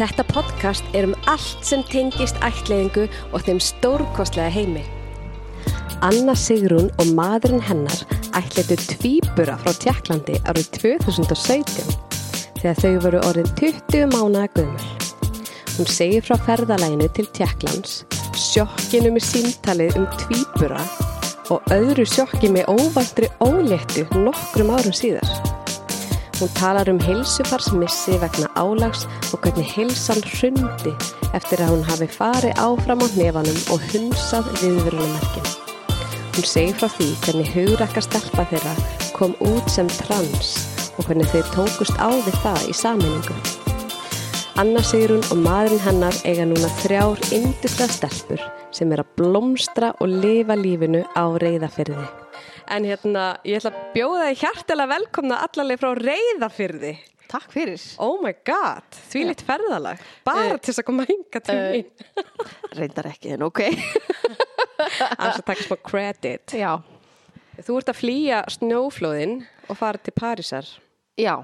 Þetta podcast er um allt sem tengist ættleiðingu og þeim stórkostlega heimi. Anna Sigrún og maðurinn hennar ættleitu tvíbura frá Tjekklandi árið 2017 þegar þau voru orðin 20 mánaða gömul. Hún segir frá ferðalæginu til Tjekklands, sjokkinu með síntalið um tvíbura og öðru sjokki með óvæntri óléttu nokkrum árum síðar. Hún talar um heilsufarsmissi vegna álags og hvernig heilsan hrundi eftir að hún hafi farið áfram á hnefanum og hunsað viðverunumerkin. Hún segir frá því hvernig hugrakka stelpa þeirra kom út sem trans og hvernig þau tókust á við það í sammenningu. Anna Sigrun og maðurinn hennar eiga núna þrjár yndislega stelpur sem er að blómstra og lifa lífinu á reyðafyrði. En hérna, ég ætla að bjóða þig hjartilega velkomna allarleið frá reyðafyrði. Takk fyrir. Oh my god, því litt ferðalag. Bara Eh, til þess að koma hinga til eh, mín. Reyndar ekki, en ok. Að taka smá credit. Já. Þú ert að flýja snjóflóðin og fara til Parísar. Já,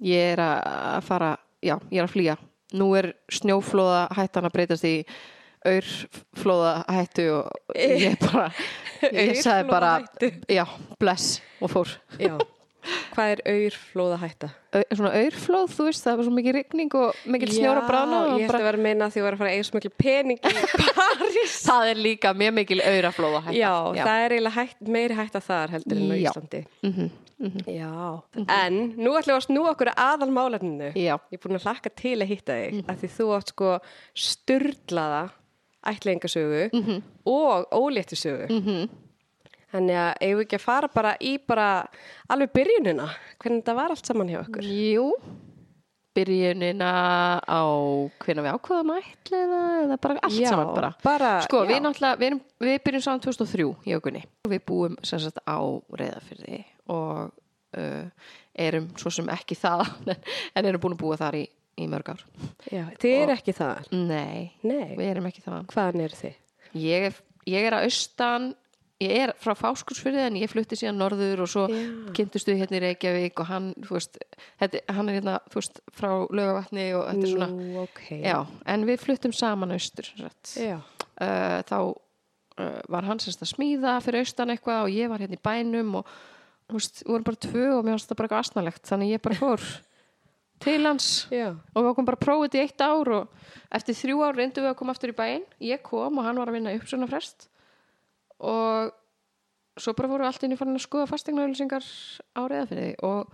ég er að fara, já, ég er að flýja. Nú er snjóflóða hættan að breytast í aurflóða hættu og ég bara, ég sagði bara, já, bless og fór. Já. Hvað er auðflóða hætta? Au, svona aurflóð, þú veist, það var svo mikið rigning og mikið snjóra brána. Já, ég ætti að vera að meina að því að vera að fara að eiga svo mikil pening í París. Það er líka mjög mikil auraflóða hætta. Já, það er eiginlega hætt, meiri hætta þar heldur en á Já. Íslandi. Mhm, Já, en nú ætlum við að snúa okkur að aðal málefninu. Já. Ég er búin að hlakka til að hitta þig, af því þú átt sko sturdlaða ætlingasögu Mhm. og óléttisögu. Þannig að eigum við ekki að fara bara í bara alveg byrjunina, hvernig þetta var allt saman hjá okkur. Jú, byrjunina á hvernig við ákvaðum að ætliða eða bara allt Já, saman bara. bara, Sko, já. við, náttúrulega- við, erum, við byrjum saman 2003 í okkunni. Við búum sem sagt á reyðafyrði og uh, erum svo sem ekki það en erum búin að búa þar í, í mörg ár. Já, þið eru ekki það. Nei, Nei, við erum ekki það. hvaðan eru þið? Ég, er- ég er að austan, ég er frá Fáskursfyrði en ég flutti síðan norður og svo Já. kynntustu hérna í Reykjavík og hann, þú veist, þetta, hann er hérna, þú veist, frá laugavatni og þetta er svona, Nú, ok. já, en við fluttum saman austur, rætt. Já. Uh, þá uh, var hann semst að smíða fyrir austan eitthvað og ég var hérna í bænum og, þú veist, við vorum bara tvö og mér fannst það bara eitthvað asnalegt, þannig ég bara fór til hans. Já. og við okkur bara prófið þetta í eitt ár og eftir þrjú ár reyndum við að koma aftur í bæinn. Ég kom og hann var að vinna uppsuna frest og svo bara voru allt inn í farin að skoða fastegnaauðlýsingar á reyðafyrði og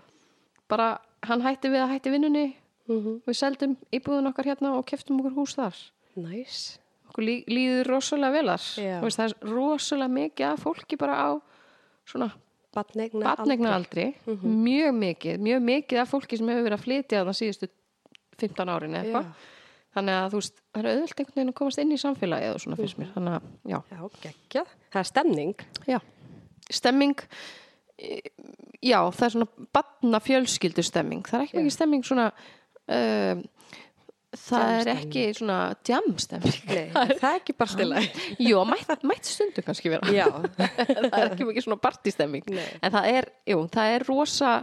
bara hann hætti við að hætti vinnunni. Mm við seldum íbúðun okkar hérna og keftum okkur hús þar. Næs. okkur lí, líður rosalega vel þar. Já. Þú veist, það er rosalega mikið af fólki bara á svona Batnegna batnegna aldri mjög mikið, mjög mikið af fólki sem hefur verið að flytja það síðustu 15 árin eða eitthvað. Þannig að þú veist, það er auðvöld einhvern veginn að komast inn í samfélagið og svona finnst mér. Þannig að, já, Já, geggjað. Það er stemning. já. Stemming já, það er svona batna fjölskyldu stemming, það er ekki Já. mikið stemming svona um, það er ekki svona djamstemming Nei, það er ekki stila. Jú, mætt, mætt stundu kannski vera það er ekki mikið svona partystemming Nei. en það er, jú, það er rosa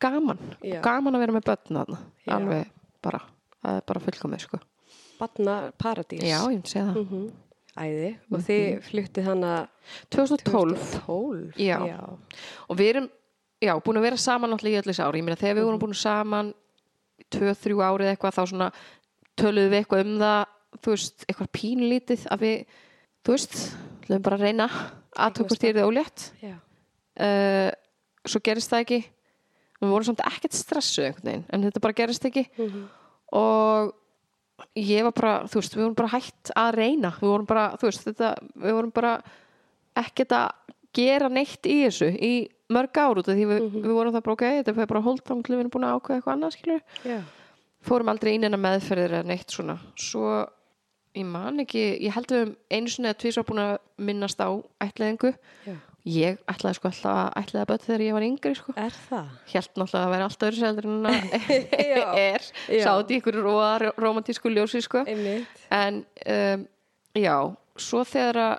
gaman, Já. gaman að vera með börn þarna, Já. alveg bara það er bara fullkomið, sko Batna paradís. Já, ég segja það Mhm. Æði. Og þið fluttið hana 2012 2012. Já. Já. og við erum, já, búin að vera saman náttúrulega í öllis ári, ég meina þegar við vorum búin saman 2-3 árið eitthvað þá svona töluðum við eitthvað um það þú veist, eitthvað pínlítið að við, þú veist, hljóðum bara að reyna að tökur stýrið ólétt. Já. uh, svo gerist það ekki. Við vorum samt ekkert stressuð einhvern veginn en þetta bara gerist ekki. Mhm. og ég var bara, þú veist, við vorum bara hætt að reyna, við vorum bara, þú veist þetta, við vorum bara ekkert að gera neitt í þessu í mörg ár út af því við, við vorum það bara ok, þetta er bara hold þá til við erum búin að ákveða eitthvað annað Já. fórum aldrei inn en að meðferðir eða neitt svona. Svo ég man ekki, ég held við um einu sinni að tvisvar búin að minnast á ætlaðingu Já. ég ætlaði sko alltaf að ætlaði börn þegar ég var yngri sko. Er það? held náttúrulega að vera alltaf öðru seldur en það er. Í ykkur róa romantísku ljósi sko. En um, já, svo þegar að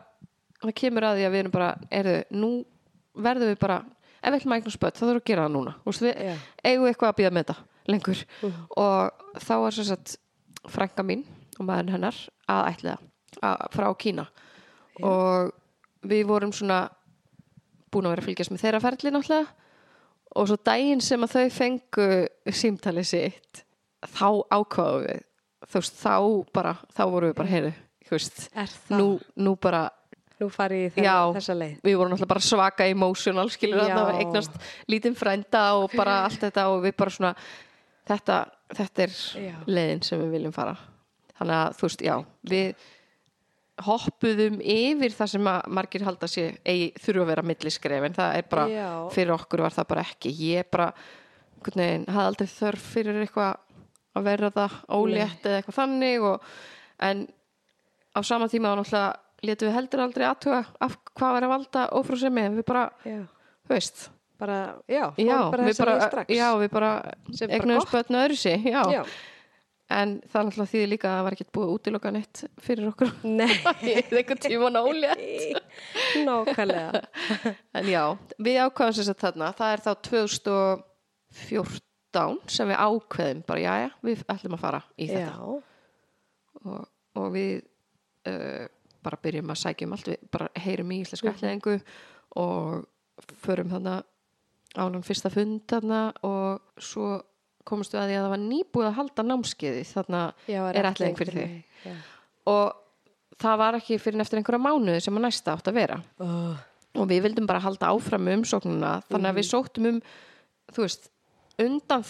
það kemur að því að við erum bara erðu, nú verðum við bara ef við ætlum að eignast börn, þá þurfum við að gera það núna. Veist, við Já. eigum við eitthvað að býða með þetta lengur. Og þá er sem sagt frænka mín og maðurinn hennar að ætliða að, frá Kína. Og við vorum svona búin að vera að fylgjast með þeirra ferli náttúrulega. Og svo daginn sem að þau fengu símtalið sitt þá ákvaðu við þú veist, þá bara, þá vorum við bara það? nú, nú bara Nú farið í Já. þessa leið. við vorum náttúrulega bara svaka emotional skilur Já. að það eignast lítinn frænda og bara allt þetta og við bara svona þetta, þetta er Já. leiðin sem við viljum fara þannig að þú veist, já, við hoppuðum yfir það sem að margir halda sér eigi, þurfa að vera milliskref en það er bara, Já. fyrir okkur var það bara ekki ég bara, veginn hafði aldrei þörf fyrir eitthvað að vera það ólétt eða eitthvað þannig og, en á sama tíma þá náttúrulega letum við heldur aldrei aðtuga af hvað var að valda ófrúsemi við bara, Já. veist. Bara, já, já, bara við bara, já, við bara egnuðum spötnu öðru. Já. en það náttúrulega þýðir líka að það var ekkert búið að útiloka neitt fyrir okkur. Einhvern tíma ólétt Nákvæmlega. en já, við ákvæðum sér satt þarna það er þá 2014 sem við ákveðum bara, já, já, við ætlum að fara í þetta. Og, og við uh, bara byrjum að sækja um allt við bara heyrum í íslensku ætliðingu og förum þarna ánum fyrsta fund þarna og svo komumst við að því að það var nýbúið að halda námskeiði Já, er ætliðing fyrir mig. Já. og það var ekki fyrir eftir einhverja mánuði sem að næsta átt að vera Oh. og við vildum bara halda áfram með umsóknuna þannig að við sóttum um þú veist, undan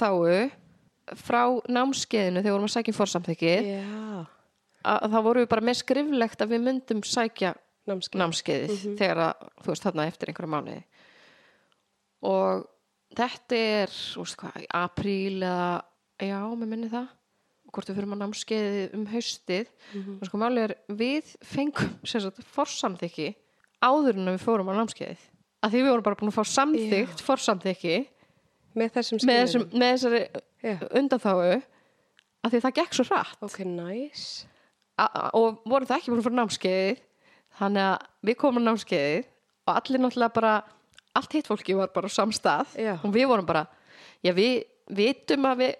frá námskeiðinu þegar við vorum að sækja um fórsamþykki Já. að þá vorum við bara með skriflegt að við myndum sækja Námskeið. námskeiðið þegar að, þú veist, þarna eftir einhverja mánuði. Og þetta er, þú veist hvað, apríl eða, já, mér minni það hvort við fyrir að námskeiðið um haustið. Og sko máli er, við fengum sem sagt, forsamþykki áður en við fórum á námskeiðið. Að því við vorum bara búin að fá samþykkt forsamþykki Með þessum með, skilyrðum. þessum, með þessari undanþáu að því það gekk svo hratt. Ok, nice. Og voru það ekki búin að fara námskeið þannig að við komum á námskeið og allir náttúrulega bara allt hitt fólki var bara á samstað Já. og við vorum bara já við vitum að við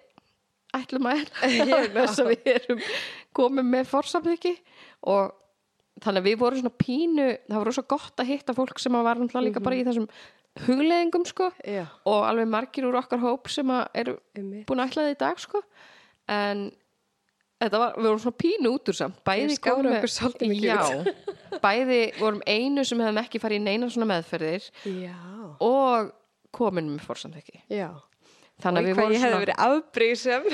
ætlum að er þess að við erum komið með fórsamþykki og þannig að við vorum svona pínu það var rosa gott að hitta fólk sem var náttúrulega líka bara í þessum hugleðingum sko Já. og alveg margir úr okkar hóp sem eru búin að ætla það í dag sko. En þetta var, við vorum svona pínu út úr samt bæði já, bæði vorum einu sem hefðum ekki farið í neina svona meðferðir Já. og komin með fórsamþekki Já. þannig að við vorum ég hefði svona verið afbrísum.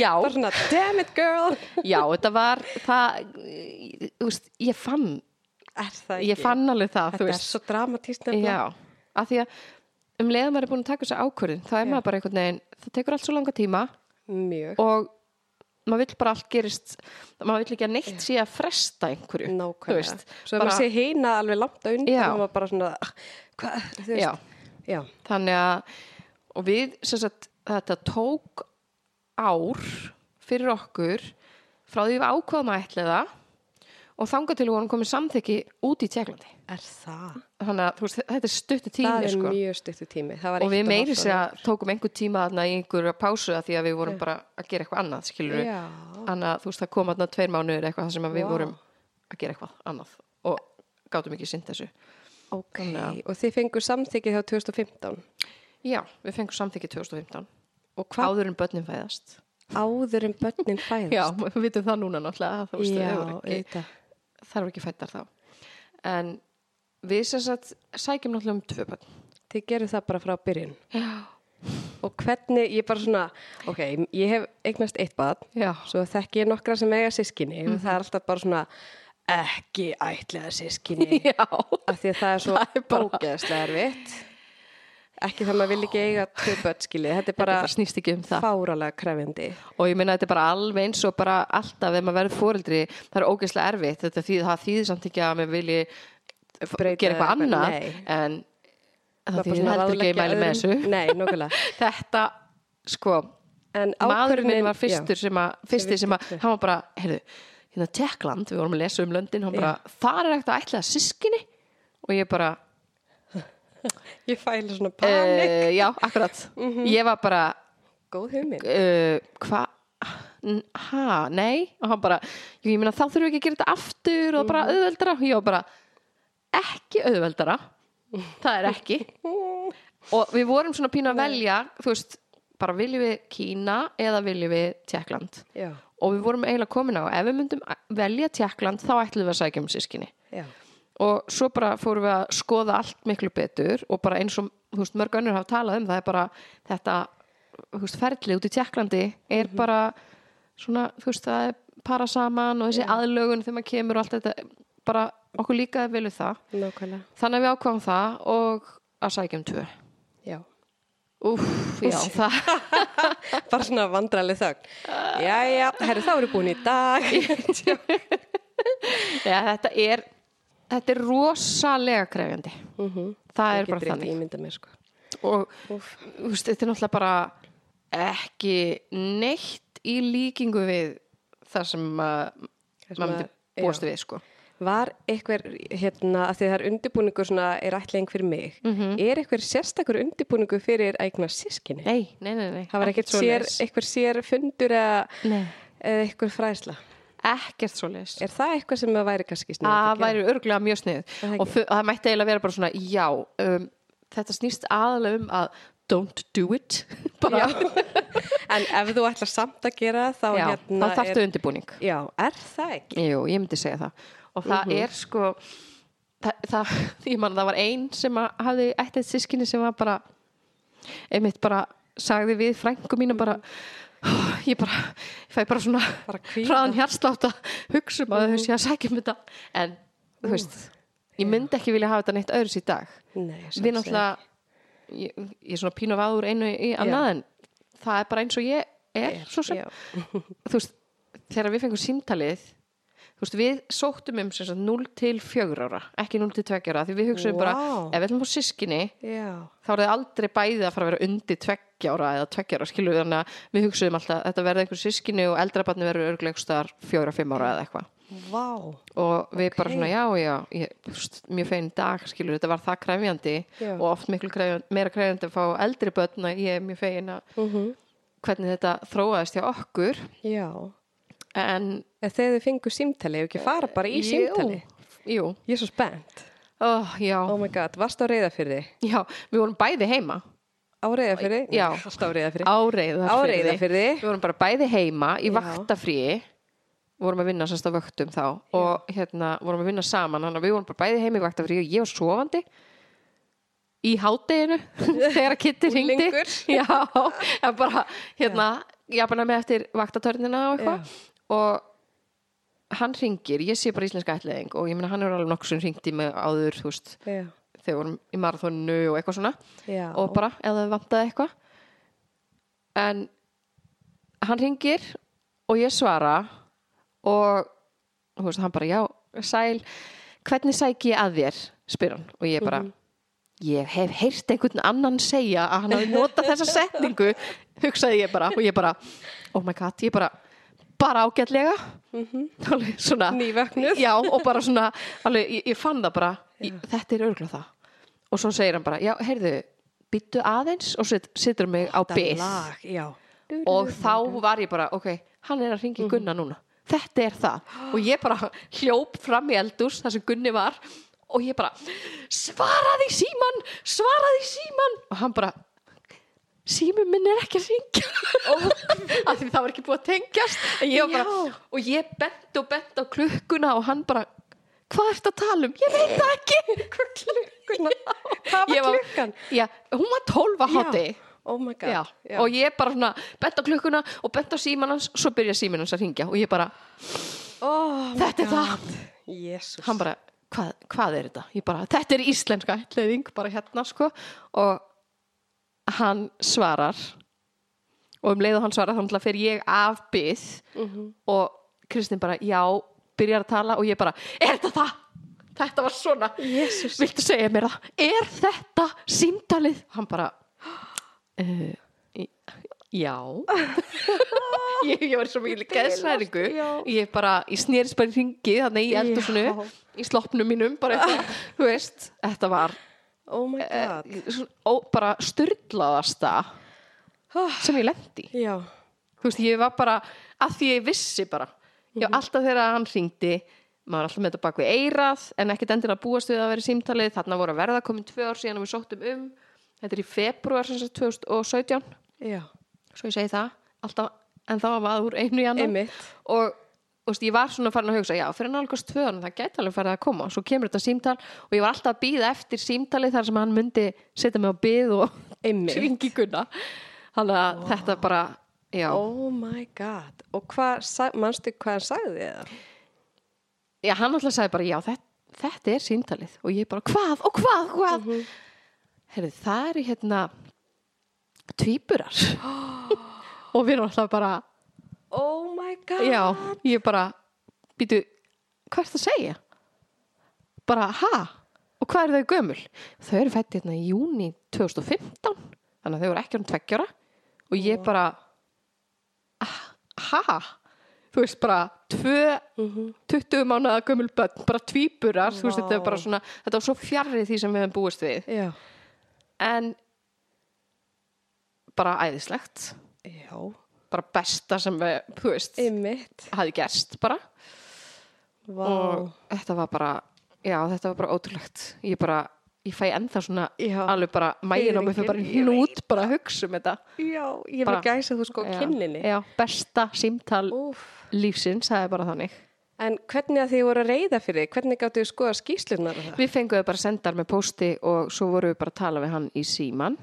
já, svona, damn it girl. já, þetta var það, veist, ég fann Er það ekki? ég fann alveg það, Þetta er svo dramatíst af því að um leiðum maður er búin að taka þessu ákvörðin þá er Já. maður bara einhvern veginn, það tekur allt svo langa tíma Mjög. og maður vill bara allt gerist maður vill ekki að neitt sé að fresta einhverju Nákvæmlega. Svo að maður sé hína alveg langt undan Já. og maður bara svona, ah, hvað, þú veist. já, Já. þannig að og við, sem sagt, þetta tók ár fyrir okkur frá því við ákvaðum að ætla það og þangað til við vorum komið samþykki út í Tjekklandi Er það? þannig að veist, þetta er stuttu tími það er sko. mjög stuttu tími. Og við eitt meiri hálft sér ár. að tókum einhver tíma í einhverja pásu að því að við vorum bara að gera eitthvað annað þannig að veist það kom þarna tveir mánuður eitthvað þar sem við Vá. vorum að gera eitthvað annað og gátum ekki sinn þessu Ok. Að- Og þið fengur samþykið hjá 2015. já, við fengum samþykki 2015 Og hvað áður en börnin fæðast áður en börnin fæðast? já, við vitum það núna náttúrulega þær voru ekki fættar þá en við sem sagt sækjum náttúrulega um tvö börn Þið gerir það bara frá byrjun. já, Og hvernig, ég bara svona, ok, ég hef eignast eitt bad, já, svo þekki ég nokkra sem eiga sískinni Mhm. og það er alltaf bara svona ekki ætlaða sískinni af því að það er svo er ógeðslega erfitt. Ekki það maður vil ekki eiga tvö börn skilið, þetta er bara, bara snýst ekki um það. fáralega krefindi. og ég meina þetta er bara alveg eins og bara alltaf ef maður verður fóreldri það er ógeðslega erfitt. Þetta þýð, þýðir samt ekki að maður vilji gera eitthvað annað. nei. en það þýðir heldur ekki að mæli með þessu. Nei, þetta sko En maður minn var fyrstur sem að fyrsti sem að, hann var bara, heyrðu hérna Tjekkland, við vorum að lesa um löndin hann bara, þar er ekkert að ætla að sískinni og ég bara, Já, ég fæla svona panik. uh, já, akkurat. Mhm. ég var bara, Góð hugmynd. uh, hvað "N- ha, nei? Og hann bara, ég meina þá þurfum við ekki að gera þetta aftur og bara auðveldara. Og ég var bara, ekki auðveldara. Það er ekki. Og við vorum svona pínu að velja þú veist, bara viljum við Kína eða viljum við Tjekkland Já, og við vorum eiginlega komin á ef við myndum velja Tjekkland þá ætlum við að sækja um sískinni já, og svo bara fórum við að skoða allt miklu betur og bara eins og veist, mörg önnur hafa talað um það er bara þetta veist, ferli út í Tjekklandi er bara svona, þú veist, það er para saman og þessi aðlögun þegar maður kemur og allt þetta bara okkur líka vel við það. Nákvæmlega. Þannig að við ákváðum það og að sækja um tvö. Já, Úff, já, það. Bara svona vandraleg þögn. Jæja, herru þá eru búin í dag. Já, þetta er þetta er rosalega krefjandi. Það er bara þannig. mér sko. Og veist, þetta er náttúrulega bara ekki neitt í líkingu við það sem maður myndi búast við sko. Var eitthvað, hérna, að því það er undirbúningur svona, er ætling fyrir mig er eitthvað sérstakur undirbúningur fyrir að eigna sískinni? nei, nei, nei, nei. Það var ekkert sér, eitthvað sér fundur eða, eitthvað fræðsla ekkert svo leist Er það eitthvað sem að væri kannski snið? það væri örgulega mjög snið það og það mætti eiginlega vera bara svona já, um, þetta snýst aðalega um að don't do it En ef þú ætlar samt að gera þá já, hérna þá þarftu undirbúning. Já, er það ekki? Jú, ég myndi segja það. Og það Mhm. er sko það, það, ég man það var ein sem að hafði ættið sískinni sem var bara einmitt bara sagði við frængu mínu bara ég bara, ég fæ bara svona hraðan hjarslátt að hugsa um að þau sé að sækja um þetta. En þú veist, ég myndi ekki vilja hafa þetta neitt öðru í dag. Nei, við náttúrulega ég, ég er svona pínu vaður einu í annað en það er bara eins og ég er, svo sem. Já, þú veist, þegar við fengum símtalið þú veist, við sóttum um sagt 0 til 4 ára, ekki 0 til 2 ára því við hugsaum bara, Vá. ef við ætlum á sískinni já, þá er það aldrei bæði að fara að vera undir 2 ára eða 2 ára, skilur við þannig að við hugsaum alltaf, að þetta verði einhver sískinni og eldrabarni verður örglegstar 4-5 ára eða eitthvað vá og við bara Ok. svona, já, já ég, veist, mjög fein dag, skilur, þetta var það kræfjandi Já. og oft miklu kræfjandi, meira kræfjandi að fá eldri börn að ég er mjög fein að mm hvernig þetta þróaðist hjá okkur Já, en þegar þið fengu símtali, ef ekki fara bara í símtali? Jú, Ég er svo spennt oh, Oh my god, varst á reyðafyrði? já, við vorum bæði heima. Á reyðafyrði? Já. Alltaf á reyðafyrði á Reyðarfirði. Við vorum bara bæði heima í vaktafríi vorum að vinna sérst á vöktum þá. Og hérna vorum að vinna saman. Þannig að við vorum bara bæði heima í vaktafríi og ég var sofandi í hádeginu þegar að Kitty ringdi já, bara hérna, ég bara með eftir vaktatörnina og eitthvað og hann ringir, ég sé bara íslenska ætliðing og ég meina hann er alveg nokkuð sem ringdi mig áður, þú veist, Já, þegar við vorum í marathonu og eitthvað svona. Já. Og bara ef það vantaði eitthvað. En hann ringir og ég svara og þú veist, hann bara já, sæl hvernig sæki ég að þér, spyr hann og ég bara, ég hef heyrt einhvern annan segja að hann hafi notað þessa setningu, hugsaði ég bara og ég bara, oh my god, ég bara bara ágætlega. Alveg svona Nývöknuð. já, og bara svona, alveg, ég, ég fann það bara. Ég, þetta er örgulega það. Og svo segir hann bara, já, heyrðu byttu aðeins og set, setur mig á já. Og þá var ég bara, ok, hann er að ringi Gunna núna, þetta er það. Og ég bara hljóp fram í eldús þar sem Gunni var og ég bara svaraði síman svaraði síman og hann bara símum minn er ekki að ringja af því það var ekki búið að tengjast. En ég bara, og ég bent og bent á klukkuna og hann bara hvað ertu að tala um? Ég veit það ekki. Hvað klukkuna? Hvað var klukkan? Já, hún var 12 að hátti Oh my god. Já, og ég bara svona bent á klukkuna og bent á síman hans svo byrja síman hans að ringja og ég bara, oh þetta er það. God. Jesús. Hann bara, hvað, hvað er þetta? Ég bara, þetta er íslenska ætlaðing bara hérna sko. Og hann svarar og um leið og hann svarar þá náttúrulega fer ég af byð og Kristinn bara, já byrjar að tala og ég bara, er þetta það? Þetta var svona, Jesús. viltu segja mér það? Er þetta símtalið? Hann bara uh, já ég, ég var svo mikil geðsræringu já. ég bara, ég snerist bara í ringi þannig í eldhúsinu, Já. í sloppnum mínum bara þú veist, þetta var Oh my eh, god. ó, bara styrlaðasta sem ég lendi Já. Þú veist, ég var bara að því ég vissi bara. Ég var alltaf þegar hann hringdi maður alltaf með þetta bak við eirað en ekkert endilega búast við að vera í símtalið. Þarna voru að verða komin tvö ár síðan og við sóttum um. Þetta er í februar sem sagt 2017 Já, svo ég segi það, alltaf en þá var úr einu í annan. Og veist, ég var svona farin að hugsa já, fyrir nálgast tvö ára, það gæti alveg farið að koma. Svo kemur þetta símtal og ég var alltaf að býða eftir símtali þar sem hann myndi setja mig á byð og svingi gunna þannig að þetta bara já, Oh my god. Og hvað, manstu hvað hann sagði það? já hann alltaf sagði bara já, þetta, þetta er símtalið. Og ég bara hvað og hvað, hvað? Mm Heyrðu, það eru hérna tvíburar. Og við erum alltaf bara Oh my god. Já, ég bara býtu, hvað er það að segja? Bara, ha? Og hvað eru þau gömul? Þau eru fætt hérna í júni 2015 þannig að þau eru ekki um tveggjara og ég bara "Ah, ha? Þú veist bara tvö 20 mánuða gömul börn, bara tvíburar þú veist þetta er bara svona, þetta var svo fjarrið því sem við hefum búist við Já. en bara æðislegt Já. Bara besta sem við, þú veist Einmitt. hafi gerst bara Vá. og þetta var bara já, þetta var bara ótrúlegt ég bara, ég fæ ennþá svona Já. alveg bara, mægin á mig fyrir bara Fiðringinn, ég hnút bara að hugsa um þetta Já, ég Bara- var gæsa þú sko á já, kynninni. já, besta símtal Úf. lífsins, það er bara þannig En hvernig að þið voru að reyða fyrir, þig? hvernig gáttu þið skoða skýslunar og það? við fengum þau bara sendar með pósti og svo vorum við bara að tala við hann í síman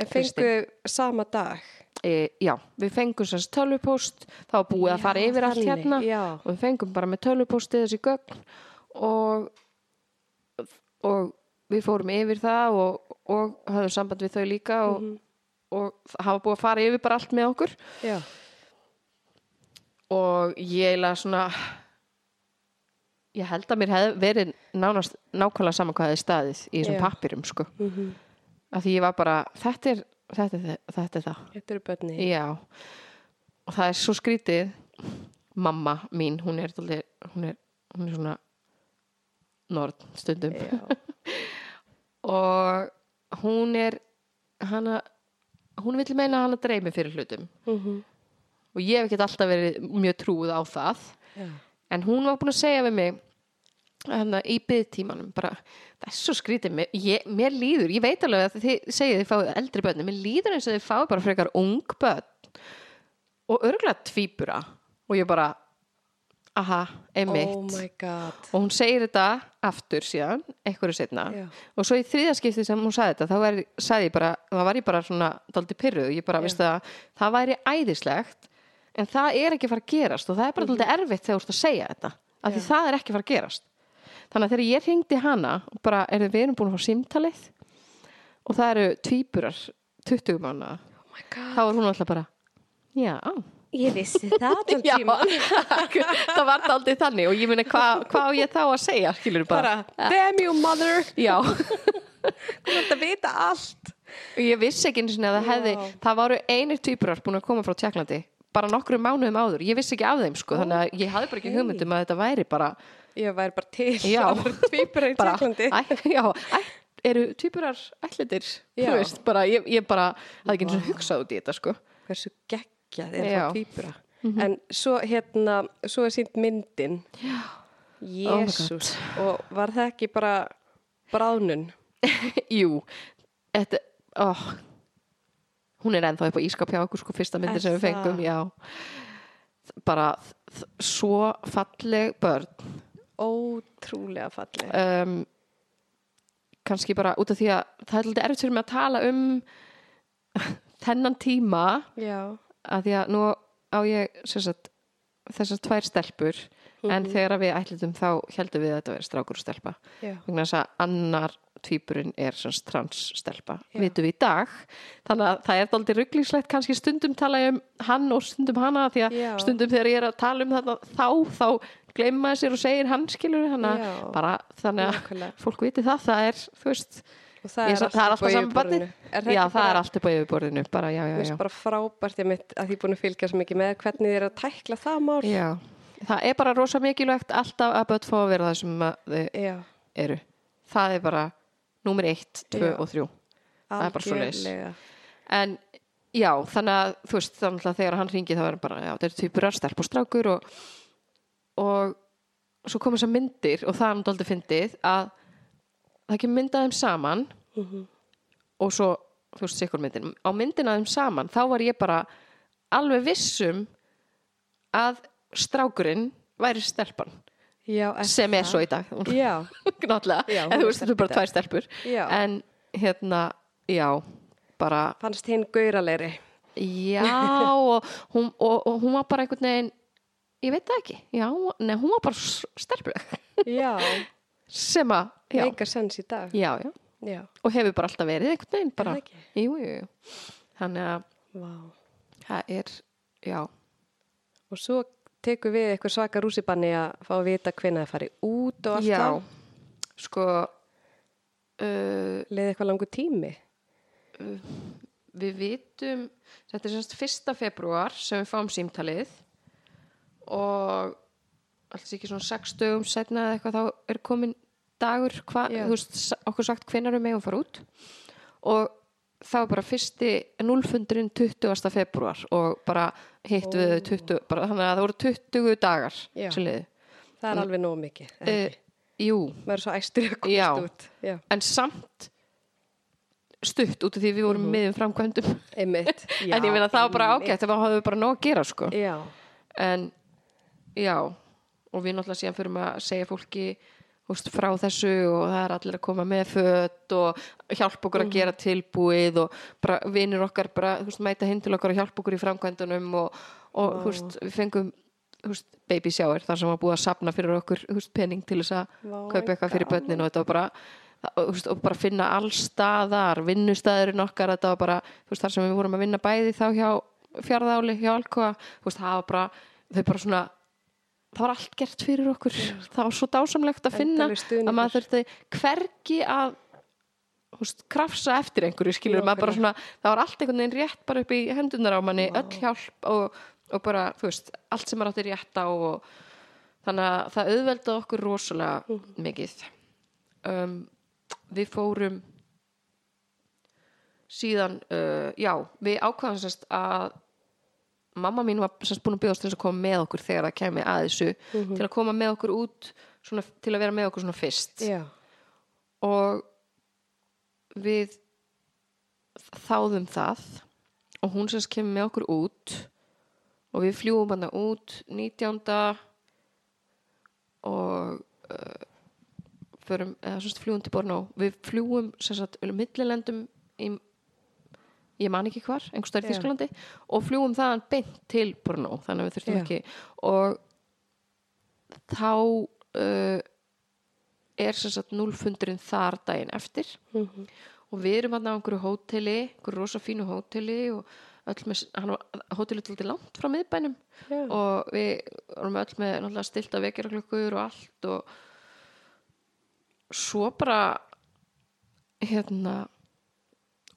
En fengu sama dag? e, já, við fengum sérst tölvupóst þá búið að fara Já, yfir allt hérna já. og við fengum bara með tölvupósti þessi gögn og og við fórum yfir það og, og höfðum samband við þau líka og, Mhm. og hafa búið að fara yfir bara allt með okkur Já. og ég eiginlega svona ég held að mér hefði verið nánast nákvæmlega saman hvað þið staðið í þessum Já. pappirum sko Mm af því ég var bara, þetta er þetta er, þetta er það. Þetta eru börni. Já, og það er svo skrítið. Mamma mín, hún er hún er, hún er svona nord stundum. Og hún er hana, hún vill meina að hana dreymi fyrir hlutum. Mm og ég hef ekki alltaf verið mjög trúið á það. Já. en hún var búin að segja við mig hana, í byggtímanum bara, það er svo skrítið. Mér, ég, mér líður, ég veit alveg að þið segið þið fáið eldri börn mér líður eins og þið fáið bara frekar ung börn. Og örgulega tvíbura. Og ég bara aha, einmitt. Oh my god. og hún segir þetta aftur síðan, einhverju setna Já. og svo í þriðaskipti sem hún sagði þetta þá var, sagði ég bara, þá var ég bara svona daldi pyrruð, ég bara Já. veist að það væri æðislegt en það er ekki að fara að gerast. Og það er bara daldi erfitt þegar þú ert að segja þetta af því Já. það er ekki að fara að gerast þannig að þegar ég hringdi hana og bara, er við erum búin að fá símtalið? Og það eru tvíburar 20 mánu Oh þá var hún alltaf bara, já. Ég vissi það allan Já, tíman. það var aldrei þannig. Og ég muni hvað hva á ég þá að segja skilur bara, Bara, damn you mother. já. Þú ert að vita allt. og ég vissi ekki sinni að það hefði það voru einir tvíburar búin að koma frá Tjekklandi bara nokkru mánuðum áður, ég vissi ekki af þeim sko, þannig að ég hafði bara ekki hugmyndum að þetta væri bara, Ég væri bara til. Já. Það voru tvíbura í æ, já, eru tvíburar ætlitir, þú veist bara, ég, ég bara hafði ekki einu sinni hugsað út í þetta sko Hversu geggjað er það tvíbura. En svo hérna, svo er sínt myndin. Já. Oh Jésús. og var það ekki bara bráðnun? Jú, þetta oh, hún er ennþá upp á ískap hjá okkur sko fyrsta myndi Er sem við fengum, já bara svo falleg börn Ótrúlega falleg. um, kannski bara út af því að það er alltaf erfitt fyrir mig að tala um þennan tíma Já. að því að nú á ég sagt, þessar tvær stelpur en þegar við ætlutum þá heldum við að þetta verið strákur og stelpa vegna þess að annar tvíburinn er transstelpa, vitum við í dag þannig að það er aldrei rugglingslegt kannski stundum tala ég um hann og stundum hana því að Já. stundum þegar ég er að tala um þetta þá, þá gleymma maður sér og segir hann skilur að bara þannig að Nákvæmlega. fólk viti það, það er þú veist, Og það er, er alltaf á sama barnið. yfirborðinu. Er já það er bara- allt upp á yfirborðinu bara já, já, já bara frábært ég mitt að því búin að fylgja svo mikið með hvernig þið er að tækla það mál. Já, það er bara rosa mikilvægt alltaf að börn fá að vera það sem að þau eru. Það er bara eitt, tvö Já. og þrjú. Það er bara svoleiðis. algjörlega. En já, þannig að þú veist, þannig að þegar hann ringi þá er hann bara, já, þetta er tvíburar, stelp og strákur og, og svo kom þessar myndir og það er náttúrulega fyndið að það ekki myndaðum saman og svo, þú veist, sikur myndin á myndina þeim saman, þá var ég bara alveg vissum að strákurinn væri stelpan Já, sem er svo í dag. Náttúrulega, en þú veist, þetta er bara tvær stelpur. Já. en hérna, já bara, fannst hinn gauralegri. já og hún, og, og hún var bara einhvern veginn ég veit það ekki, já, nei, hún var bara stelpuleg. Já, sem að, já, meika sens í dag. já, já. Já, og hefur bara alltaf verið einhvern veginn bara, jú, jú, jú. Þannig að Vá. það er, já. Og svo tekur við eitthvað svaka rússibanni að fá að vita hvenær það fari út og allt já, það. sko uh, Leði eitthvað langur tími. við vitum þetta er semst fyrsta februar sem við fáum símtalið og alls ekki svona sex dögum setna eða eitthvað þá er komin dagur hva, veist, okkur sagt hvenær við megum fara út og þá er bara fyrsti núlfundurinn 20. februar og bara hitt við 20, bara, þannig að það voru 20 dagar Já. Það er alveg nóg mikið. ekki? jú, er Já. Já. en samt stutt út af því við vorum uh miðum framkvæmdum Einmitt. en ég meina það var bara ágætt það hafði bara nóg að gera sko Já. en já og við náttúrulega síðan fyrir að segja fólki húst, frá þessu og það er allir að koma með fött og hjálpa okkur að Mhm. gera tilbúið og vinir okkar bara húst, mæta hinn til okkar og hjálpa okkur í framkvæmdunum og, og húst, við fengum baby shower þar sem var búið að sapna fyrir okkur húst, pening til þess að Vá, kaupa eitthvað fyrir börnin og þetta var bara og bara finna allstaðar vinnustæðurinn okkar þetta var bara þar sem við vorum að vinna bæði þá hjá fjárðáli, hjá húst, það var bara, þau bara svona það var allt gert fyrir okkur. Það var svo dásamlegt að finna að maður þurfti hvergi að húst, krafsa eftir einhverju skilur maður bara svona, það var allt einhvern veginn rétt bara upp í hendunar á manni, öll hjálp og, og bara, þú veist, allt sem maður átti rétt á og þannig að það auðveldaði okkur rosalega mikið. Um, við fórum síðan uh, já, við ákvaðum sérst að mamma mín var sérst búin að bjóðast til þess að koma með okkur þegar það kemi að þessu til að koma með okkur út svona, til að vera með okkur svona fyrst Já. og við þáðum það og hún sérst kemur með okkur út og við fljúum hann út 19. og uh, förum, eða sérst fljúum til Bornó við fljúum sérst millilendum í ég man ekki hvar, einhvers staðar í Já. Þísklandi og fljúum þaðan beint til Bornó þannig að við þurftum Já. ekki og þá uh, er sem sagt núlfundurinn þar daginn eftir Mhm. og við erum hann á einhverju hóteli einhverju rosa fínu hóteli og öll með, hann var hótelið til langt frá miðbænum Já. og við vorum öll með náttúrulega stilta vekjaraklukkur og allt og svo bara hérna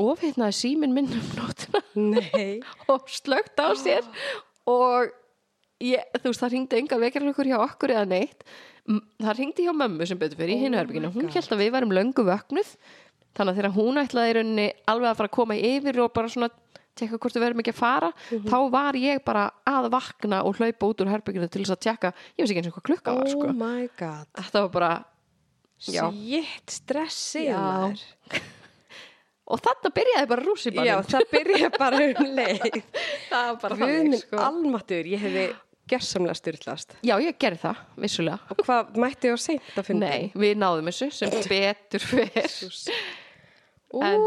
ofhittnaði síminn minn um nótuna og slögt á sér. Og ég, þú veist, það ringdi enga vekjarlökur hjá okkur eða neitt. Það ringdi hjá mömmu sem betur fyrir í hinu herbygginu hún held að við varum löngu vöknuð. Þannig að þegar hún ætlaði í rauninni alveg að fara að koma yfir og bara svona tjekka hvort við verum ekki að fara þá var ég bara að vakna og hlaupa út úr herbygginu til þess að tjekka. Ég veist ekki eins og hvað klukka var sko. Oh my god. þetta var bara. Shit, stressið. og þarna byrjaði bara rússibannin Já, það byrja bara um leið. það var bara þannig sko. almatur, ég hefði gersamlega styrlast. já, ég gerði það, vissulega Og hvað mætti ég á seint að finna? Nei, við náðum þessu sem betur fyrr en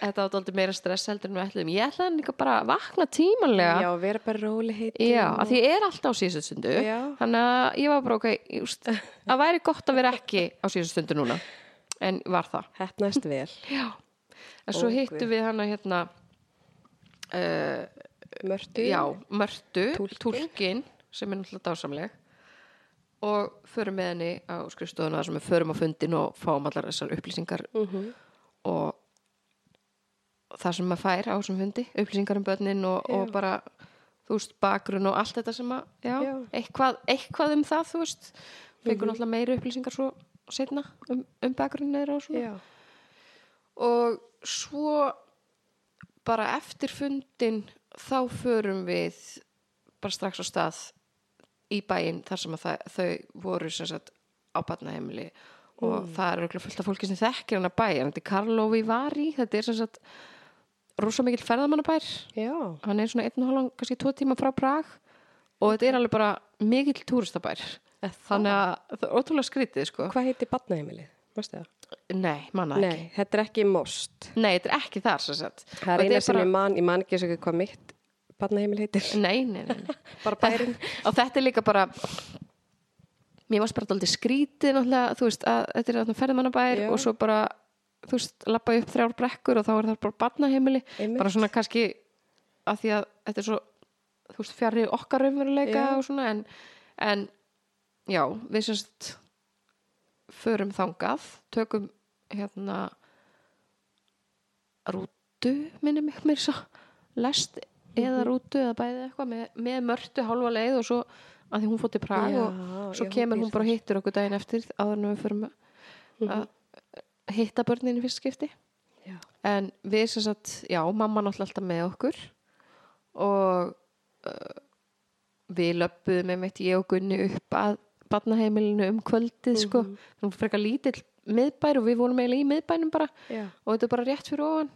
þetta var aldrei meira stress heldur en við ætluðum ég ætlaði líka bara að vakna tímanlega já, vera bara róli heiti. Já, af því ég er alltaf á síðustu stundu Já. þannig að ég var bara ok just, að væri gott að vera ekki á síðustu stundu núna en var það Hettnæst vel. Já, en svo Guð. við hana hérna uh, Mörtu. já, Mörtu, túlkin sem er náttúrulega dásamleg og förum með henni á skrifstofuna sem við förum á fundin og fáum allar þessar upplýsingar Mhm. og það sem maður fær á þessum fundi upplýsingar um börnin og, og bara þú veist, bakgrunn og allt þetta sem að já, Já. Eitthvað, eitthvað um það, þú veist fengur Mhm. náttúrulega meiri upplýsingar svo setna um, um bakgrunn og svona Já. Og svo bara eftir fundin þá förum við bara strax á stað í bæinn þar sem að það, þau voru sem sagt á barnaheimili. Og það er örugglega fullt af fólki sem þekkir hann að bæ en þetta er Karlovi Vari þetta er sem sagt rosa mikill ferðamannabær. Já. hann er svona einn og halvan, kannski tvo tíma frá Prag. Og þetta er alveg bara mikill túristabær. Þannig að það er ótrúlega skrítið sko. Hvað heitir barnaheimilið? Mástu það? nei, manna ekki Nei, þetta er ekki most. nei, þetta er ekki þar sem sagt Það er eina sem bara- ég man, ég man ekki svo ekki hvað mitt barnaheimil heitir. nei, nei, nei, nei. Bara bærin. og þetta er líka bara mér varst bara aldrei skrítið náttúrulega, þú veist, að þetta er þarna ferðamannabær Já. og svo bara, þú veist, lappa upp þrjár brekkur og þá er það bara barnaheimili Einmitt. bara svona kannski að því að þetta er svo, þú veist, fjarrri okkar raunveruleika og svona en, en já, við semst förum þangað, tökum hérna rútu minni mig mér svo lest eða rútu eða bæði eitthvað með, með mörtu hálfa leið og svo að því hún fótt í Prag og svo já, kemur hún bara og hittir okkur daginn eftir áður en við förum að hitta börnin í fyrst skipti. Já. en við sem sagt, já, mamma náttúrulega alltaf með okkur og uh, við löppuðum með mitt ég og Gunni upp að barnaheimilinu um kvöldið sko, hún frekar lítill miðbær og við vorum eiginlega í miðbænum bara Já. og þetta er bara rétt fyrir ofan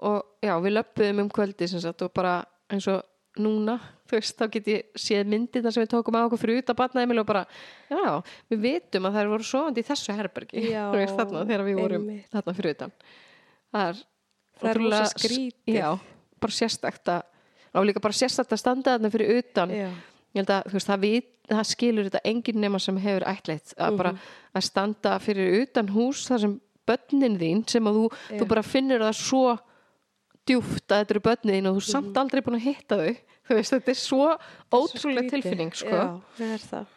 og já, við löppuðum um kvöldið sagt og bara eins og núna þú veist, þá get ég séð myndir þar sem við tókum á okkur fyrir utan barnaheimili og bara já, við vitum að þær voru sofandi í þessu herbergi Já, veist, þarna þegar við vorum einmitt. þarna fyrir utan það er, Það er rosa skrítið. já, bara sérstakt að og líka bara sérstakt að standa þarna fyrir utan Já. ég held að þú veist, það, við, það skilur þetta enginn nema sem hefur ætleitt að bara að standa fyrir utan hús þar sem börnin þín sem að þú, þú bara finnur það svo djúft að þetta eru börnin þín og þú samt aldrei búin að hitta þau þú veist, þetta er svo ótrúlega tilfinning sko. Já, það er það.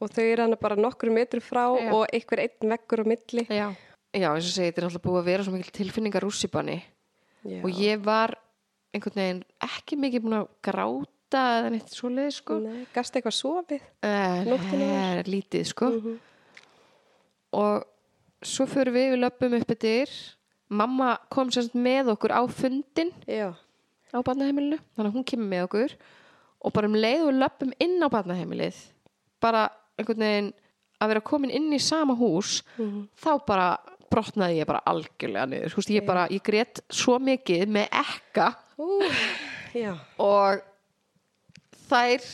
Og þau eru hann bara nokkru metru frá Já. og einhver einn veggur á milli. já. já, eins og segi, þetta er náttúrulega búið að vera svo mikil tilfinningar rússipanni Já. og ég var einhvern veginn ekki mikið búin að gráta eða neitt svoleið sko Nei, gast eitthvað sofið? uh, Nóttina var? lítið sko Mhm. og svo fyrir við við löpum upp yfir mamma kom semst með okkur á fundin Já. á barnaheimilinu þannig að hún kemur með okkur og bara um leið og við löpum inn á barnaheimilið bara einhvern veginn að vera komin inn í sama hús Mhm. þá bara brotnaði ég bara algjörlega niður, þú veist, ég bara, ég grét svo mikið með ekka já. og þær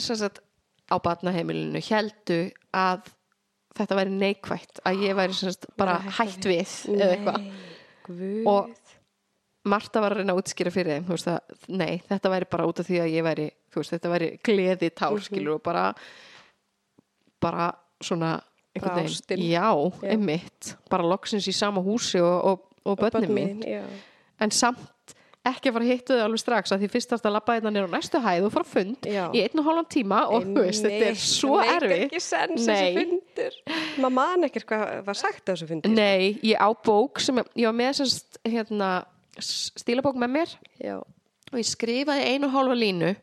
sagt á barnaheimilinu heldu að þetta væri neikvætt að ég væri sagt bara Bara hætt við eða eitthvað. Og Marta var að reyna að útskýra fyrir þeim veist, að, nei, þetta væri bara út af því að ég væri veist, þetta væri gleði tár Mhm. skilur og bara bara svona já, einmitt. Bara loksins í sama húsi og, og, og börnin mín. Já. en samt ekki að fara að hittu þau alveg strax að því fyrst þarfst að labba hérna nýr á næstu hæð og fara á fund Já. í einn og hálfan tíma og þú veist, þetta er svo Það erfitt meikar ekki sens Nei. þessi fundur. Maður man ekkert hvað var sagt á þessu fundi. Nei, ég á bók sem ég var með sérst, hérna, stílabók með mér Já. og ég skrifaði einu hálfa línu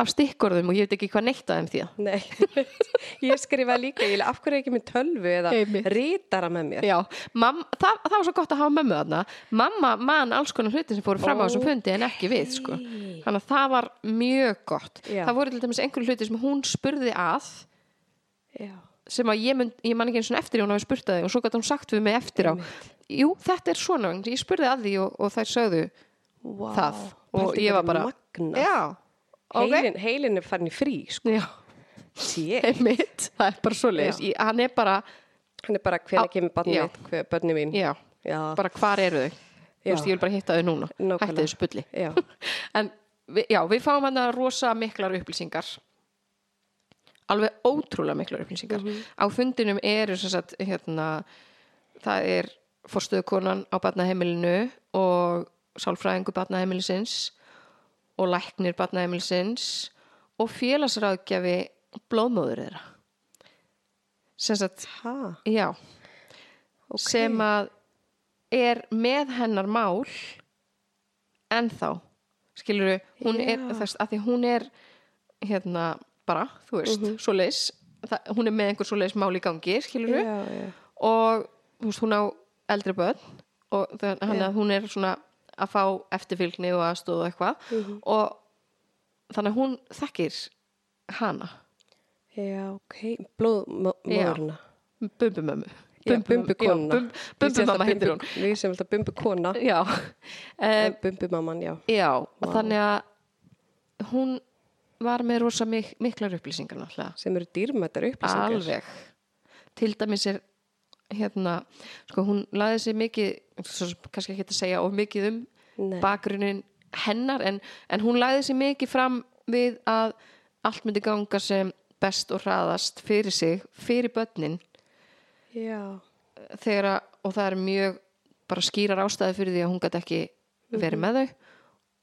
af stikkorðum og ég veit ekki hvað neitt að þeim því að Nei, ég skrifaði líka, ég af hverju er ekki með tölvu eða rítara með mér. Já, mam, það, það var svo gott að hafa mömmu þarna Mamma man alls konar hluti sem fóru fram á þessum fundi en ekki við sko. Þannig að það var mjög gott Já. Það voru til dæmis einhverju hluti sem hún spurði að Já. sem að ég, mynd, ég man ekki eins og eftir hún hafi spurt að því og svo gæti hún sagt við mig eftir á Jú, þetta er svona, ég spurði að því og, og þær sögðu Vá, það og pældu ég var bara Magna. Já, ok. Heilin, er farin í frí, sko. Einmitt, það er bara svo leis Hann er bara, Hann er bara, hvenær Á- kemur barnið já. mitt, hver börni mín. já, Já. bara hvar eru þau? Þú veist, ég vil bara hitta þau núna. Nákvæmlega. Hætti þessu bulli. Já. En við, já, við fáum hann að rosa miklar upplýsingar. Alveg ótrúlega miklar upplýsingar. Á fundinum eru sagt hérna, það er forstöðukonan á barnaheimilinu og sálfræðingu barnaheimilisins og læknir barnaheimilisins og félagsráðgjafi blóðmóður þeirra. Sem sagt, já. Ok. sem að er með hennar mál ennþá. Skilur er þess að því hún er hérna bara, þú veist, mm svoleiðis. Það, hún er með einhver svoleiðis mál í gangi skilur já. og þú veist, hún á eldri börn og þannig að hún er svona að fá eftirfylgni og aðstóð og eitthvað Mhm. og þannig að hún þekkir hana Já, ok, blóðmóðurina. Bumbumömmu Já, bumbukonuna. Bumbumamma heitir hún Við sem alltaf bumbukona. Já, Eh, um, Bumbumamman, já. já þannig að hún var með rosa mik miklar upplýsingar náttúrulega Sem eru dýrmættar upplýsingar. alveg til dæmis er hérna, sko hún laði sig mikið, kannski ekki að segja of mikið um Nei. bakgrunnin hennar en, en hún laði sig mikið fram við að allt myndi ganga sem best og hraðast fyrir sig, fyrir börnin. Já, þegar og það er mjög bara skýrar ástæði fyrir því að hún gæti ekki verið með þau.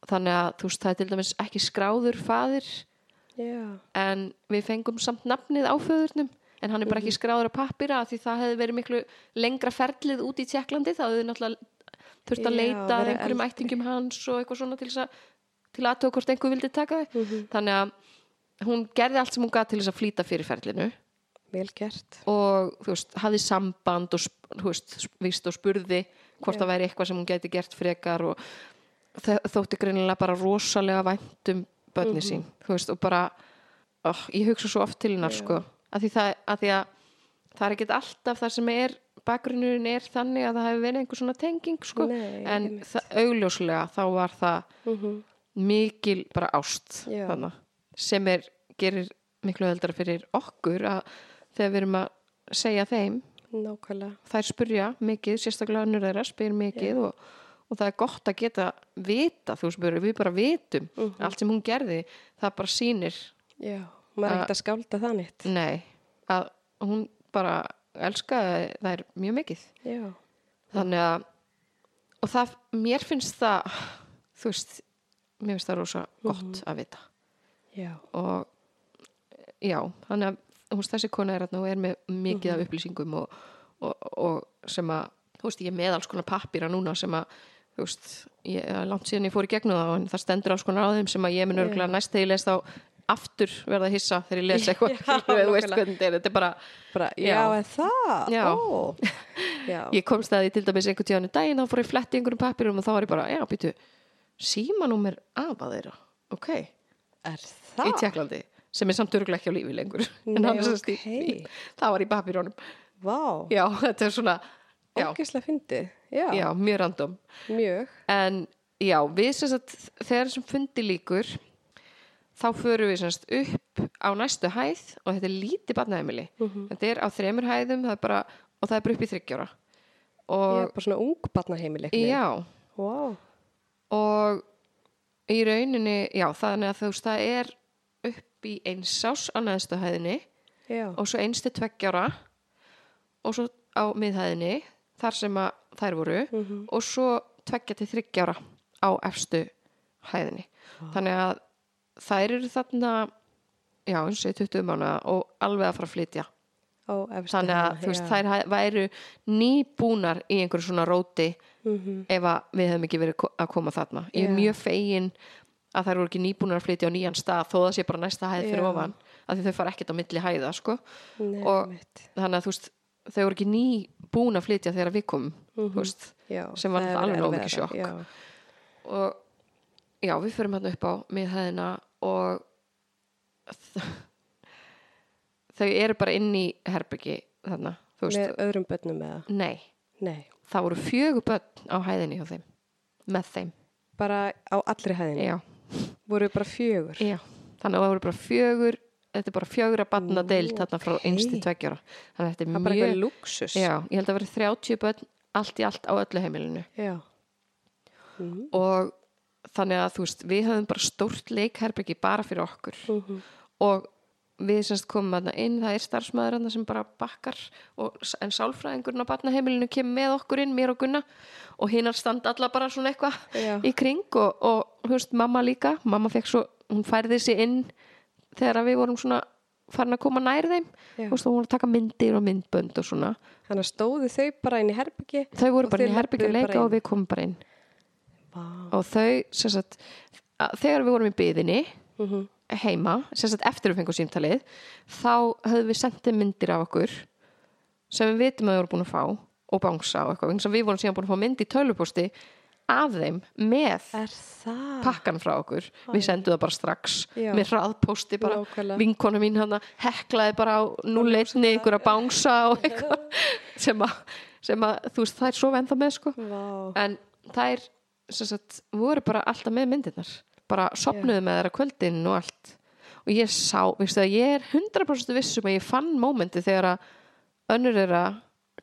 Þannig að þú veist það er til dæmis ekki skráður faðir. Já, en við fengum samt nafnið á föðurnum en hann er bara ekki skráður á pappira því það hefði verið miklu lengra ferlið út í Tjekklandi þá hefði náttúrulega þurft að Já, leita verið einhverjum eldri. ættingum hans og eitthvað svona til að til aðtöku hvort einhver vildi taka þau. Þannig að hún gerði allt sem hún gat til þess að flýta fyrir ferlinu. Vel gert. og þú veist, hafði samband og veist, vist og spurði hvort Já. það væri eitthvað sem hún gæti gert frekar og þótti greinilega bara rosalega væntum börni sín, þú veist, og bara oh, ég hugsa svo oft til hennar sko, að því, það, að því að það er ekkert alltaf það sem er bakgrunnurinn er þannig að það hefur verið einhver svona tenging sko, Nei, en það, augljóslega þá var það Mm mikil bara ást þarna, sem er, gerir miklu öðaldara fyrir okkur að þegar við erum að segja þeim Nákvæmlega. þær spurja mikið, sérstaklega önnur þeirra spyr mikið og, og það er gott að geta vita, þú spyrir, við bara vitum Mhm. allt sem hún gerði, það bara sýnir Já, maður er Að- ekkert að skálda það nýtt. nei, að hún bara elskaði þær mjög mikið. Já, þannig að og það, mér finnst það þú veist, mér finnst það rosa gott að vita. Já, og já, þannig að þú veist, þessi kona er hérna og er með mikið af upplýsingum og, og, og sem að þú veist, ég er með alls konar pappýra núna sem að þú veist, ég, langt síðan ég fór í gegnum það en það stendur alls konar á þeim sem að ég mun örgulega næst þegar ég les þá aftur verða að hissa þegar ég les eitthvað þetta er, þetta er bara bara, já, Já. er það? Já. Ó, já, ég komst að því til dæmis einhvern tíðan í daginn þá fór ég að fletti einhverjum pappýrum og þá var ég bara, já, býtu símanúmer afa þeirra ok, í? Tjekklandi sem er samt örgulega ekki á lífi lengur en Nei, hann sérst í, ok. í það var í pappýrónum Vá, já, þetta er svona. Já, já, mjög random mjög. en já, við sem sagt þegar þessum fundi líkur þá förum við semst upp á næstu hæð og þetta er lítið barnaheimili. Þetta er á þremur hæðum það bara, og það er bara upp í þryggjóra og bara svona ungbarnaheimili. já, Vá, og í rauninni, já, þannig að þú veist það er upp í einsás á næstu hæðinni já, og svo einstu tveggjára og svo á miðhæðinni þar sem að þær voru og svo tveggja til þryggjára á efstu hæðinni. Þannig að þær eru þarna já eins og í 20 mánu og alveg að fara að flytja efstu þannig að veist þær væru nýbúnar í einhverju svona róti Mhm. ef að við hefum ekki verið að koma þarna ég er Já. mjög fegin að þær voru ekki nýbúnar að flytja á nýjan stað þó það sé bara næsta hæð fyrir Já. ofan af því þau fara ekkert á milli hæða sko Nei, og mitt. þannig að þú veist þau voru ekki nýbúin að flytja þegar við komum Mhm. þú veist Já, sem var alveg mikið sjokk. Og já, við förum hann upp á miðhæðina og þau eru bara inn í herbyggi þarna, með öðrum börnum eða? nei Nei, það voru fjögur börn á hæðinni hjá þeim með þeim, bara á allri hæðinni. já, Voru bara fjögur. já þannig að það voru bara fjögur þetta er bara fjögur að barna deilt þarna frá ókei. einstu tveggjára þannig að þetta Það er er bara eitthvað mjög luxus. já, ég held að vera 30 börn allt í allt á öllu heimilinu Já. Mhm. og þannig að þú veist við höfum bara stórt leikherbyggi bara fyrir okkur Mhm. og við semst komum aðna inn, það er starfsmæður aðna sem bara bakkar og, en sálfræðingurinn á barnaheimilinu kemur með okkur inn, mér og Gunna og hinnar standa alla bara svona eitthvað í kring og, og þú veist, mamma líka mamma fekk svo, hún færði sig inn þegar við vorum svona farin að koma nær þeim veist, hún voru að taka myndir og myndbönd og svona Þannig að stóðu þau bara inn í herbyggi. þau voru Og bara inn í bara leika og við komum bara inn. Og þau, sagt þegar við vorum í byðinni Mhm. heima, sem sagt eftir við fengum símtalið þá höfðum við sendið myndir af okkur sem við vitum að við vorum búin að fá og bangsa og eitthvað, við vorum síðan búin að fá mynd í tölvuposti af þeim með Er það? pakkan frá okkur við sendum það bara strax Já. með hraðpósti bara Nákvæmlega. vinkona mín hann heklaði bara á núleitni ykkur að bánsa og eitthvað sem að, sem að þú veist það er svo venda með sko Vá. en þær sem sagt, voru bara alltaf með myndirnar. Bara sopnuðu með þeirra kvöldin og allt. Og ég sá, veistu að ég er 100% vissum að ég fann mómenti þegar að önnur þeirra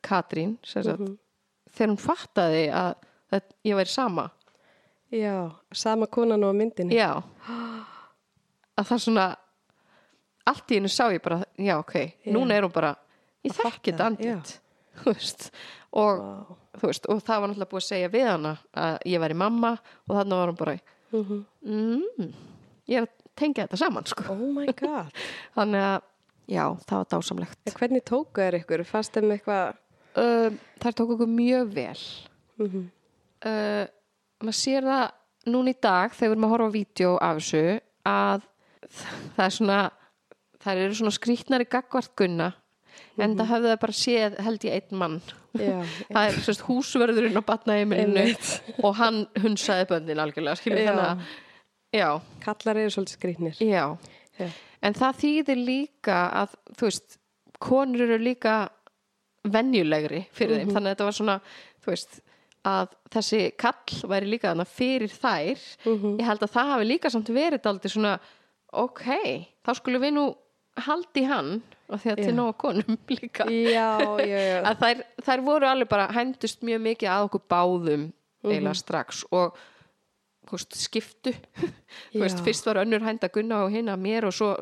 Katrín sem sagt, þegar hún fattaði að, að ég væri sama. Já, sama konan og á myndinni. já. Að það svona allt í hennu sá ég bara, já ok núna er hún bara, ég Að þekki fatta, þetta andlit og, Vá. Þú veist, og það var náttúrulega búið að segja við hana að ég væri mamma og þannig var hún bara Mhm. mm, ég er að tengja þetta saman sko. Oh my god. þannig að já, það var dásamlegt En hvernig tóku þér ykkur? Fannst þeim eitthvað... um, þær tók okkur mjög vel Mm uh, maður sér það núna í dag þegar við erum að horfa á vídeo af þessu að það er svona þær eru svona skrýtnari gagvart gunna en það höfðu það bara séð held ég einn mann. Já, það er sérst húsverðurinn á batnaheimilinu og hann hunsaði böndin algjörlega skilur Já. þannig að já, kallar eru svolítið skrýtnir. en það þýðir líka að þú veist, konur eru líka venjulegri fyrir þeim. Þannig að þetta var svona, þú veist að þessi kall væri líka þannig fyrir þær. Ég held að það hafi líka samt verið aldrei svona ok, þá skulum við nú haldi hann og því að til Já. nóga konum líka. Já, já, já. að þær, þær voru alveg bara hændust mjög mikið að okkur báðum eiginlega strax og veist, skiptu. Veist, fyrst var önnur hænda Gunna og hinn að mér og svo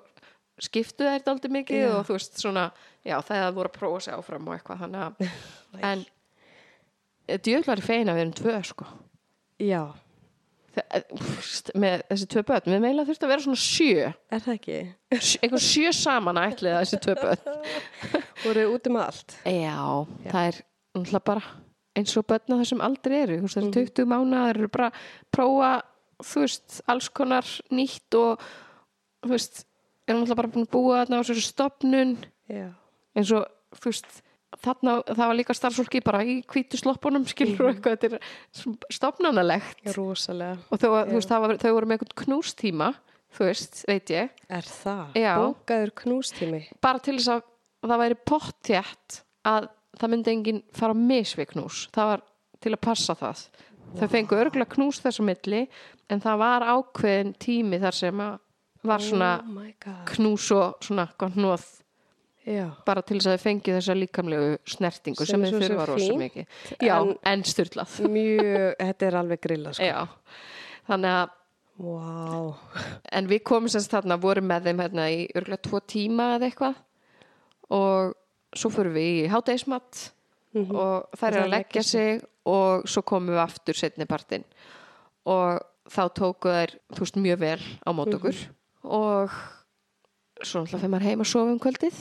skiptu þær dálítið mikið og þú veist svona, það voru að prófa sig áfram og eitthvað þannig að en djöflari fein að við erum tvö sko. Já, með þessi tvö börn, við meila þurfti að vera svona sjö. Er það ekki? Sjö- einhver sjö saman að ætliða þessi tvö börn. Voru út um allt? Já, það er náttúrulega bara eins og börn á þessum aldrei eru. Þú veist, það er 20 mánuðar eru bara prófa, þú veist, alls konar nýtt og þú veist, er náttúrulega bara búin að búa þarna á þessu stopnun Já. eins og, þú veist þarna, það var líka starfsfólki bara í hvítu sloppunum skilur og eitthvað, þetta er stopnanalegt Rosalega. og þau, þú veist, var, þau voru með einhvern knústíma þú veist, veit ég Er það? Já. Bókaður knústími? bara til þess að það væri pottjætt að það myndi enginn fara á misvið knús það var til að passa það þau fengu örgulega knús þessu milli en það var ákveðin tími þar sem að var svona Oh my god. knús og svona gott nóð Já. bara til þess að þau fengið þessa líkamlegu snertingu Sem sem, er þau þurfa rosa mikið. já, en- en, styrlað Mjög, þetta er alveg grilla sko. þannig að Vá. en við komum semst þarna, vorum með þeim hérna í örgulega tvo tíma eða eitthvað. Og svo fyrir við í hátægismat og þær eru að leggja sig. og svo komum við aftur setni partinn. Og þá tóku þær þú veist mjög vel á mót okkur. Og svo náttúrulega fyrir maður heim að sofa um kvöldið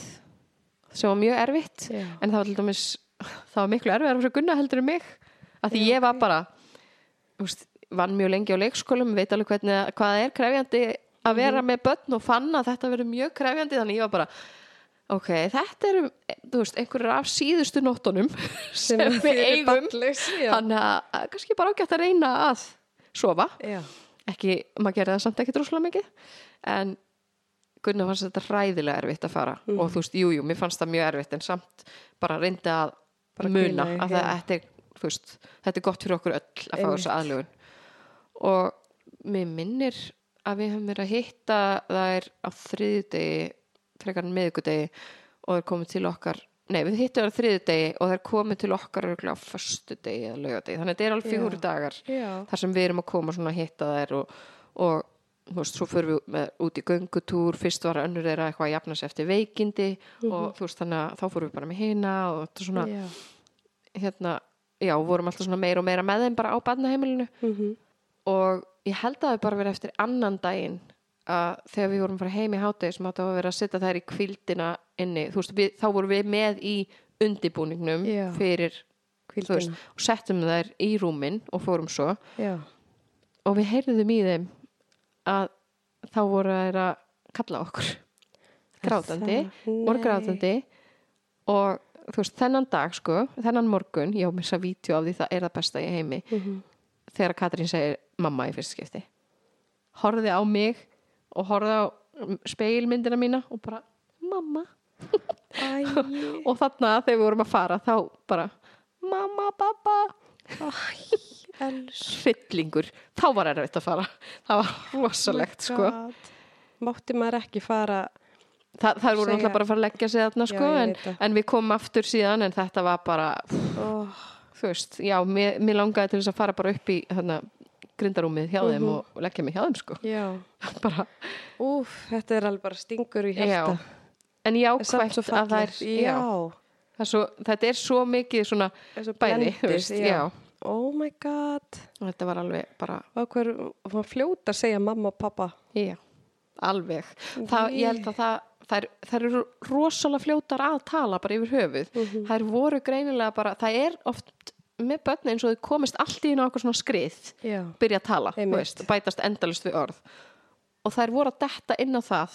sem var mjög erfitt Já. en það var til dæmis það var miklu erfiðar fyrir Gunna heldur en mig að því ég var bara veist, vann mjög lengi á leikskólum veit alveg hvernig, hvað er krefjandi að vera með börn og fann að þetta verið mjög krefjandi þannig ég var bara ok, þetta eru veist, einhverjar af síðustu nóttunum sem, við þið eru eigum já. þannig að að kannski bara ágætt að reyna að sofa Já. ekki, maður gerði það samt ekki droslega mikið en Gunnar fannst þetta hræðilega erfitt að fara Mm. og þú veist, jú, jú, mér fannst það mjög erfitt en samt bara reyndi að Bara muna í, að það, já. þetta, er, þú veist, þetta er gott fyrir okkur öll að fá þessu aðlugun og mér minnir að við höfum verið að hitta það er á þriðjudegi frekar en miðvikudegi og þeir komið til okkar nei, við hittum það á þriðjudegi og þeir komið til okkar á föstudegi eða laugadegi, þannig að þetta er alveg Já. fjóri dagar Já. þar sem við erum að koma að hitta þær og, og þú veist, svo förum við með, út í göngutúr, fyrst var önnur þeirra eitthvað að jafna sig eftir veikindi og þú veist þannig að þá fórum við bara með hina og þetta svona, Já. hérna já, vorum alltaf svona meira og meira með þeim bara á barnaheimilinu Mhm. og ég held að það bara verið eftir annan daginn að þegar við vorum að fara heim í hátegi sem átti að vera að setja þær í kvildina inni, þú veist, við, þá vorum við með í undibúningnum Já. fyrir Hvíldin. og settum þær í rúmin og fórum svo Já. og við heyrðum í þeim að þá voru þær að kalla okkur grátandi, það? voru Nei. grátandi og þú veist, þennan dag sko, þennan morgun, ég á að vídeo af því það er það besta í heimi Mhm. þegar Katrín segir mamma í fyrst skipti horfði á mig og horfði á speilmyndina mína og bara mamma og þarna þegar við vorum að fara þá bara mamma, pappa els hryllingur, þá var erfitt að fara. Það var rosalegt sko. Mátti maður ekki fara Þa, það voru náttúrulega bara að fara að leggja sig þarna sko, ég en, en við komum aftur síðan en þetta var bara, oh, þú veist já, mér, mér langaði til þess að fara bara upp í þarna, grindarúmið hjá þeim og, og leggja mig hjá þeim sko. Já, bara, úf, þetta er alveg bara stingur í já. hjarta. En jákvæmt að það er fallegt. Já, það er svo, þetta er svo mikið svona svo bæði, þú veist, já. Oh my god. Og þetta var alveg bara, hver, fljóta að segja mamma og pappa? Já, alveg. Það, ég held að það þær, þær eru rosalega fljótar að tala bara yfir höfuð, Mhm. þær voru greinilega bara, það er oft með börni eins og þau komist allt í okkur svona skrið Já, byrja að tala, veist, bætast endalist við orð. Og þær voru að detta inn á það.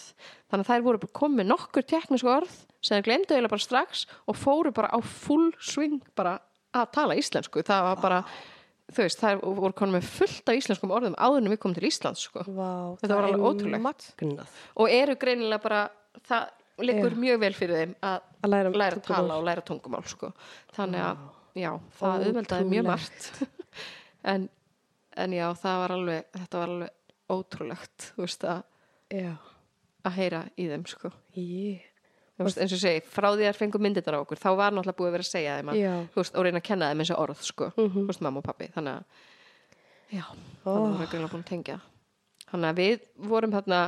Þannig að þær voru komið nokkur teknísku orð sem þær glemdu eiginlega bara strax og fóru bara á full swing bara að tala íslensku. Það var bara, þú veist, þær voru konum með fullt af íslenskum orðum áður en við komum til Íslands sko. vá Þetta var alveg ótrúlegt. Magnað. Og eru greinilega bara það liggur mjög vel fyrir þeim að Að læra, læra tala og læra tungumál sko. þannig að, já, það auðveldaði mjög margt. En, en já, það var alveg þetta var alveg ótrúlegt þú veist, að, Já, að heyra í þeim sko. ég Þú veist, eins og segi, frá því að fengu myndirnar á okkur þá var náttúrulega búið að vera að segja þeim að, veist, og reyna að kenna þeim þessi orð sko, þú veist, mamma og pappi þannig að, já, Oh. var greinlega búin að tengja. Þannig að við vorum þarna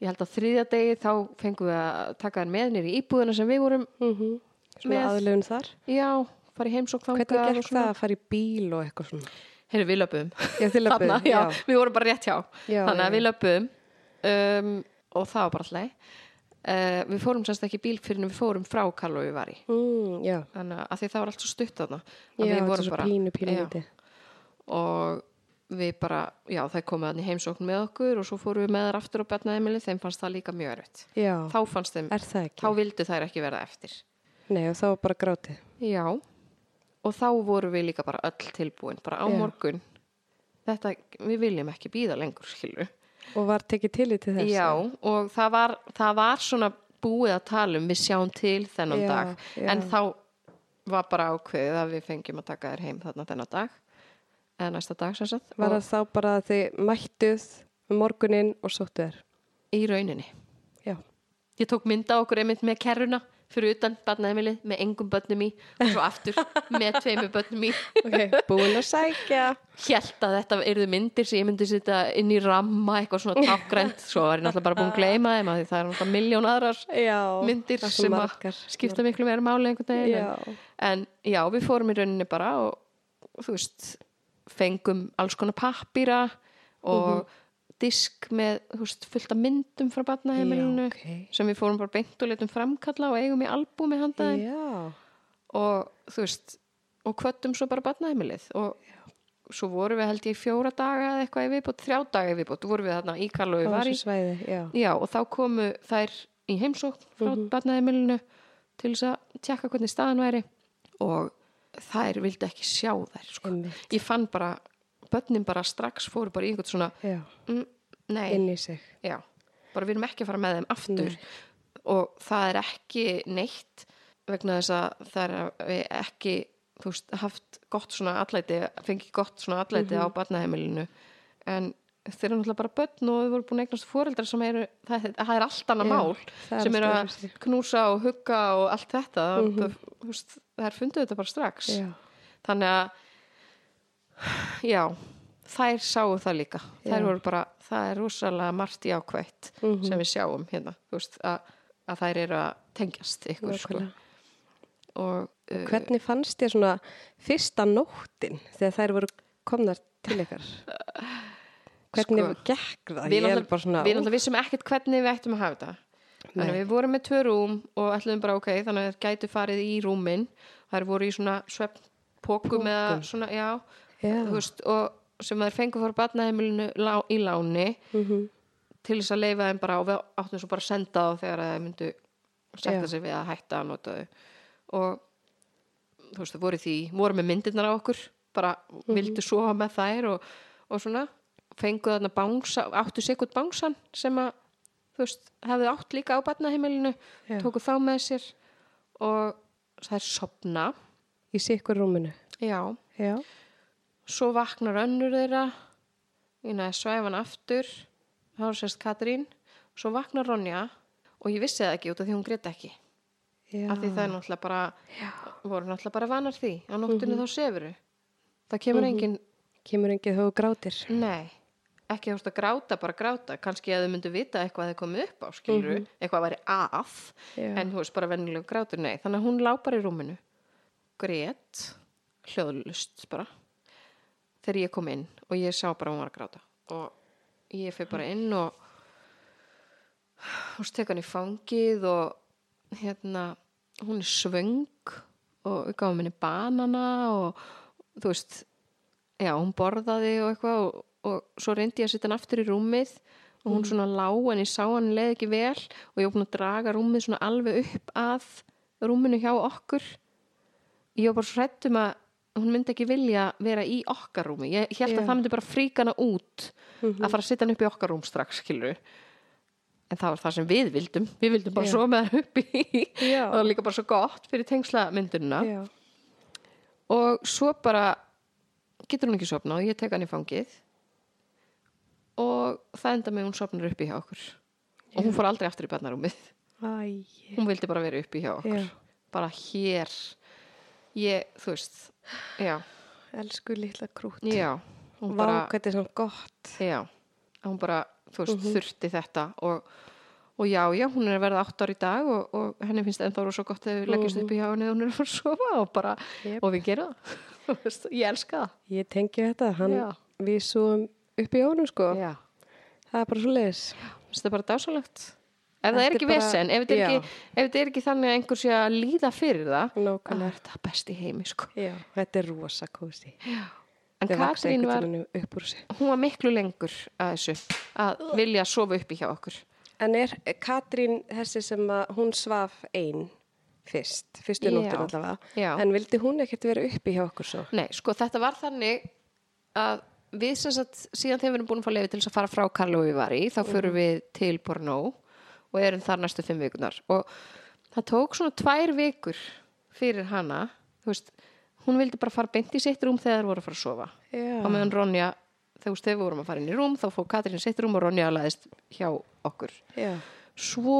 ég held að þriðja degi þá fengum við að taka þær með nýri íbúðina sem við vorum mm Svona Með- aðlöfun þar. Já, fara í heimsók þangað Hvernig og gekk það að fara í bíl og eitthvað svona? Heyrðu, við löpum Já, löbbuðu, Þarna, já, við vorum bara rétt hjá. Já, þannig að við löpum um, og það var bara alltaf uh, við fórum semst ekki bíl fyrir en við fórum frá Karlo við var í mm, þannig að því það var allt svo stutt að já við vorum bara pínu, pínu já, og við bara, já það komið þannig heimsókn með okkur og svo fórum við með þar aftur á Bjarnaðemili, þeim fannst það líka mjög erfitt. Já, þá fannst þeim, það þá vildu þær ekki verða eftir. Nei, og þá var bara grátið. Já, og þá vorum við líka bara öll tilbúin, bara á Já. morgun. Þetta, við viljum ekki býða lengur skilur Og var tekið til í til þess Já, og það var, það var svona búið að tala um við sjáum til þennan Já, dag. já. en þá var bara ákveðið að við fengjum að taka þér heim þarna þennan dag. Eða næsta dag sem sagt. Var það þá bara að þið mættuð um morguninn og sóttu þér í rauninni. Já, ég tók mynda okkur einmitt með kerruna fyrir utan barnaðemilið með engum börnum í og svo aftur með tveimur börnum í ok, búin að sækja Hjælt að þetta eruðu myndir sem ég myndi setja inn í ramma eitthvað svona tákgrænt svo var ég náttúrulega bara búin að gleyma þeim því það er náttúrulega miljón aðrar Já, myndir sem margar. að skipta miklu meira máli einhvern veginn Já, en, já, við fórum í rauninni bara og, þú veist fengum alls konar pappíra og Mhm. Disk með veist, fullt af myndum frá barnaheimilinu Já, ok. sem við fórum bara beint og letum framkalla og eigum í albúmi handa þeim já, og þú veist og kvöttum svo bara barnaheimilið. Og svo vorum við held ég fjóra daga eða eitthvað í viðbót, þrjá daga í viðbót vorum við þarna í Karlo á við var í já. Já, og þá komu þær í heimsókn frá mm barnaðimilinu til þess að tjekka hvernig staðan væri. Og þær vildi ekki sjá þær sko. Ég fann bara, börnin bara strax fóru bara í einhvern svona mm, nei, inn í sig. Já. Bara við erum ekki að fara með þeim aftur. Og það er ekki neitt vegna þess að það er ekki þú veist, haft gott svona allæti, fengið gott svona allæti Mhm. á barnaheimilinu. En þeir eru náttúrulega bara börn og þau voru búin eignast fóreldrar sem eru, það, það er allt annað mál það er sem eru að knúsa og hugga og allt þetta. Það, þú veist, það er fundið þetta bara strax. Mhm. Já, þannig að já, þær sáu það líka þær Já. voru bara, það er rosalega margt jákvætt Mhm. sem við sjáum hérna, þú veist, að, að þær eru að tengjast ykkur sko. og uh, Hvernig fannst þér svona fyrsta nóttin þegar þær voru komnar til ykkar? Hvernig Sko, gekk það? við Ég náttúrulega vissum ekkert hvernig við ættum að hafa þetta þannig að við vorum með tvö rúm og ætluðum bara ok, þannig að þær gætu farið í rúmin þær voru í svona svefnpokum eða Pokum. svona, já, veist, og sem þær fengu fór barnaheimilinu lá, í láni Mhm. til þess að leifa þeim bara og við áttum svo bara að senda þá þegar þeir myndu setja sig við að hætta að nota þau. Og þú veist, þau voru því voru með myndirnar á okkur bara vildu sofa með þær og, og svona fengu þarna bánsa, áttu sikkert bánsan sem að þú veist, hefði átt líka á barnaheimilinu tóku þá með sér og þær sopna Í sikkur rúminu. já, Já. Svo vaknar önnur þeirra. Ég næði svæfan aftur. Þá er sérst Katrín. Svo vaknar Ronja. Og ég vissi það ekki út af því hún grét ekki. Já. af því það er náttúrulega bara voru náttúrulega bara vanar því. Á nóttunni þá sefuru það kemur engin, Kemur engið þú grátir. nei. Ekki þú veist að gráta, bara gráta. Kannski að þau myndu vita eitthvað þeir komið upp á skiluru, eitthvað væri að. Já. en þú veist bara vennileg grátur, nei. Þannig að hún lá bara í rúminu. Grét. Hljóðlust bara þegar ég kom inn og ég sá bara hún var að gráta. Og ég fyrir bara inn og hún stek hann í fangið og hérna hún er svöng og við gáum henni banana og þú veist já, hún borðaði og eitthvað og, og svo reyndi ég að setja hann aftur í rúmið og hún svona lá en ég sá hann leið ekki vel og ég búin að draga rúmið svona alveg upp að rúminu hjá okkur. Ég var bara svo hrættum að hún myndi ekki vilja vera í okkar rúmi. Ég held Já. að það myndi bara fríka hana út að fara að setja hann upp í okkar rúm strax skilur en það var það sem við vildum. Við vildum bara Já. svo með hann upp í Já. og það var líka bara svo gott fyrir tengsla myndunina Já. og svo bara getur hún ekki sopna og ég tek hann í fangið. Og það enda með hún sopnar upp í hjá okkur. Og hún fór aldrei aftur í barnarúmið. Æ. hún vildi bara vera upp í hjá okkur. Bara hér ég, þú veist já, Elsku litla krút. já hún bara, er svona gott. já hún bara, þú veist, Mhm. þurfti þetta og, og já, já, hún er að verða átt ár í dag og, og henni finnst ennþá rosa gott þegar við leggjast upp í hjá henni og hún er að fara að sofa og bara. Jep. og við gerum það ég elska það Ég tengi þetta. Hann, Já. við súum upp í honum sko. já, Það er bara svo leiðis. þetta er bara dásalegt ef það er ekki bara- vesen, ef þetta er já. ekki, ef þetta er ekki þannig að einhver sé að líða fyrir það Nákvæmlega. er þetta best í heimi sko. Já, þetta er rosa kósi. en Þau Katrín var, hún var miklu lengur að þessu, að vilja sofa upp í hjá okkur En er Katrín þessi sem að hún svaf einn fyrst, fyrstu nóttin allavega, Já. en vildi hún ekkert vera uppi hjá okkur svo? Nei, sko þetta var þannig að við sem sagt síðan þegar við erum búin að fá lefi til þess að fara frá Karlói var í, þá förum við til Bornó og erum þar næstu fimm vikunar og það tók svona tvær vikur fyrir hana veist, hún vildi bara fara beint í sitt rúm þegar þær voru að fara að sofa Já. og meðan Ronja, þegar við vorum að fara inn í rúm þá fór Katrín sitt rúm og Ronja laðist hjá okkur Já. svo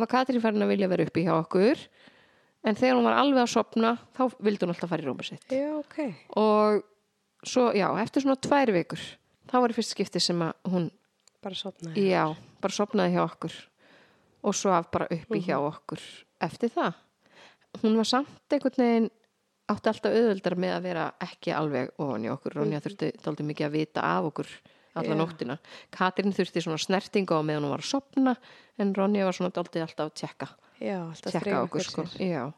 var Katrín farin að vilja vera uppi hjá okkur en þegar hún var alveg að sopna þá vildi hún alltaf fara í rúmið sitt Já, ok. og svo, já, eftir svona tvær vikur þá var í fyrst skipti sem að hún Bara sopnaði. já, bara sopnaði hjá okkur og svo af bara uppi hjá Mhm. okkur eftir það hún var samt einhvern veginn átti alltaf auðveldar með að vera ekki alveg ofan í okkur, Ronja þurfti dálítið mikið að vita af okkur alla Mhm. Já. nóttina Katrín þurfti svona snertingu á meðan hún var að sopna en Ronja var svona dálítið alltaf að tjekka Já, alltaf tjekka okkur sko. já,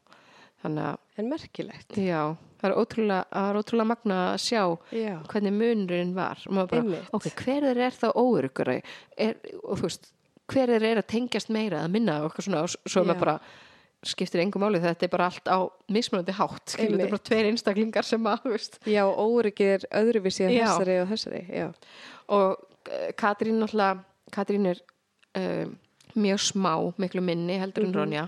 þannig En merkilegt. já, það er ótrúlega, ótrúlega magna að sjá Já. hvernig munurinn var bara, ok, hver er, er það óurugur og þú veist hver er, er að tengjast meira að minna og svona, svo maður bara skiptir engum máli þetta er bara allt á mismunandi hátt skilur, þetta er bara tveir einstaklingar sem að, veist Já, óryggið er öðruvísi að þessari og þessari. Já. og uh, Katrín náttúrulega Katrín er um, mjög smá, miklu minni heldur en Ronja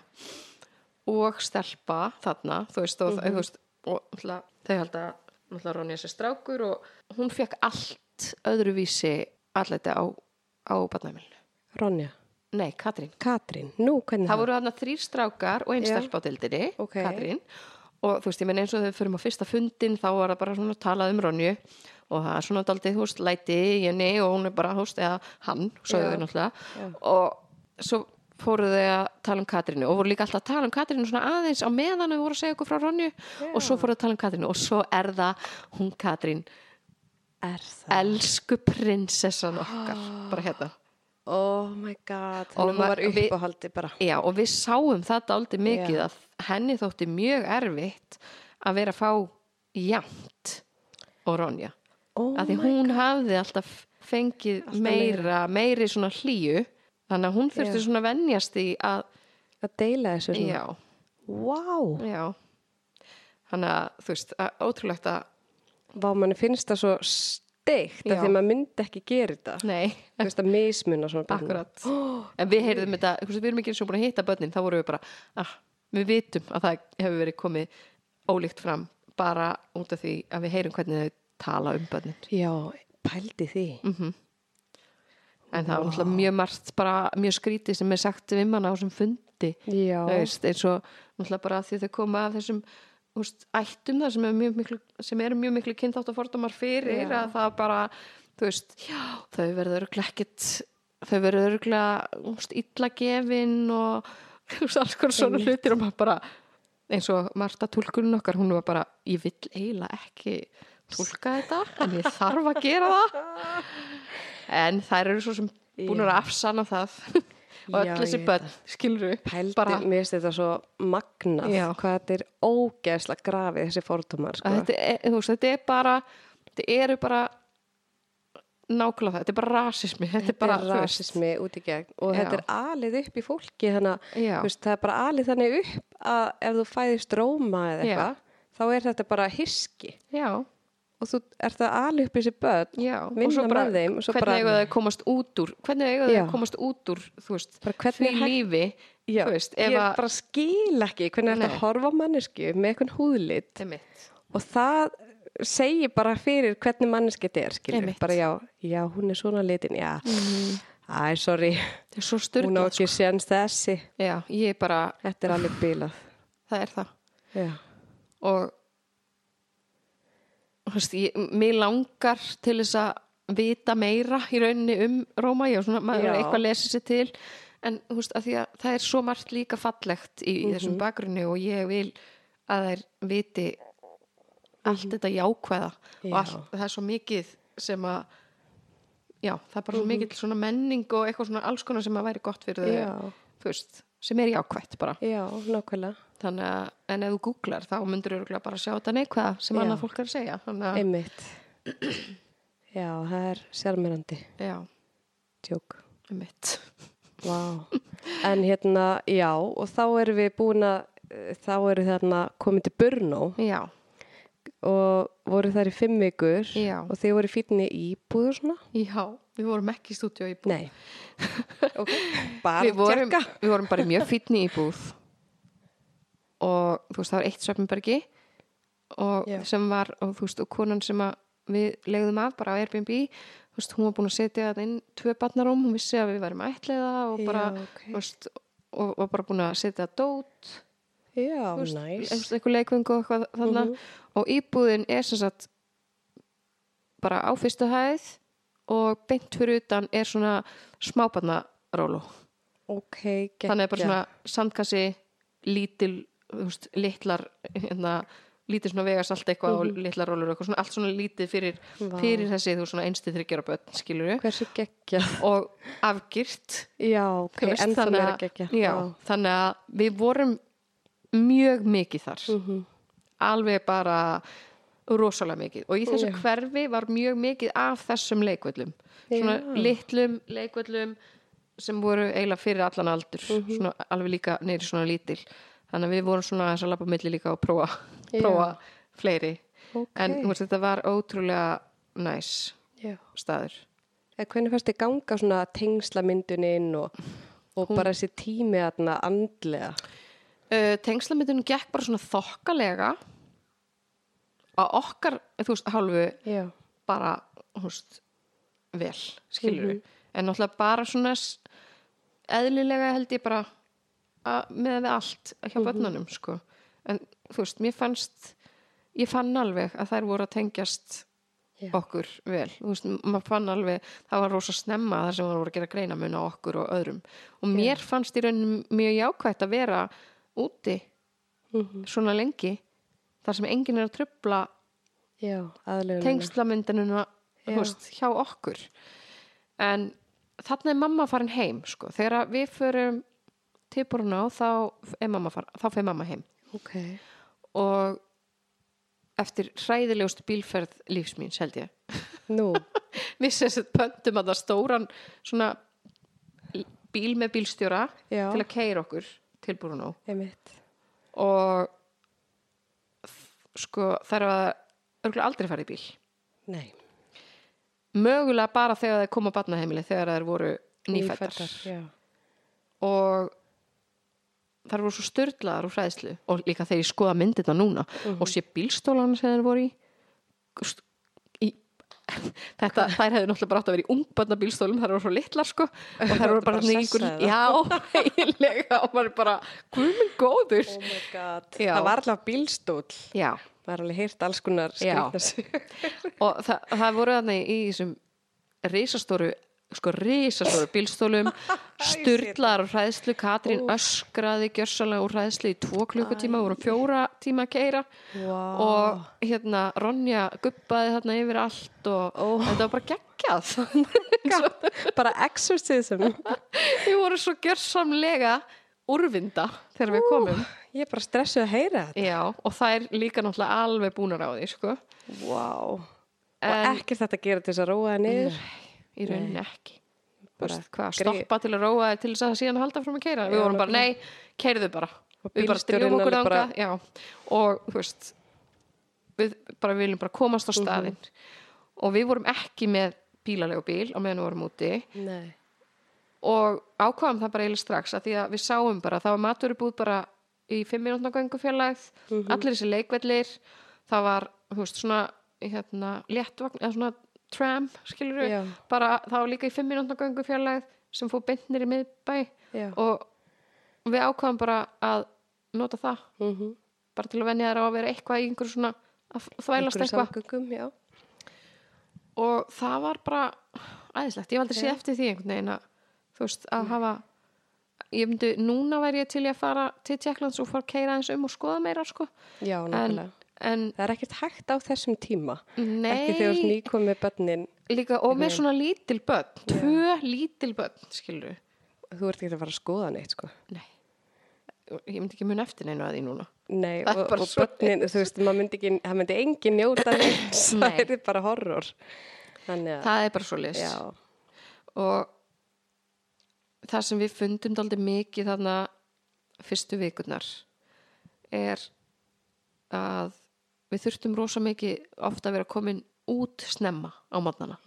og stelpa þarna, þú veist, og, þú veist og þau held að Ronja sé strákur og hún fekk allt öðruvísi allæti á, á barnæmilinu. Ronja. Nei, Katrín. Katrín. Nú, hvernig Það voru þarna þrýr strákar og einn stelpa á dildinni, Ok. Katrín og þú veist, ég menn eins og þau fyrir á fyrsta fundin þá var það bara svona talað um Ronju og það er svona daldið, þú veist, læti í henni og hún er bara, þú veist, eða hann svo þau náttúrulega og svo fóru þau að tala um Katrínu og voru líka alltaf að tala um Katrínu svona aðeins á meðan þau voru að segja okkur frá Ronju og svo fóru að tala um Katrínu og svo er það hún Katrín elsku prinsessan okkar bara hérna Oh my god. Hún var uppáhaldi bara. Já, og við sáum þetta aldrei mikið Já. að henni þótti mjög erfitt að vera að fá jæmt og Ronja. Oh að því hún hafði alltaf fengið Alltaf meira, meiri svona hlýju þannig að hún þurfti Já. svona að venjast í að, Að deila þessu svona. já, Vá. já. Þannig að þú veist, að, ótrúlegt að vá manni finnst það svo steikt að því maður myndi ekki gera þetta. Nei, þú veist að mismuna svona börnum. akkurat. En við heyrðum þetta, við erum ekki svo búin að hitta börnin þá vorum við bara, ah, við vitum að það hefur verið komið ólíkt fram bara út af því að við heyrum hvernig þau tala um börnin. Já, pældi því en það var náttúrulega mjög margt bara mjög skrítið sem er sagt við manna á þessum fundi veist, eins og náttúrulega bara því þau koma af þessum veist, ættum það sem eru mjög miklu, sem eru mjög miklu kynþátt og fordómar fyrir Já. að það bara, veist já, þau verður ekkit þau verður örgulega þú veist, illa gefin og alls konar svona hlutir og maður bara eins og Marta túlkurinn okkar, hún var bara ég vill eiginlega ekki túlka þetta en ég þarf að gera það en þær eru svo sem búin að afsana það. Og öll þessi börn, pældi, bara mér finnst þetta svo magnað Já. hvað þetta er ógeðslega grafið þessi fordómar sko. þetta er, veist, þetta er bara þetta eru bara nákvæmlega það, þetta er bara rasismi. Þetta, er bara, veist, rasismi út í gegn. Og Já. þetta er alið upp í fólki þannig veist, það er bara alið þannig upp að ef þú fæðist róma eða eitthvað þá er þetta bara hiski já, og þú ert það alið upp í þessi börn já vinna bara, með þeim hvernig eiga þau að komast út úr hvernig eiga Já. að komast út úr veist, því lífi Já, veist, ég að bara skil ekki hvernig þetta Nei. horfa mannesku með eitthvað húðlit. Einmitt. og það segir bara fyrir hvernig manneski þetta er skilur, bara já, já, hún er svona litin já, æ, sorry. Er svo hún á ekki séns þessi. Já, ég bara, þetta er alveg bilað. Það er það. Og veist, ég, mér langar til þess að vita meira í rauninni um Róma, já, svona, maður er eitthvað að lesa sér til en veist, að því að það er svo margt líka fallegt í, í þessum bakgrunni og ég vil að þær viti allt þetta jákvæða og Já. allt, það er svo mikið sem að já, það er bara svo mikið svona menning og eitthvað svona alls konar sem að væri gott fyrir þau þú veist, sem er jákvætt bara. Já, nákvæmlega þannig að, en ef þú googlar þá myndur þú bara sjá þetta neikvæða sem annað fólk er að segja. Þannig að, einmitt. Já, það er sérmyrandi já, tjók einmitt. Vá. En hérna, já, og þá erum við búin að, þá eru þarna komið til Brno. Já, og voru þar í fimm vikur. Já. og þið voru fínni íbúð og svona? já, við vorum ekki í stúdíu í búð Nei. ok, bara tjekka. við vorum bara í mjög fínni í búð og þú veist það var eitt Sveppenbergi og Já. sem var og þú veist og konan sem að við legðum af bara á Airbnb þú veist hún var búin að setja þetta inn tvö barnaróm, hún vissi að við værum ætliða og bara, Já, ok. þú veist og, og bara búin að setja dót Já, þú veist, næs. einhvers- einhver leikving og eitthvað þannig Mhm. og íbúðin er sem sagt bara á fyrstu hæð og beint fyrir utan er svona smábarnaróló Ok, geggja. þannig er bara svona sandkassi lítil, þú veist, litlar hérna, lítið svona vegasalt eitthvað og litlar rólur eitthvað svona allt svona lítið fyrir, Mhm. Fyrir þessi þú svona einstið þryggjara börn, skilur við Hversu geggja. og afgirt Já, ok, þú veist, en þannig að- geggja. já, þannig að við vorum mjög mikið þar Mhm. alveg bara rosalega mikið og í þessu Já. hverfi var mjög mikið af þessum leikvöllum svona Já. litlum leikvöllum sem voru eiginlega fyrir allan aldur Mhm. svona alveg líka neyri svona lítil þannig að við vorum svona að lappa milli líka og prófa, prófa fleiri Ok. en veist, þetta var ótrúlega næs Já. staður En hvernig fannst þið ganga svona tengslamyndunin og, og bara þessi tími aðna andlega? uh, tengslamyndunum gekk bara svona þokkalega á okkar, þú veist, hálfu Já. bara, þú veist, vel, skilur við. En náttúrulega bara svona eðlilega held ég bara með við allt hjá Mhm. börnunum, sko. En þú veist, mér fannst, ég fann alveg að þær voru að tengjast Já. okkur vel. Þú veist, maður fann alveg, það var rosa snemma þar sem maður voru að gera greinamun á okkur og öðrum. Og mér fannst í rauninni mjög jákvætt að vera úti Mhm. svona lengi, þar sem enginn er að aðlega. tengslamyndinuna hjá okkur en þarna er mamma farin heim sko. þegar við förum til Brunó þá er mamma, heim. Ok. og eftir hræðilegust bílferð lífsmíns held ég. Nú, við sérst pöntum að það stóran svona bíl með bílstjóra Já. til að keira okkur til einmitt. og sko þar var örgulega aldrei farið í bíl. Nei, mögulega bara þegar þeir koma á barnaheimili þegar þeir voru nýfættar og þar voru svo störtlaðar úr hræðslu og líka þegar ég skoða myndirna núna og sé bílstólan sem þeir voru í, í þetta, þær hefðu náttúrulega bara átt að vera í ungbönda bílstólum, þær voru svo litlar sko og þær voru bara, sessaði já, eiginlega og maður bara, guðminn góður. Oh. Það var alltaf bílstóll. já, Það er alveg heyrt alls konar og það, það voru þarna í þessum risastóru sko risastóru bílstólum styrlar og hræðslu Katrín öskraði gjörsalega úr hræðslu í tvo klukkutíma, voru fjóra tíma að keira Wow. og hérna Ronja guppaði þarna yfir allt og Ó. þetta var bara geggjað Bara exorcism. við vorum svo gjörsamlega úrvinda þegar við komum Ég er bara stressuð að heyra þetta. já, og það er líka náttúrulega alveg búnar á því sko. Wow. En- Og ekkert þetta að gera til þess að róa það niður. Í rauninni ekki. Bara hvað, stoppa til að róa til þess að síðan halda fram að keira við vorum bara, nei, keirðu bara. Við bara drifum okkur ánga og þú veist við bara viljum bara komast á Mhm. staðinn. Og við vorum ekki með bílalegu bíl á meðan við vorum úti. Nei. og ákvaðum það bara eiginlega strax að því að við sáum bara, það var maturubúð bara í fimm minútna göngufjarlægð Mhm. allir þessi leikvellir það var, þú veist, svona hérna, léttvagn, eða svona tram, skilur Já. bara var líka í fimm minútna göngufjarlægð sem fór bentnir í miðbæ. Já. og við ákvaðum bara að nota það, Mm bara til að venja þær á að vera eitthvað í einhverju svona að þvælast eitthvað. og það var bara æðislegt, ég valdi sé eftir því einhvern veginn að þú veist, að hafa ég myndi, núna væri ég til að fara til Tjekklands og fara að keira eins um og skoða meira sko, Já, en. En Það er ekkert hægt á þessum tíma. nei, Ekki þegar þú nýkom með börnin. líka, og með svona lítil börn tvö lítil börn, skilur Þú ert ekki að fara að skoða neitt, sko. nei ég myndi ekki mun eftir neinu að því núna Nei, Það og, og börnin, þú veist, maður myndi ekki, það myndi engin njóta neins. það er bara horror. Þannig að, það er bara svo list já, og það sem við fundum daldi mikið þarna fyrstu vikurnar er að við þurftum rosa mikið ofta að vera komin út snemma á mótnana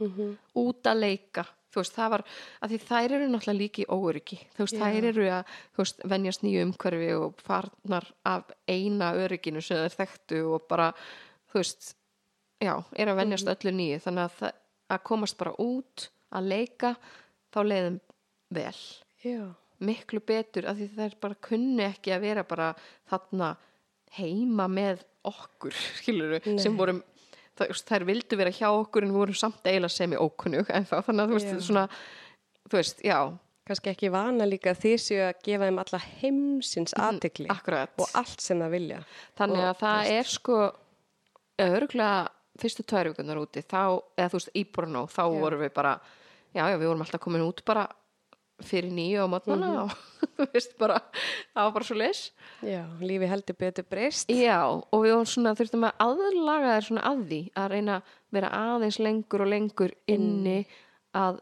út að leika. Þú veist, það var, að því þær eru náttúrulega líki í óöryggi, þú veist, Já. þær eru að þú veist, venjast nýju umhverfi og farnar af eina örygginu sem þær þekktu og bara þú veist, já, er að venjast öllu nýju, þannig að, það, að komast bara út að leika þá leiðum vel. Já, miklu betur af því þær bara kunni ekki að vera bara þarna heima með okkur skilur Nei. sem vorum það, þær vildu vera hjá okkur en við vorum samt eiginlega sem í ókunnug en þá þannig að þú veist Já. svona þú veist, já, kannski ekki vana líka þið séu að gefa þeim alla heimsins aðtikli akkurat og allt sem það vilja. þannig og, að það er sko örgulega fyrstu tvær vikunar úti þá, eða þú veist, í Brno þá Já. vorum við bara, já, já, við vorum alltaf komin út bara fyrir nýju á mótnana Mhm. og þú veist bara, það var bara svo leys Já, lífi heldur betur breyst. Já, og við svona, þurftum að aðlaga þér svona að því að reyna að vera aðeins lengur og lengur inni að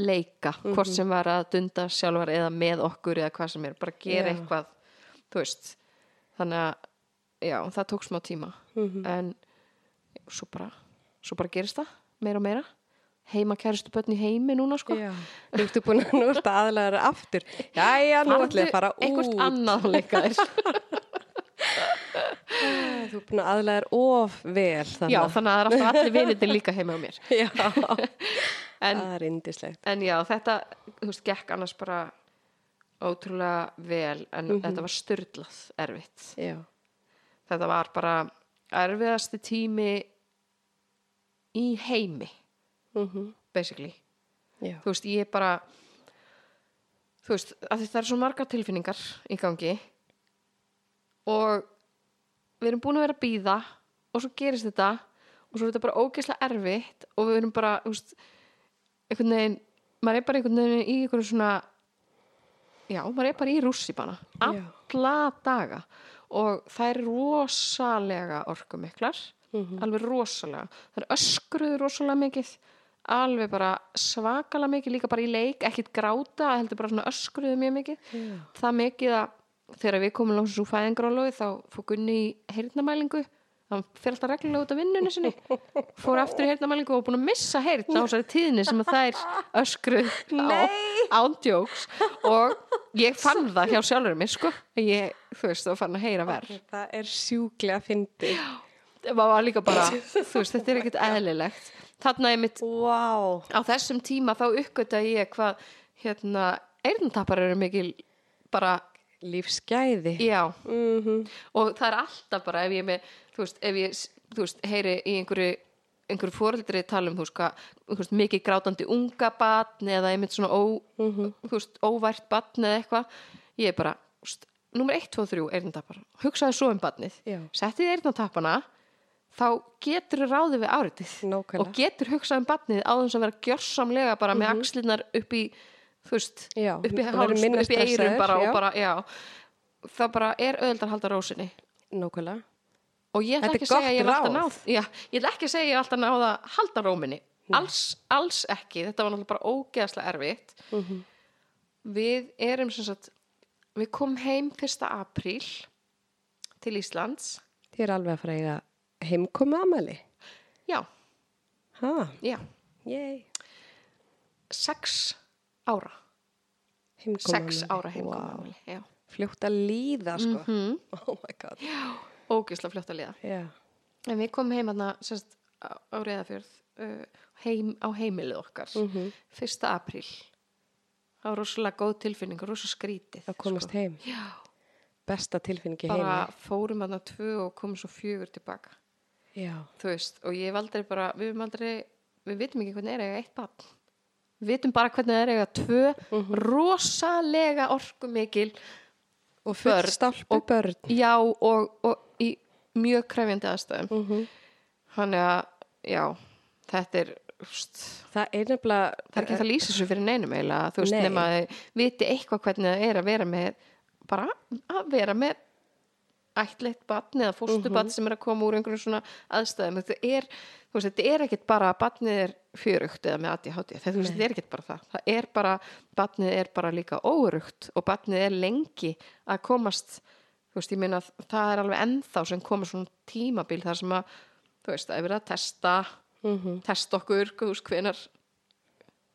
leika, hvort sem var að dunda sjálfar eða með okkur eða hvað sem er, bara gera Já. eitthvað þú veist þannig að, já, það tók smá tíma en svo bara, svo bara gerist það meira og meira heima kæristu börn í heimi núna sko þú ertu búin að nú ertu þér aftur. Jæja, nú ég að fara út. einhvert annað að leika þér Þú er búin að þér of vel. Þannig. Já, þannig að það er alltaf allir vinir líka heima á mér Já, en það er indislegt. en já, þetta, þú veist, gekk annars bara ótrúlega vel en þetta var styrlað erfitt Já, þetta var bara erfiðasti tími í heimi mm basically, já, þú veist, ég bara þú veist, að það er svo margar tilfinningar í gangi og við erum búin að vera að býða og svo gerist þetta og svo er þetta bara ógeðslega erfitt og við erum bara, þú veist einhvern veginn, maður er bara einhvern veginn í einhvern svona já, maður er bara í rússibana Já. alla daga og það er rosalega orkumiklar alveg rosalega. Það er öskruð rosalega mikið alveg bara svakalega mikið líka bara í leik, ekkit gráta heldur bara svona öskruðu mjög mikið. Já. það mikið að þegar við komum lóksins úr fæðingarálogi þá fór Gunni í heyrnamælingu hann fer alltaf reglulega út af vinnunni sinni. Fór aftur í heyrnamælingu og búin að missa heyrn á þessari tíðni sem að það er öskruð á ándjóks og ég fann það hjá sjálfur mér sko ég, þú veist, þá fann að heyra verð Það er sjúklega fyndi. það var líka bara, þú veist, þetta er ekkert eðlilegt þarna ég mitt Vá. á þessum tíma þá uppgöta ég hvað hérna, eyrntappar eru mikil bara, Lífsgæði. já. Mm og það er alltaf bara ef ég með, veist, ef ég veist, heyri í einhverju einhverju fóreldri tala um, þú veist, hvað, þú veist, mikið grátandi unga batn eða einmitt svona ó, þú veist, óvært batn eða eitthvað, ég er bara númer 1, 2, 3, eyrnatappar hugsaði svo um batnið, settið eyrnatappana þá getur ráðið við áritið Nákvæmlega. og getur hugsað um batnið á þess að vera gjörsamlega bara með axlirnar upp í þú veist, Já, upp í háls, upp í stressaður, bara já. og bara, já það bara er auðvitað að halda rósinni Nákvæmlega. og ég ætla er ekki að segja að ég gott alltaf náð já, ég ætla ekki að segja að ég hef alltaf náð að halda róminni alls, alls ekki, þetta var náttúrulega bara ógeðslega erfitt Mhm. við erum sem sagt við komum heim 1. apríl til Íslands Þið er alveg að eiga heimkomu amæli. já, Ha, já, yey. sex ára Heimkomu sex ára heimkomu Vá. já, Fljótt að líða, sko. Mhm. Oh my god. ógeðslega fljótt að liða Já. en við komum heim aðna sérst, á, á Reyðafjörð uh, heim, á heimilið okkar Mm 1. apríl það var rosalega góð tilfinning og rosalega skrítið Að komast sko. heim. já, Besta tilfinningi bara heimi. fórum aðna tvö og komum svo fjögur tilbaka Já. þú veist, og ég hef aldrei bara við höfum aldrei, við vitum ekki hvernig er eiga eitt barn við vitum bara hvernig það er eiga tvö Mhm. rosalega orkumikil Og Börn og- börn. já, og, og í mjög krefjandi aðstæðum Mm þannig að, já þetta er, Það er nefnilega... það er ekki hægt að lýsa þessu fyrir neinum eiginlega, þú veist, Nei. nema að viti eitthvað hvernig það er að vera með bara að vera með ættleitt batn eða fóstubatn Mhm. sem er að koma úr einhverjum svona aðstæðum. Þetta er, þú veist, þetta er ekkit bara að batnið er fjörugt eða með þú veist, þetta er ekkit bara það, það er bara batnið er bara líka órugt og batnið er lengi að komast þú veist, ég meina að það er alveg ennþá sem komur svona tímabil þar sem að þú veist, það er verið að testa Mm testa okkur, þú veist, hvenar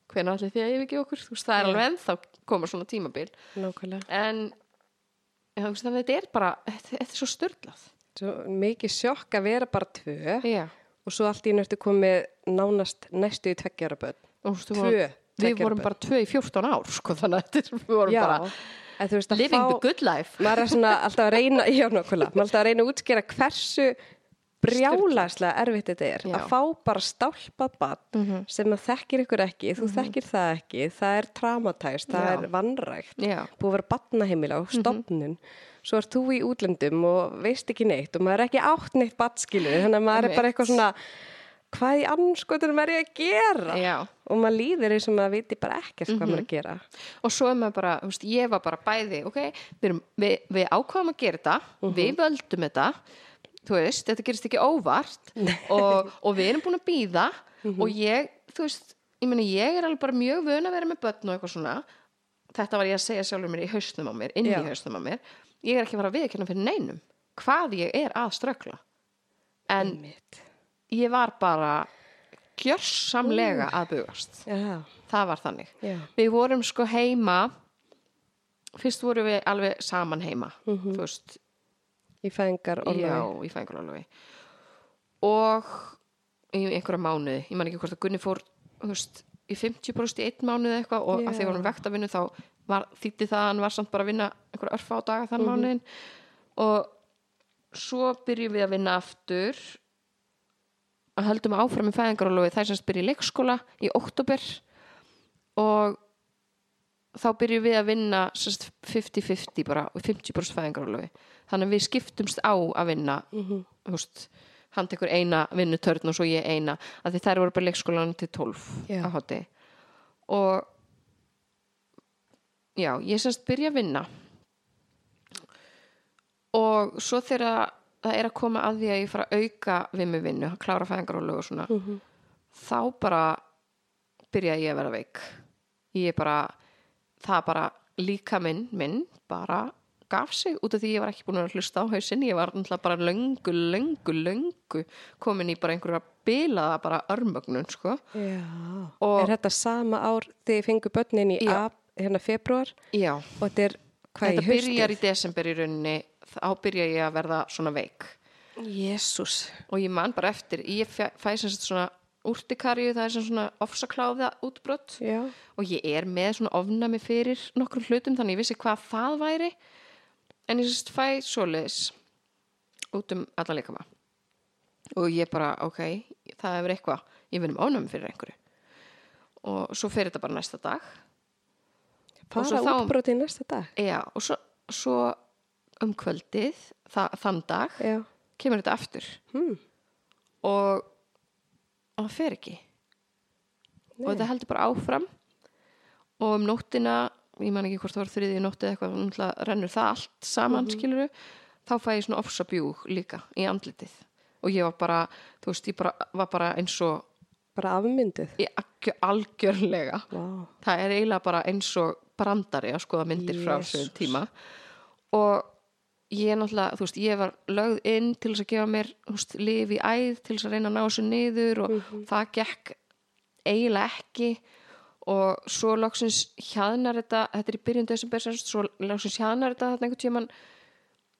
hvenar allir því að yfirgefa okkur? Þú veist, það er alveg ennþá koma svona tímabil. Nákvæmlega. en já, þetta er bara þetta, þetta er svo störlað Svo mikið sjokk að vera bara tvö já. og svo allt í nörtu komið nánast næstu í tveggjara börn. við Tvö vorum, við vorum bara tvö í 14 ár sko, þannig að þetta er, við vorum Já, bara veist living fá, the good life maður er alltaf að reyna, já maður alltaf að reyna að útskýra hversu brjálaslega erfitt þetta er Já. að fá bara stálpað barn Mhm. sem að þekkir ykkur ekki, þú þekkir það ekki, það er traumatæst, það Já. er vannrægt, búið að vera barnaheimila Mhm. og stopnun, svo ert þú í útlöndum og veist ekki neitt og maður er ekki átt neitt batskilu, þannig að maður er bara eitthvað svona, hvað í anskotunum er ég að gera? já Og maður líður eins og maður viti bara ekkert Mhm. hvað maður er að gera. og svo er maður bara, veist, ég var bara bæði ok, við, erum, við, við ákváðum að gera þetta Mhm. við völdum þetta þú veist, þetta gerist ekki óvart og, og við erum búin að býða Mhm. og ég, þú veist ég meina, ég er alveg bara mjög vön að vera með börn og eitthvað svona. Þetta var ég að segja sjálfur mér í hausnum á mér, inn Já. í hausnum á mér. Ég er ekki að fara að viðkynna fyrir neinum hvað ég er að ströggla. En Einmitt. ég var bara gjörsamlega að bugast. Já, það var þannig. Já. Við vorum sko heima Fyrst vorum við alveg saman heima Þú veist, Í fæðingar og já, í fæðingarorlofi. Og í einhverja mánuði Ég man ekki hvort að Gunni fór þú veist, í 50% í einn mánuði eitthvað og Já. að því vorum vekt að vinna þá var, þýtti það að hann var samt bara að vinna einhverja örfa á daga þann mánuðin og svo byrjum við að vinna aftur að höldum áfram í fæðingarorlofi. Þær sem byrja í leikskóla í oktober og þá byrjum við að vinna sem sagt, 50-50 bara og 50% fæðingarorlofi þannig að við skiptumst á að vinna Mhm. þú veist, hann tekur eina vinnutörn og svo ég eina að því þær voru bara í leikskólanum til 12 Já. á hátti og já, ég semst byrja að vinna og svo þegar það er að koma að því að ég fara að auka við mig vinnu, að klára fæðingarorlofi og svona Mhm. þá bara byrja ég að vera veik ég bara það bara líka minn, minn bara gaf sig út af því ég var ekki búin að hlusta á hausinn. Ég var náttúrulega bara löngu, löngu, löngu komin í bara einhverja bilaða bara örmögnun sko. Er þetta sama ár þegar ég fengu börnin í ap, hérna februar já, og þetta er hvað þetta í byrjar í desember í rauninni. Þá byrja ég að verða svona veik. Jésús. og ég man bara eftir ég fæ, fæ sem sagt svona úrtikarju það er sem svona ofsakláða útbrott Já. og ég er með svona ofnami fyrir nokkrum hlutum þannig ég vissi hvað það væri en ég sérst fæ svoleiðis út um allan leikama og ég bara, ok það hefur eitthvað, ég vinn um ofnami fyrir einhverju og svo fer þetta bara næsta dag svo Fara þá- útbrotið næsta dag. já, og svo, svo um kvöldið það, þann dag Já. kemur þetta aftur Hmm. og, og það fer ekki. Og þetta heldur bara áfram. Og um nóttina ég man ekki hvort það var þriðið nótti eða eitthvað náttúrulega rennur það allt saman mm þá fæ ég svona ofsabjúg líka í andlitið. Og ég var bara, þú veist, ég bara, var bara eins og Bara afmynduð. ég, algjör- algjörlega. Vá. það er eiginlega bara eins og brandari að skoða myndir frá Jesús. þessum tíma. Og ég er náttúrulega, þú veist, ég var lögð inn til þess að gefa mér, þú veist, lif í æð til þess að reyna að ná þessu niður og það gekk eiginlega ekki. Og svo loksins hjaðnar þetta, þetta er í byrjun desember svo loksins hjaðnar þetta þarna einhvern tíman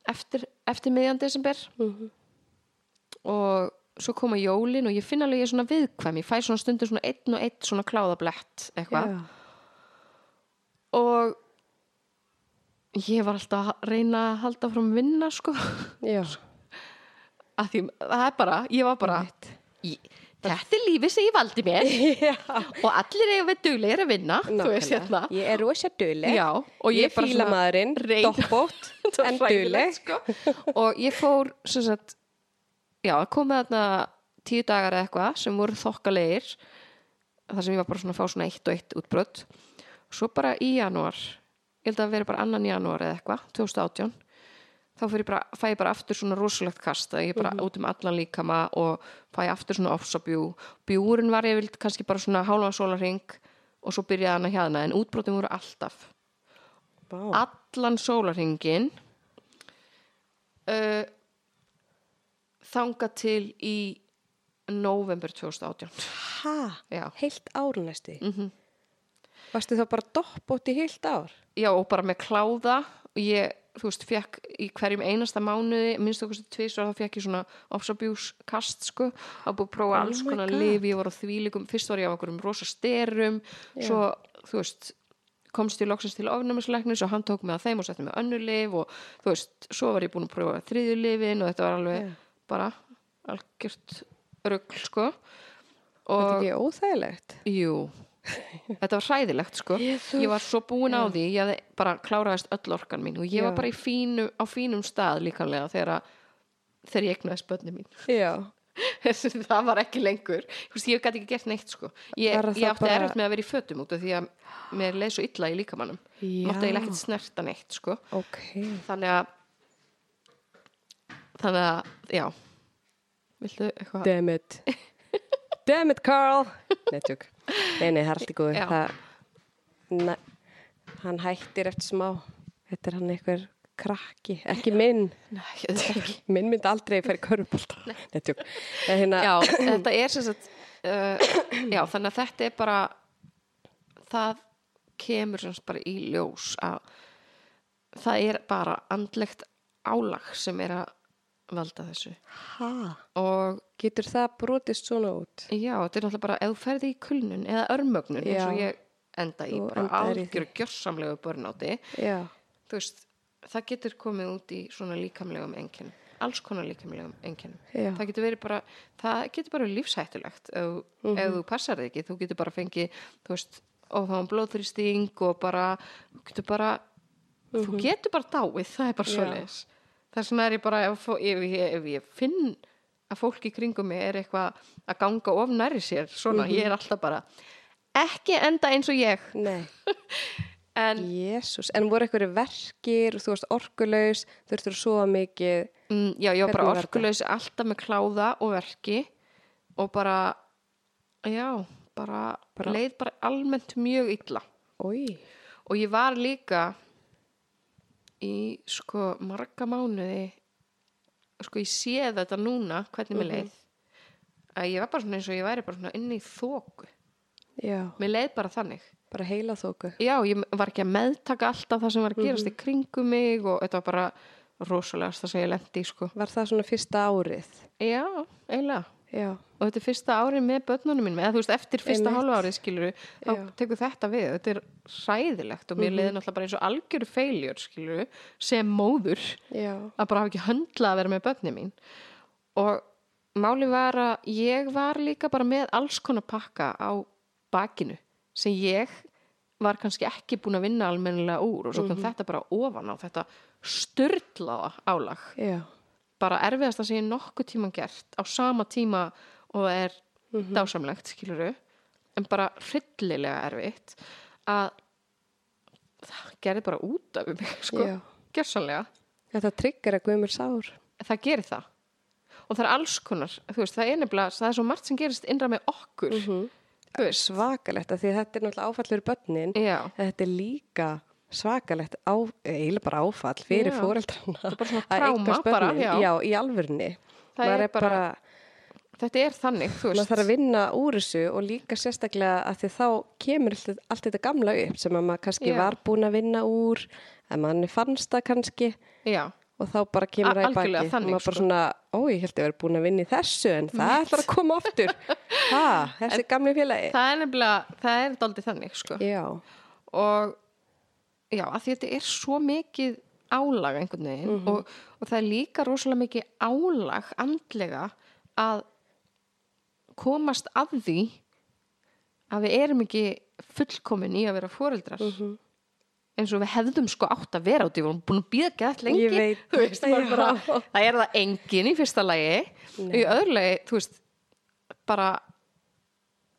eftir, eftir miðjan desember. Og svo koma jólin og ég finn alveg ég er svona viðkvæm ég fæ svona stundum svona einn og einn svona kláðablett eitthvað. Já. og ég var alltaf að reyna að halda frá að vinna sko. Að því það er bara, ég var bara ég, þetta er lífið sem ég valdi mér. Já. og allir eiga við duglegir að vinna þú veist hérna. Ég er rosa og ég ég bara fíla svona maðurinn, reyn- doppótt, Það var en duðleg. sko. og ég fór sagt, já, komið þarna tíu dagar eða eitthvað sem voru þokkalegir þar sem ég var bara svona að fá svona eitt og eitt útbrödd svo bara í janúar ég held að það veri bara annan janúar eða eitthvað 2018 þá ég bara, fæ ég bara aftur svona rosalegt kast að ég bara út um allan líkama og fæ aftur svona ofsabjú bjúrin var ég vild kannski bara svona hálfa sólarring og svo byrjaði hann að hérna en útbrottin voru alltaf Vá. allan sólarhingin uh, þanga til í november 2018 Ha? já. Heilt ár næstu. Mhm. Varstu þá bara doppótt í heilt ár? Já og bara með kláða. Og ég, þú veist, fekk í hverjum einasta mánuði, minnst okkur tvís og þá fekk ég svona ofsabjúskast sko, að búið að prófa Oh alls konar lifi, ég var á þvílikum fyrst var ég á einhverjum rosa styrum svo, þú veist komst ég loksins til ofnæmisleiknis og hann tók mig að þeim og setti mig önnu lif og þú veist, svo var ég búin að prófa þriðju lifin og þetta var alveg Já. bara algjört rugl sko. Þetta og er ekki óþægilegt. Jú, þetta var hræðilegt sko Jesús. Ég var svo búin á því, ég bara kláraðist öll orkan mín og ég var Já. bara í fínu, á fínum stað líkanlega þegar, þegar ég egnaði spönni mín Já. það var ekki lengur veist, ég gæti ekki gert neitt sko ég, Var ég átti bara- erfitt með að vera í fötum út af því að mér leið svo illa í líkamannum mátti eiginlega ekkert snerta neitt sko Ok. þannig að þannig að, já viltu eitthvað Damn it. Damn it, Carl. Nei, tjók. Nei, nei, það er allt í góðu. Það, hann hættir eftir smá. Þetta er hann einhver krakki. Ekki minn. Nei, þetta ekki Minn myndi aldrei færi. Nei, tjók. En Hérna, já, þetta er sem sagt uh, já, þannig að þetta er bara það kemur sem sagt bara í ljós að það er bara andlegt álag sem er að valda þessu ha? og Getur það brotist svona út? já, þetta er náttúrulega bara þú ferði í kulnun eða örmögnun eins og ég enda í bara algjöru gjörsamlegu börnáti Já. þú veist, það getur komið út í svona líkamlegum engjum alls konar líkamlegum Já. það getur verið bara, það getur bara lífshættulegt ef, Mhm. ef þú passar þig ekki þú getur bara fengið, þú veist ofháðan blóðþrýsting og bara þú getur bara, þú getur bara dáið, það er bara Mhm. Já. Þess vegna er ég bara, ef, ef, ég, ef ég finn að fólk í kringum mig er eitthvað að ganga of nærri sér svona, Mhm. ég er alltaf bara ekki enda eins og ég Nei. en Jésús. En voru einhverju verkir, þú varst orkulaus, þurftur að sofa mikið. Mm, já, ég var bara orkulaus alltaf með kláða og verki og bara já, bara, Bara- leið bara almennt mjög illa Ói. og ég var líka í sko marga mánuði sko ég sé þetta núna hvernig mér leið að ég var bara svona eins og ég væri bara svona inni í þóku Já, mér leið bara þannig. Bara heila þóku. já, ég var ekki að meðtaka alltaf það sem var að gerast í kringum mig og þetta var bara rosalegast það sem ég lendi í sko. Var það svona fyrsta árið? já, eiginlega Já, og þetta er fyrsta árið með börnunum mínum eða þú veist, eftir fyrsta hálfa árið skilur þá Já. tekur þetta við, þetta er hræðilegt og mér Mhm. leiði náttúrulega bara eins og algjöru feiljur skilur sem móður já, að bara hafa ekki höndla að vera með börni mín. Og máli var að ég var líka bara með alls konar pakka á bakinu sem ég var kannski ekki búin að vinna almennilega úr og svo kom þetta bara ofan á þetta styrlaða álag. Já, bara erfiðast að segja nokkuð tíma gert á sama tíma og það er dásamlegt, skiluru en bara hryllilega erfitt að það gerði bara út af mig, sko, já. gersanlega Þetta tryggur að guðmur sár. það gerir það. Og það er alls konar, þú veist, það er nefnilega það er svo margt sem gerist innra með okkur. Þú veist, Svakalegt að því þetta er náttúrulega áfallur börnin. já. Þetta er líka svakalegt á, eiginlega bara áfall fyrir Já. fóreldrana. er bara að bara, börnin. já. já, í alvörni. Er bara- þetta er þannig, þú maður þarf að vinna úr þessu og líka sérstaklega að því þá kemur allt, þetta gamla upp sem að maður kannski Já. var búin að vinna úr en manni fannst það kannski og þá bara kemur það í baki þannig, maður bara sko. svona, ó ég held að ég verið búin að vinna í þessu en það ætlar að koma aftur ha, þessi gamli félagi það er nefnilega það er daldið þannig, sko og já, að því þetta er svo mikið álag einhvern veginn Mhm. og, og það er líka rosalega mikið álag andlega að komast að því að við erum ekki fullkomin í að vera foreldrar. Mhm. eins og við hefðum sko átt að vera út í vorum búin að býða lengi. Ég veit. þú veist, bara, það er það engin í fyrsta lagi. Í öðru lagi, þú veist bara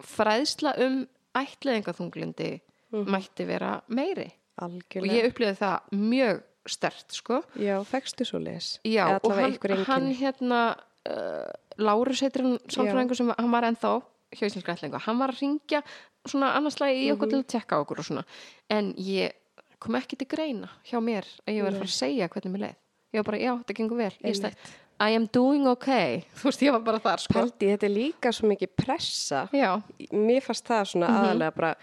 fræðsla um ætleðingaþunglindi mætti vera meiri og algjörlega ég upplýði það mjög stert sko. Já, fegstu svo les Já, og hann, hann hérna uh, Lárus heitir hann sálfræðingur sem hann var ennþá hjá Íslenska ætlingu, hann var að ringja svona annarslagi í okkur til að tekka okkur og svona, en ég kom ekki til greina hjá mér að ég var að fara að segja hvernig mér leið, ég var bara, já, þetta gengur vel ég stæð, I am doing okay. Þú veist, ég var bara þar, sko. Paldi, þetta er líka svo mikið pressa. Já, mér fannst það svona Mhm. aðalega bara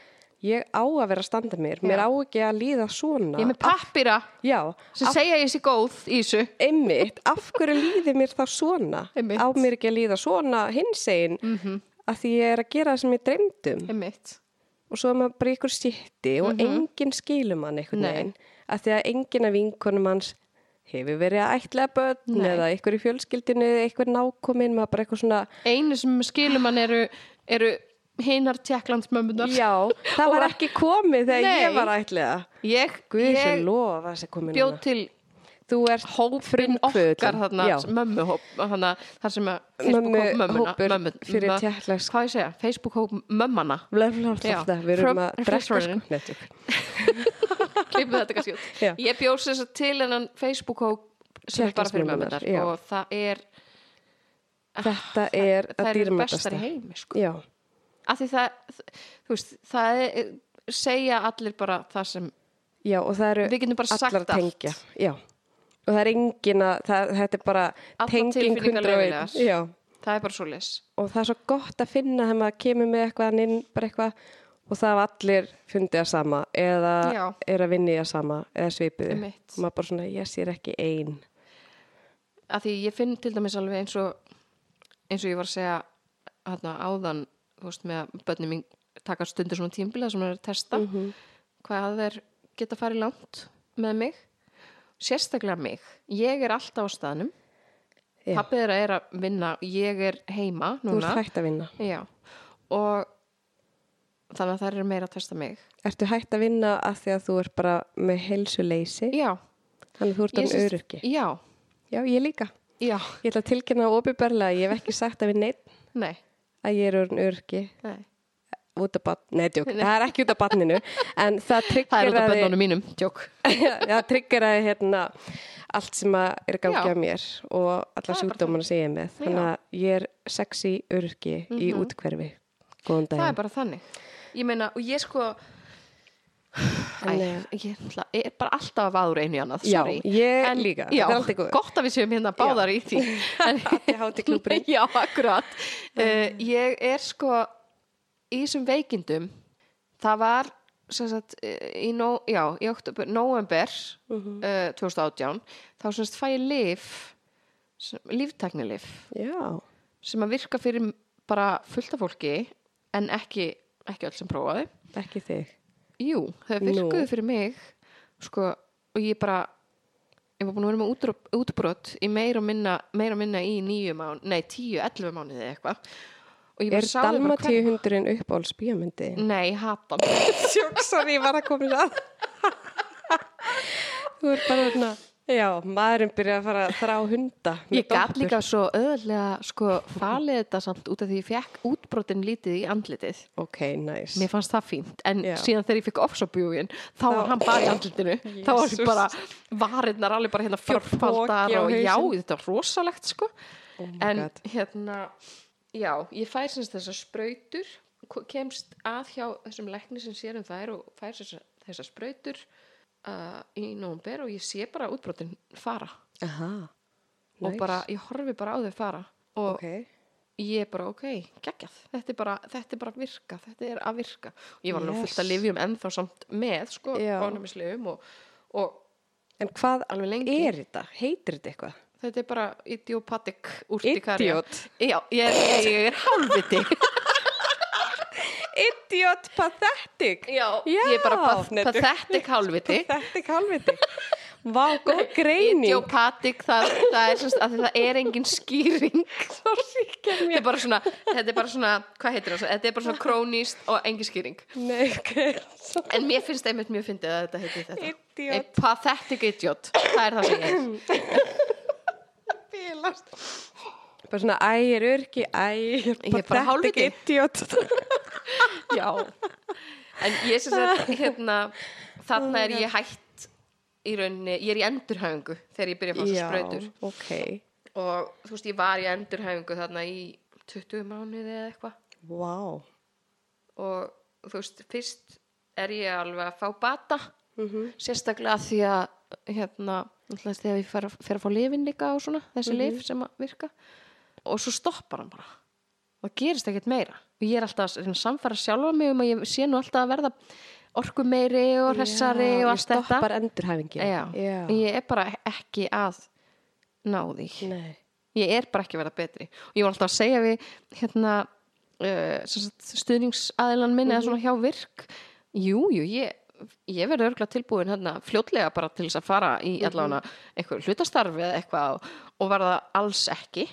ég á að vera að standa mér, mér á ekki að líða svona ég er með pappira já, sem segja ég sé góð í þessu einmitt, af hverju líði mér þá svona Einmitt. á mér ekki að líða svona hinsegin mm -hmm. að því ég er að gera það sem ég dreymdum einmitt, og svo er maður bara ykkur sýtti og enginn skilum hann einhvern Mhm. Nei. veginn að því að enginn af vinkonum hans hefur verið að ætla börn Nei. eða ykkur í fjölskyldinu eða ykkur nákomin maður bara eitthvað svona einu sem skilum hann eru, eru hinar tjekklandsmömmunar já, það var ekki komið þegar Nei. ég var ætla ég, ég bjóð til þú ert hópin okkar mömmuhóp þar sem að Mömmu- Facebook-hóp mömmuna hópur mömmu, fyrir tékknesk- hvað ég segja, Facebook-hóp mömmana. Blefla, Já, það, við erum að drekka sko klippum þetta kannski út. Ég bjóð þess að til hennan Facebook-hóp sem er bara fyrir mömmunar og það er Þetta er það að eru dýrmætasta. bestar í heimi sko. Já, af því það, þú veist, það er, segja allir bara það sem já, Við getum bara sagt allt. Já, og það er engin að, það, þetta er bara Allar tenging tilfinningar 101. leyfilegar. Já, það er bara svo les og það er svo gott að finna þegar maður kemur með eitthvað inn, bara eitthvað og það hafa allir fundið að sama eða Já. er að vinni að sama eða. Einmitt. Og maður bara svona, ég sér ekki ein. að því ég finn til dæmis alveg eins og eins og ég var að segja hérna, áðan veist, með að börnum mín taka stundir svona tímbila sem er að testa hvað þeir geta farið langt með mig sérstaklega mig ég er alltaf á staðnum Já. pappið þeirra er að vinna ég er heima Þú núna ert hægt að vinna. Já. og þannig að það er meira að testa mig Ertu hægt að vinna að því að þú ert bara með heilsuleysi? já, Þannig að þú ert Ég um öryrki. já, Já, ég líka. já, Ég ætla að tilkynna opiðberlega, ég hef ekki sagt að við neitt nei, að ég er orðin nei. út af barn, nei, djók, það er ekki út af barninu en það það er út af börnunum mínum, tjók það tryggeraði hérna allt sem að er að gangi Já. á mér og alla sem ég er með. Þannig að ég er sexy öryrki í útkverfi góðan það er bara þannig. Ég meina, og ég sko. Ég er bara alltaf að vaður einu í annað Já, ég En- líka. já, gott að við séum hérna báðar í því. En, ADHD-klúbburinn. já, akkurat. Uh, ég er sko í þessum veikindum það var sagt, eh, í, no, já, í oktober, november uh, 2018 þá sem sagt fæ ég lif líftæknilif Já, sem að virka fyrir bara fullt af fólki en ekki, ekki öll sem prófaði. Ekki þig. Jú, þau virkuðu Nú. fyrir mig sko, og ég bara ég var búin að vera með útbrot í meira og minna, meira og minna í nýju mán nei, tíu, ellefu mánuði eða eitthvað Er hundurinn uppáhalds bíómyndi? hvern- Nei, hata Sjók, sorry, ég var að koma það. Þú er bara þarna, já, maðurinn byrjaði að fara að þrá hunda. Ég doppur. líka svo öðlega sko falið þetta samt út af því ég fekk útbrotin lítið í andlitið Ok, nice. Mér fannst það fínt, en Já. síðan þegar ég fikk ofsabjúin, þá var hann bara í andlitinu þá var Jesus. ég bara, varirnar alveg bara hérna fjórfaldar og já, þetta var rosalegt sko Oh en God. hérna já, ég fær semst þessar sprautur ko- kemst að hjá þessum lækni sem sér um þær og fær þessar, sprautur uh, í nómber og ég sé bara útbrotin fara Aha, og bara, ég horfi bara á þau fara og Ok, ég er bara, ok, geggjað þetta er bara, þetta er bara virka, þetta er að virka og ég var alveg Yes. fullt að lifjum ennþá samt með, sko, Já. ánæmislifum og, og en hvað alveg lengi er þetta? Heitir þetta eitthvað? þetta er bara idiopatic urtikarja Idiot. já, ég er, er hálfviti Idiot pathetic. já, Já, ég er bara path pathetic hálfviti Pathetic halvviti. Vá, góð greining. idiopatic, það, það er semst að það er engin skýring Sorry, þetta er bara svona, þetta er bara svona hvað heitir það, þetta er bara svona króníst og engin skýring Nei, ok. Svo- En mér finnst einmitt mjög fyndið að þetta heiti þetta. Idiot. A pathetic idiot. Það er það sem ég er. Bílast. Bara svona, æ, ég er örki, æ, ég er Ég er bara hálfviti. idiot. Já. En ég sem sagt, hérna, þarna er ég hætt í rauninni, ég er í endurhæfingu þegar ég byrja að fá svo sprautur. ok. Og þú veist, ég var í endurhæfingu þarna í 20 mánuði eða eitthvað. Vá. Og þú veist, fyrst er ég alveg að fá bata. Mhm. Sérstaklega því að, hérna, þegar ég fer, að- að fá lifin líka og svona, þessi lif sem að virka. Og svo stoppar hann bara. Það gerist ekkert meira. Og ég er alltaf að samfæra sjálfa mig um að ég sé nú alltaf að verða orku meiri og hressari Já, og ég allt þetta. stoppar endurhæfingin. Já. Já. Ég er bara ekki að ná því. Nei. Ég er bara ekki að verða betri. Og ég var alltaf að segja við hérna, uh, stuðningsaðilan minn eða svona hjá virk. Jú, jú, ég, ég verði örgulega tilbúin hérna, fljótlega bara til þess að fara í allavega eitthvað hlutastarfi eða eitthvað og, og var það alls ekki.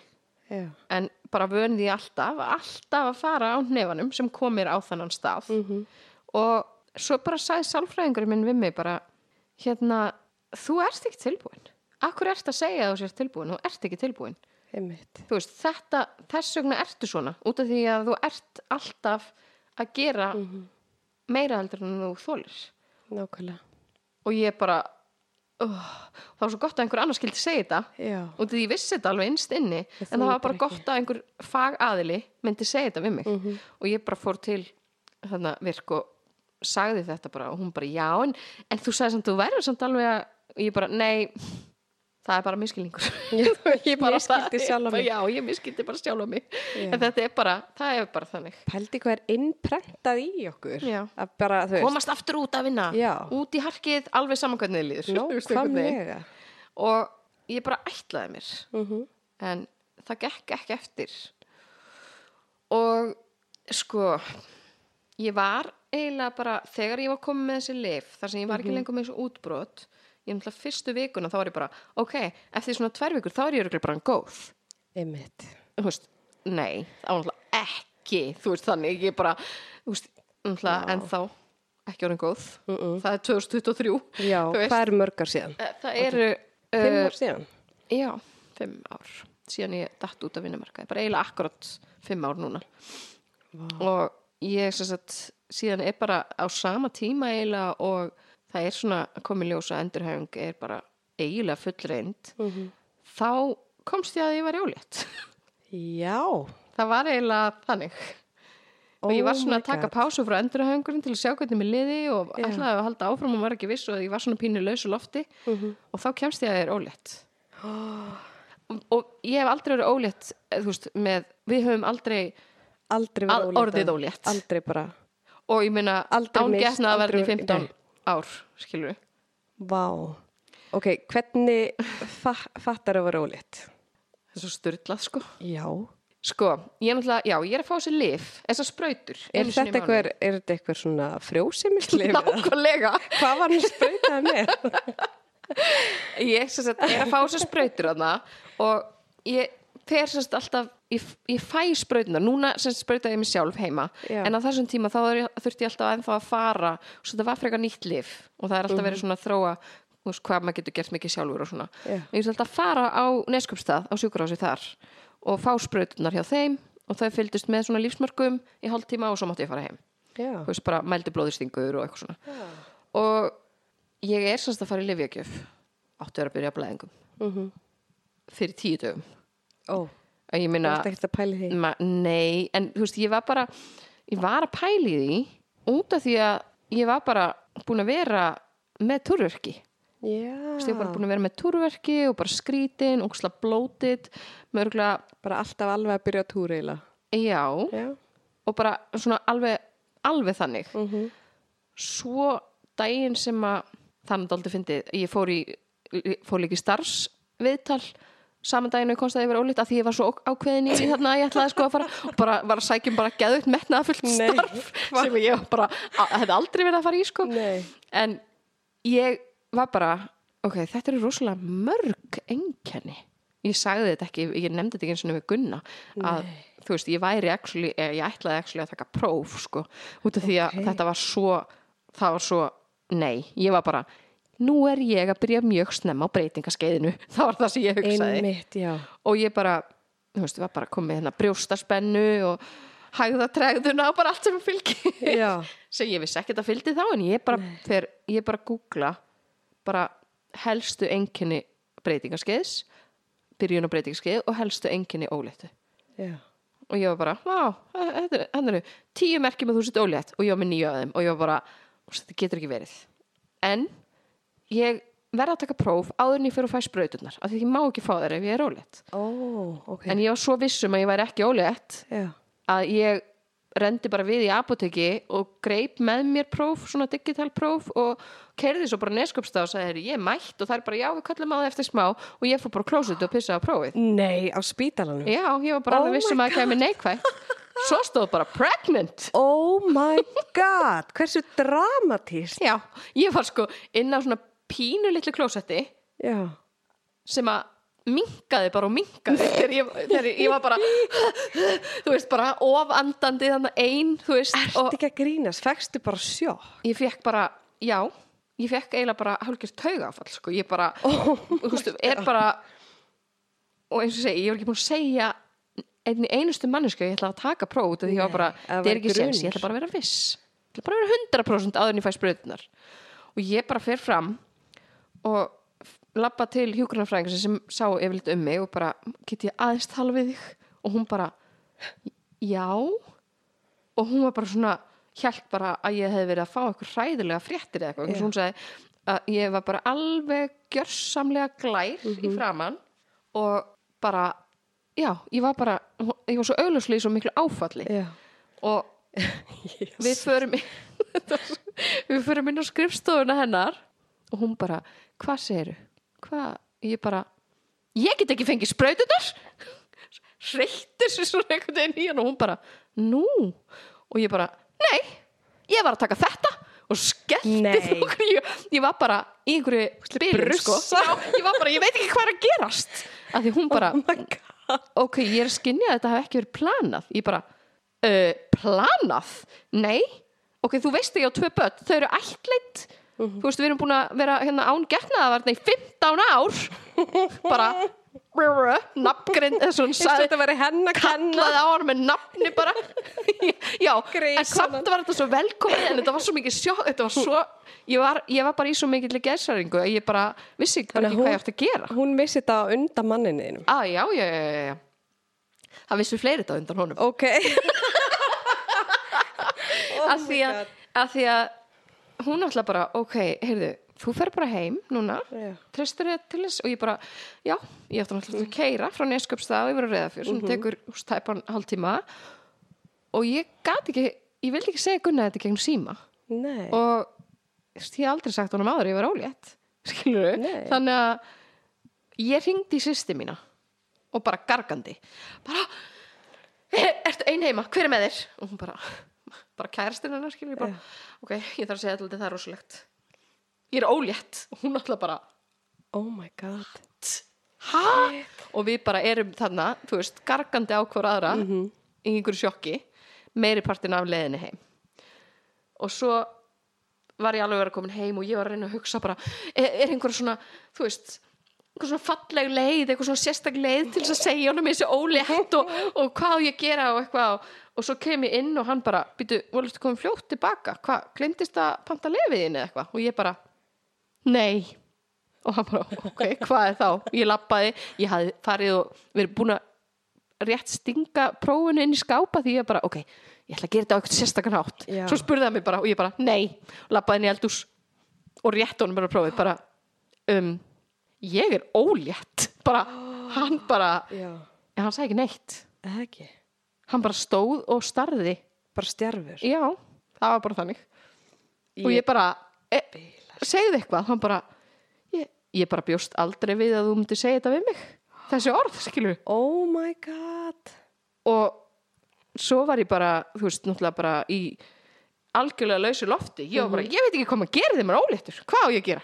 Já. En bara því alltaf, alltaf að fara á hnefanum sem komir á þannan stað. Mhm. Og svo bara sagði sálfræðingurinn minn við mig bara, hérna, þú ert ekki tilbúin. Akkur ert að segja að þú sért tilbúin, þú ert ekki tilbúin veist, þetta, þess vegna ertu svona út af því að þú ert alltaf að gera meira heldur en þú þólir Nákvæmlega. og ég bara uh, það var svo gott að einhver annar skildi segja þetta Já. af því ég vissi þetta alveg innst inni þú en það var bara ekki. gott að einhver fagaðili myndi segja þetta við mig Mhm. og ég bara fór til þarna virk og sagði þetta bara og hún bara já en, en þú sagði samt þú verður samt alveg að og ég bara nei það er bara miskilningur Ég bara miskildi það- sjálfa mig. já, ég miskildi bara sjálfa mig Já. en þetta er bara, það er bara þannig Pældi hvað er innprentað í okkur. Bara, komast aftur út að vinna Já. út í harkið, alveg saman hvernig þið líður. Nákvæmlega. og ég bara ætlaði mér Mhm. en það gekk ekki eftir og sko ég var eiginlega bara þegar ég var komið með þessi lif þar sem ég var Mhm. ekki lengur með þessu útbrot ég náttúrulega fyrstu vikuna þá var ég bara ok, eftir svona tvær vikur þá er ég bara góð. Einmitt. veist, nei, var náttúrulega ekki þú veist þannig, ég bara veist, náttúrulega ennþá ekki orðin góð, það er 2023 Já, hvað er mörgar síðan? Það eru Fimm uh, ár síðan? já, fimm ár síðan ég datt út af vinnumarkaði bara eiginlega akkurat fimm ár núna. Og ég sem sagt síðan er bara á sama tíma eiginlega og það er svona komið ljós að endurhæfing er bara eiginlega fullreind Mhm. þá komst ég að ég var jólétt Já. það var eiginlega þannig og ég var Oh svona að taka God. pásu frá endurhæðingurinn til að sjá hvernig mér liði og Já. ætlaði að halda áfram og var ekki viss og ég var svona pínu lausu lofti Mhm. og þá kemst ég að ég er ólétt og, og ég hef aldrei verið ólétt þú veist, með, við höfum aldrei Aldrei Al- orðið ólétt. Aldrei bara, og ég meina Aldrei án misst, getna að verði aldrei- 15 nei. Ár skilur vá. Ok, hvernig fa fattar að vera ólétt? það er svo styrlað sko Já. sko, ég er náttúrulega, já, ég er að fá þessi lif þessar sprautur Er þetta eitthvað, er þetta eitthvað svona frjósemislif? nákvæmlega Hvað var hann sprautaði með? ég sem sagt, er að fá þessar sprautur þarna og ég fer sagt alltaf ég, ég fæ sprautunar, núna sem sagt sprautaði ég mig sjálf heima Já. en á þessum tíma þá þurfti ég alltaf ennþá að fara svo þetta var frekar nýtt lif og það er alltaf verið svona að þróa veist, hvað maður getur gert mikið sjálfur og svona. Já. og ég þurfti alltaf að fara á neskupstað á sjúkurási þar og fá sprautunar hjá þeim og þau fylgdust með svona lífsmörkum í hálftíma og svo mátti ég fara heim. Þú veist, bara mældi blóðistingur og eitthvað svona. Og ég er semst að fara í livjögjöf áttu að vera að byrja að blæðingum. Mhm. fyrir tíu dögum Ó, og ég þú minna, að nei en þú veist, ég var bara ég var að pæli því út af því að ég var bara búin að vera með túrverki. Veist, ég var bara búin að vera með túrverki og bara skrítin, óksla blótið mörgulega, Bara alltaf alveg að byrja að túra eiginlega. já. Já. og bara svona alveg alveg þannig. Mm svo daginn sem að þannig aldrei fyndið, ég fór í fór líka í starfsviðtal saman ég komst að ég var ólíkt að því ég var svo ákveðin í þarna ég ætlaði sko að fara og bara var að sækjum bara geðugt metnaða fullt Nei, starf sem ég bara, hefði aldrei verið að fara í sko. Nei. en ég var bara ok, þetta eru rosalega mörg einkenni. Ég sagði þetta ekki, ég nefndi þetta ekki eins og við Gunna að þú veist, ég væri actually, ég ætlaði actually að taka próf sko, út af því að þetta var svo það var svo, nei, ég var bara nú er ég að byrja mjög snemma á breytingaskeiðinu, það var það sem ég hugsaði. Einmitt, og ég bara, þú veist, ég var bara komið hérna brjóstaspennu og hægðatregðuna og bara allt sem fylgir. Sem ég vissi ekkert að fylgdi þá en ég bara, þegar ég bara googla bara helstu enginni breytingaskeiðs byrjun á breytingaskeið og helstu enginni óléttu. Já. og ég var bara, tíu merkjum að þú sett ólétt. Og ég var með nýju af þeim og ég var bara, "Þú veist, þetta getur ekki verið. En ég verða að taka próf áður en ég fyrir að fæ sprauturnar af því ég má ekki fá þær ef ég er ólétt Ó, ok. en ég var svo vissum að ég væri ekki ólétt Já. að ég rendi bara við í apoteki og greip með mér próf, svona digital próf og kerði svo bara neskupstað og sagði, "Heyrðu, ég er mætt og það er bara, já, við kallum á það eftir smá og ég fór bara á klósit og pissaði á prófið. Nei, á spítalanum. Já, ég var bara Oh alveg vissum að það kemur neikvægt. Svo stóð bara pregnant. Oh my god, hversu dramatíst. Já, ég var sko inn á svona pínu litlu klósetti Já. sem að minkaði bara og minkaði þegar ég, þegar ég, var bara þú veist, bara ofandandi þannig ein, þú veist, og Ertu ekki að grínast, fegstu bara sjokk. ég fekk bara, já ég fekk eiginlega bara hálfgjörð taugafall sko, ég bara, þú veist, er bara og eins og segi, ég var ekki búin að segja einni einustu manneska ég ætla að taka próf út af því ég var bara, að það er ekki séns, ég ætla bara að vera viss. Ég ætla bara að vera 100% áður en ég fæ spröðunar og ég bara fer fram og labba til hjúgrunarfræðingar sem sá yfirleitt um mig og bara, get ég aðeins tala við þig? Og hún bara já. Og hún var bara svona hjælt bara að ég hefði verið að fá eitthvað hræðilega fréttir eða eitthvað, yeah. hún sagði að ég var bara alveg gjörsamlega glær í framann og bara já, ég var bara, ég var svo augljóslega í svo miklu áfalli. Já. og við förum við förum inn á skrifstofuna hennar og hún bara, hvað segiru? Hvað? Ég bara ég get ekki fengið sprautunar reyktir sér svona einhvern veginn í hann og hún bara, nú? Og ég bara, nei ég var að taka þetta og skellti þókur ég, ég var bara í einhverju byrjun sko. Ég var bara, ég veit ekki hvað er að gerast. Að því hún bara, Oh ok, ég er að skynja að þetta hafi ekki verið planað. Ég bara, uh, planað? Nei, ok, þú veist ekki á tvö börn, þau eru ættleitt þú veist, við erum búin að vera hérna án getnaðavarna í 15 ár. Bara nafngrind, þetta væri henn að kenna? kallaði á hann með nafni bara. Já, Grey en samt var þetta svo velkomið en þetta var svo mikið sjokk þetta var svo, ég var, ég var bara í svo mikið geðsæringu að ég bara vissi ekki að hvað ég átti að gera. Hún missi þetta undan manninum. ah, já, já, já, já, það vissi fleiri þetta undan honum. Ok. Oh að, því að, að því að hún alltaf bara, ok, heyrðu þú fer bara heim núna Já. treystur þér til þess? Og ég bara já, ég ætti náttúrulega að keira frá Neskjöpstað yfir að reyða fyrir, sem tekur úst, tæpan hálftíma. Og ég gat ekki, ég vildi ekki segja Gunna þetta gegn síma. Nei. og ég hef aldrei sagt honum áður, ég var ólétt skilur Nei. þannig að ég ringdi í sýsti mína og bara gargandi. Bara, "Er- ertu ein heima, hver er með þér? Og hún bara, bara kærastinn hennar skilur ég bara, ok, ég þarf að segja þetta það er rosalegt. Ég er ólétt. Og hún alltaf bara Oh my god. hæ? og við bara erum þarna, þú veist, gargandi á hver aðra í einhverju sjokki meiri partin af leiðinni heim. Og svo var ég alveg að vera komin heim og ég var að reyna að hugsa bara er, er einhver svona, þú veist einhver svona falleg leið, eitthvað svona sérstak leið til þess að segja honum þessi ólétt og, og hvað ég að gera og eitthvað og, og svo kem ég inn og hann bara býtu, volstu komin fljótt tilbaka? Hvað, glemdist að panta lefiðin eða eitthvað? Og ég bara, nei. Og hann bara, ok, hvað er þá? Ég lappaði, ég hafði farið og verið búin að rétt stinga prófunu inn í skápa því ég bara, ok, ég ætla að gera þetta á eitthvað sérstakann hátt. Já. svo spurði hann mig bara og ég bara, nei. Lappaði inn í eldús og rétt honum bara prófið bara, um ég er ólétt. Bara, hann bara, Já. en hann sagði ekki neitt. Eða ekki. hann bara stóð og starði. Bara stjarfur. já, það var bara þannig. Og ég bara e, segði eitthvað, hann bara ég, ég bara bjóst aldrei við að þú myndi segja þetta við mig. Þessi orð, skilur Oh my god. og svo var ég bara, þú veist, náttúrulega bara í algjörlega lausu lofti. Ég var bara, ég veit ekki hvað maður gerir þegar maður er óléttur. Hvað á ég að gera?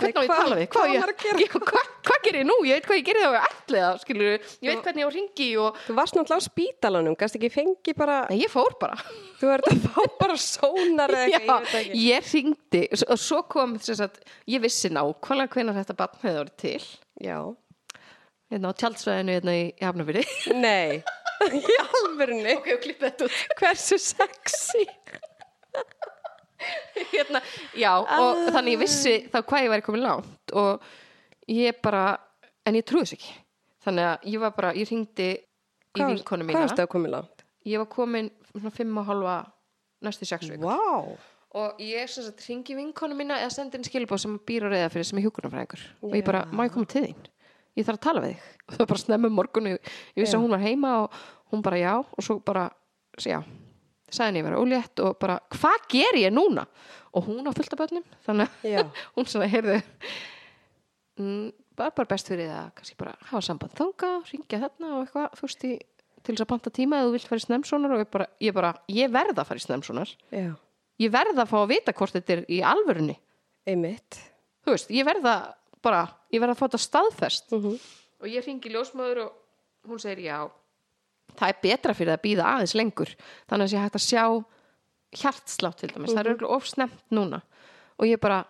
Hvernig á ég að hvað- tala við? hvað á ég? Ég, hvað, hvað gerir ég nú? ég veit hvað ég gerir ég er allega skilur, ég veit hvernig ég á ringi og Þú varst náttúrulega á spítalanum, gæst ekki fengi bara, Nei, ég fór bara þú ert að fá bara sónar eða eitthvað, ég veit Já, ekki. ég ringdi og svo kom að ég vissi nákvæmlega hvenær þetta barn hefði orðið til Já. hérna á tjaldsvæðinu hérna í Hafnafyrði Nei. Í alvörunni. ok, og klippið þetta út Hversu sexy. hérna, já, og þannig ég vissi þá hvað ég væri komin langt og ég bara, en ég trúi þess ekki. Þannig að ég var bara, ég ringdi í vinkonu Hvað mína. varstu að koma langt? ég var komin svona fimm og halva næstu sex vik Vá. og ég sem sagt ringi vinkonu mína eða sendi inn skilbóð sem býr á reyða fyrir sem er hjúkunarfræðingur og ég bara, má ég koma til þín? Ég þarf að tala við þig. Og það var bara snemmu morgun ég, ég vissi Já. að hún var heima og hún bara já. Og svo bara, já sagði henni ég vera ólétt og bara hvað ger ég núna? og hún á fullt af börnum þannig að hún svona heyrðu mm, bara, bara best fyrir það kannski bara hafa samband þanga ringja þarna og eitthvað þú veist til þess að panta tíma eða þú vilt fara í snemsonar og ég bara, ég bara, ég verð að fara í snemsonar Já. ég verð að fá að vita hvort þetta er í alvörunni Einmitt. þú veist, ég verð að bara, ég verð að fá þetta staðfest Mhm. og ég ringi ljósmaður og hún segir já það er betra fyrir að býða aðeins lengur. Þannig að sé hægt að sjá hjartslátt til dæmis, það er auðvitað of snemt núna. Og ég bara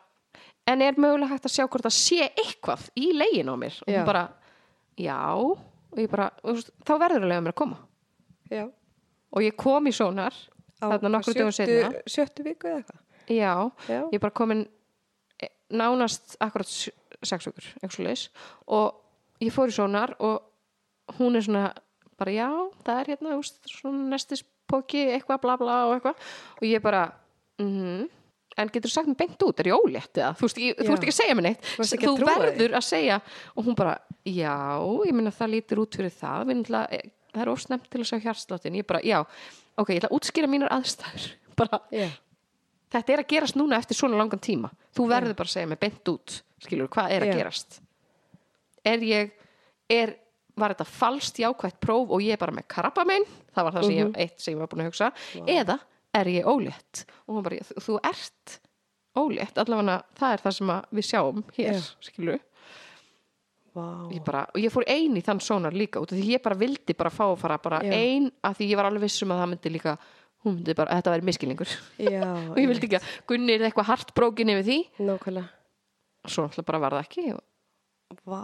en er mögulega hægt að sjá hvort það sé eitthvað í legin á mér? Og Já. bara, já. Og ég bara, og þá verður að lega mér að koma. Já. og ég kom í sónar þarna nokkur dögum setna Sjöttu viku eða eitthvað? Já, Já. ég bara komin eh, nánast akkurat sex leis og ég fór í sónar og hún er svona bara já, það er hérna úst, svona nestispóki, eitthvað bla bla og eitthvað. Og ég bara mm en getur sagt mér beint út, er ég ólétt eða? Þú veist, þú ekki að segja mér neitt. Ekki þú að verður að segja. Og hún bara, já, ég meina það lítur út fyrir það, við náttúrulega það er ofsnemt til að sjá hjartsláttin, ég bara, já ok, ég ætla að útskýra mínar aðstæður. Bara, Já. þetta er að gerast núna eftir svona langan tíma. Þú verður bara að segja mig beint út skilur, hvað er að Já. gerast. Er ég er, var þetta falskt jákvætt próf og ég er bara með krabbamein það var það sem ég, eitt sem ég var búin að hugsa eða er ég ólétt og hún bara, þú, ert ólétt allavega það er það sem við sjáum hér, Já. skilur Vá. ég bara, og ég fór ein í þann sónar líka út af því ég bara vildi bara fá að fara bara Já. ein af því ég var alveg vissum að það myndi líka hún myndi bara, þetta væri miskilningur Já. og ég vildi ekki að Gunni er eitthvað hart brókin yfir því Nákvæmlega. svo náttúrulega bara var það ekki og Vá.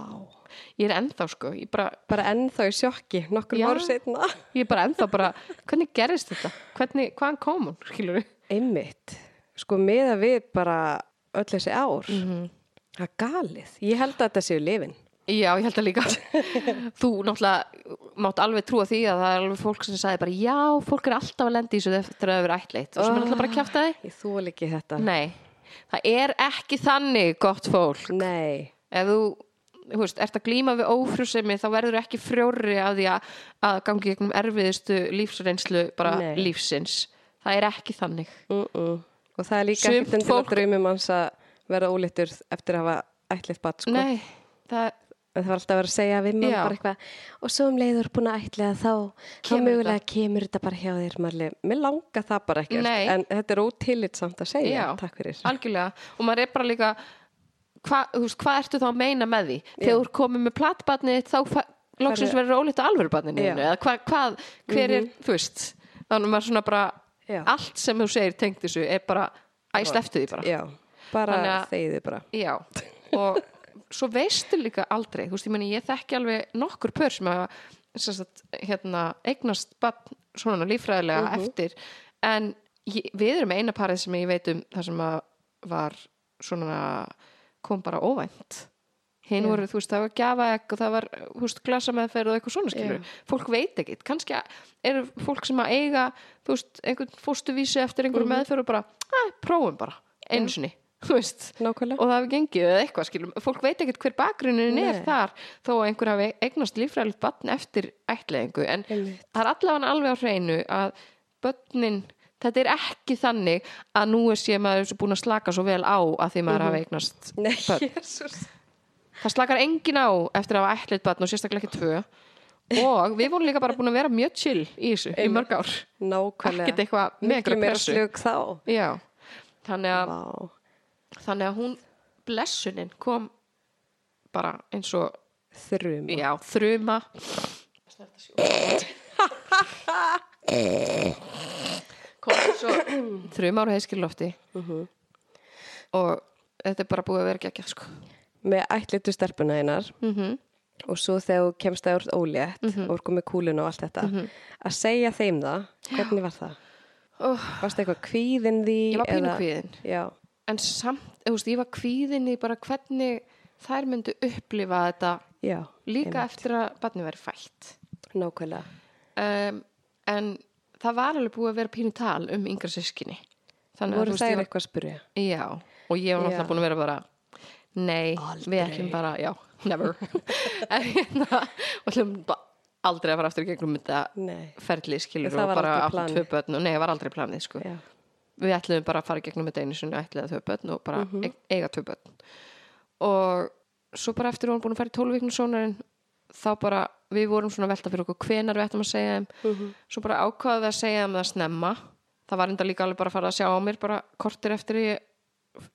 ég er ennþá sko bara, Bara ennþá í sjokki, nokkur voru setna. ég er bara ennþá bara hvernig gerist þetta, hvernig, hvaðan kom hún skilur við Einmitt. Sko meða við bara öll þessi ár. Mhm. Það er galið. Ég held að þetta séu lifin. Já, ég held að líka þú náttúrulega mátt alveg trúa því að það er alveg fólk sem sagði bara já, fólk er alltaf að lenda í þessu eftir að það vera ættleitt og sem er alltaf bara að kjafta þið Ég þúl ekki þetta. Nei, það er ekki þannig gott fólk Nei. ef þú, þú veist, ert að glíma við ófrjósemi þá verður ekki frjóri af því að, að gangi gegnum erfiðustu lífsreynslu bara Nei. lífsins það er ekki þannig Mm -mm. Og það er líka ekkert endilega fólk- draumum hans að vera ólittur eftir að hafa ætlitt bat, sko. Nei, það það var alltaf að vera að segja við Já. bara eitthvað og svo um leiður búin að ætla þá þá Kemur mögulega kemur þetta bara hjá þér Marli. Mér langar það bara ekkert en þetta er ótillitsamt að segja Já. og maður er bara líka hva, hvað ertu þá að meina með því þegar þú komið með platbarni þá Hverju- verður ólíkt á alvörubarninu. Mhm. eða hva, hvað, hver er, þú veist þannig að maður svona bara Já. allt sem þú segir tengt þessu er bara að ég sleftu því bara Já, bara að- þegiðu bara Já, og svo veistu líka aldrei, þú veist, ég meni, ég þekki alveg nokkur pör sem að sem sagt, hérna, eignast bann svona líffræðilega Mhm. eftir en ég, við erum eina parið sem ég veit um þar sem að var svona kom bara óvænt hinn Já. voru, þú veist, það var gjafaegg og það var, þú veist, glasameðferð og eitthvað svona skilur Já. fólk veit ekkit, kannski eru fólk sem að eiga, þú veist, einhvern fóstuvísi eftir einhverju meðferð og bara, að, prófum bara, einu Mhm. Já. sinni þú veist, Nákvæmlega og það hefur gengið eða eitthvað skilum, fólk veit ekkert hver bakgrunin er þar þó að einhver hafi eignast líffræðilegt batn eftir ættleðingu en Einmitt. það er allavega alveg á hreinu að börnin, þetta er ekki þannig að nú er sé maður búin að slaka svo vel á að því maður hafi eignast Nei, jésús það slakar engin á eftir að hafa ættleitt batn og sérstaklega ekki tvö. Og við vorum líka bara búin að vera mjög chill í þessu í mörg ár. Nákvæmlega. Miklu meira slug þá. Já, þannig að Vá, þannig að hún blessunin kom bara eins og þrjum já, þruma. Kom eins og þruma ára heiskilofti og þetta er bara búið að vera geggjað sko. Með ætlitu stelpuna einar. Mm og svo þegar þú kemst að úr ólétt Mhm. og voru komið kúlun og allt þetta. Að segja þeim það, hvernig var það? Varst eitthvað kvíðin því? ég var pínu eða- kvíðin Já, en samt, veist, ég var kvíðin í bara hvernig þær myndu upplifa þetta já líka einmitt. eftir að barni væri fætt. Nákvæmlega. Um, en það var alveg búið að vera pínu tal um yngra sískinni Voru þær eitthvað að spyrja? já, og ég var náttúrulega búin að vera bara nei, við Aldrei. ætlum bara já, never en hérna, og ætlum bara aldrei að fara aftur í gegnum þetta Nei ferli skilur Það og bara planið. tvö börn og nei, það var aldrei planið sko. Já, við ætlum bara að fara í gegnum þetta einu sinni ætliða tvö börn og bara Mhm. e eiga tvö börn og svo bara eftir við vorum búin að fara í tólvíknu sónarinn þá bara, við vorum svona að velta fyrir okkur hvenar við ættum að segja þeim. Mhm. svo bara ákvaðum við að segja þeim það snemma. Það var enda líka alveg bara að fara að sjá á mér bara kortir eftir að ég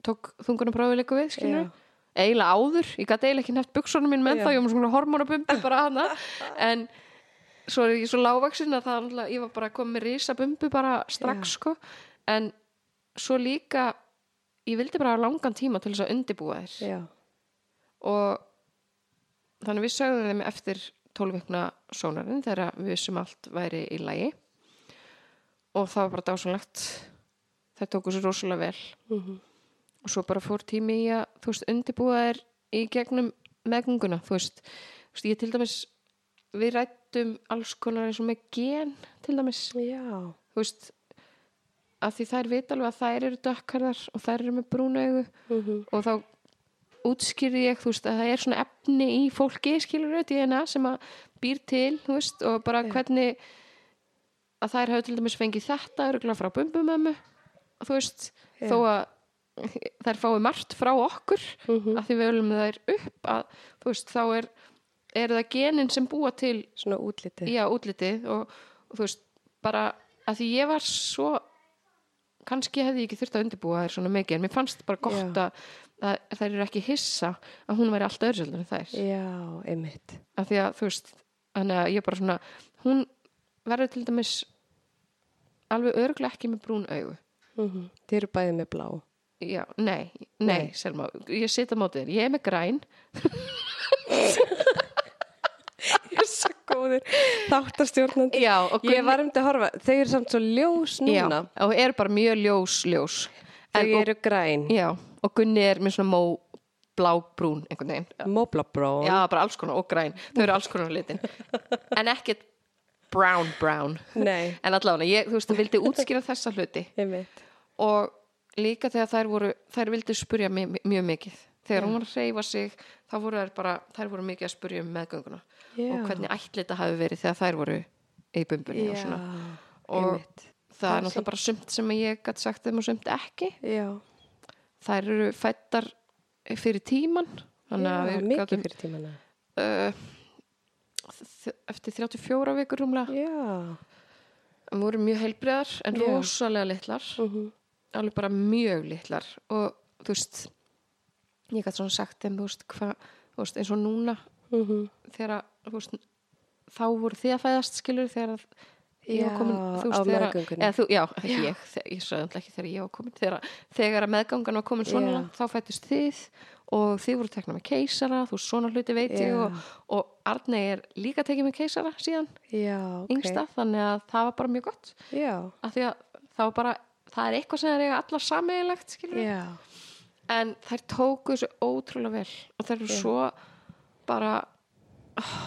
tók þungunum prófið líka við, skilur Já. eiginlega áður, ég gæti eiginlega ekki nefnt buksunum mín með Já. það, ég var með svona hormonabumbu bara hana, en svo er ég svo lágvaksin að það ég var bara komið með risa bumbu bara strax sko, en svo líka ég vildi bara langan tíma til þess að og þannig við sögðum þeim eftir 12 vikna sónarinn þegar við vissum allt væri í lagi. Og það var bara dásanlegt það tóku sér rosalega vel. Mhm. og svo bara fór tími í að þú veist, undibúa þér í gegnum meðgönguna, þú veist, þú veist ég til dæmis við rættum alls konar eins og með gen til dæmis. Já. Þú veist að því þær vita alveg að þær eru dökkarðar og þær eru með brúnaugu Mhm. og þá útskýrði ég, þú veist, að það er svona efni í fólki, skilur við, DNA sem að býr til, þú veist, og bara hvernig að þær hafa til dæmis fengið þetta örgulega frá bumbumömmu þú veist, Já. þó að þær fái margt frá okkur Mhm. að því við ölum þær upp að, þú veist, þá er eru það genin sem búa til Svona útliti já, útlitið og, og þú veist, bara að því ég var svo kannski hefði ég ekki þurft að undirbúa þær svona mikið en mér fannst bara gott að, að þær eru ekki hissa að hún væri alltaf öðru en þær. Já, einmitt. Af því að þú veist, þannig að ég bara svona hún verður til dæmis alveg örglega ekki með brún augu. Mm Þið eru bæðið með blá. Já, nei, nei, Nei. Selma ég sita mótið þér, ég er með græn. Ég er svo góður Þáttastjórnandi. Já, Ég var um til að horfa Þau eru samt svo ljós já, núna. og er bara mjög ljós ljós. Þau eru græn. Já, og Gunni er með svona mó blábrún einhvern veginn. Moblabrón. já, bara alls konar og græn, þau eru alls konar litin. En ekkert brown brown. Nei, en allavega, ég, þú veist, vildi útskýra þessa hluti. Og líka þegar þær voru þær vildi spurja mig, mjög mikið. Þegar hún var að reyfa sig þá voru þær bara, þær voru mikið að spurja um meðgönguna. Já. og hvernig ætli þetta hafi verið þegar þær voru í bumbunni og Já, svona. Og einmitt. það er náttúrulega bara sumt sem ég gæti sagt þeim og sumt ekki. Já, þær eru fættar fyrir tíman Já, mikið fyrir tímana. uh, þ- eftir 34 vikur rúmlega Já. við vorum mjög heilbriðar en Já. rosalega litlar Mm alveg bara mjög litlar og þú veist ég gæti svona sagt þeim þú veist, hva, þú veist eins og núna -hmm. þegar þú veist, þá voru þið að fæðast skilur þegar ég Já, var komin þú á þegar, eða, þú, já, ekki ég, ég sagði ekki þegar ég var komin þegar, þegar að meðgangan var komin svona Já. þá fættist þið og þið voru tekna með keisara þú veist, svona hluti veit ég Já. og, og Arnei er líka tekið með keisara síðan, Já, ok. yngsta, þannig að það var bara mjög gott Já, af því að það var bara það er eitthvað sem er eiga allar já, en þær tóku þessu ótrúlega vel og þær eru Já. svo bara ah,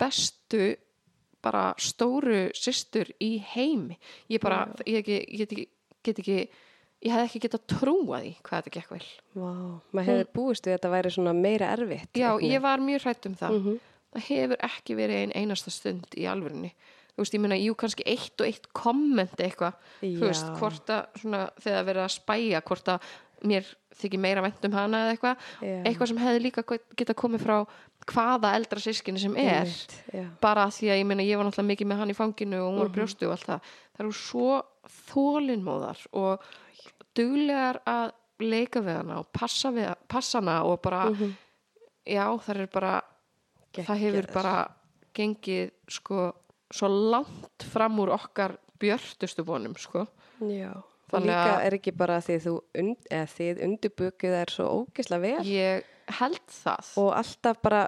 bestu bara stóru systur í heimi. Ég bara, ég, ekki, ég get ekki, get ekki ég hef ekki getað trúa því hvað þetta gekk vel. Vá. Maður hefði búist við að þetta væri svona meira erfitt. já, ég var mjög hrætt um það. Mhm. það hefur ekki verið ein einasta stund í alvörinni þú veist, ég meina, jú, kannski eitt og eitt komment eitthvað, þú veist, hvort að svona, þegar verið að spæja, hvort að mér þykir meira vænt um hana eða eitthvað. Eitthvað sem hefði líka geta komið frá hvaða eldra sískinni sem er já. bara því að ég meina, ég var náttúrulega mikið með hann í fanginu og hún var brjóstu og allt það það eru svo þólinmóðar og duglegar að leika við hana og passa, við, passa hana og bara, Mhm. já, það er bara það hefur Geggjaðar. bara gengið sko svo langt fram úr okkar björtustu vonum sko Já. Þannig líka að- er ekki bara því eða þið undirbukið er svo ógeðslega vel ég held það og alltaf bara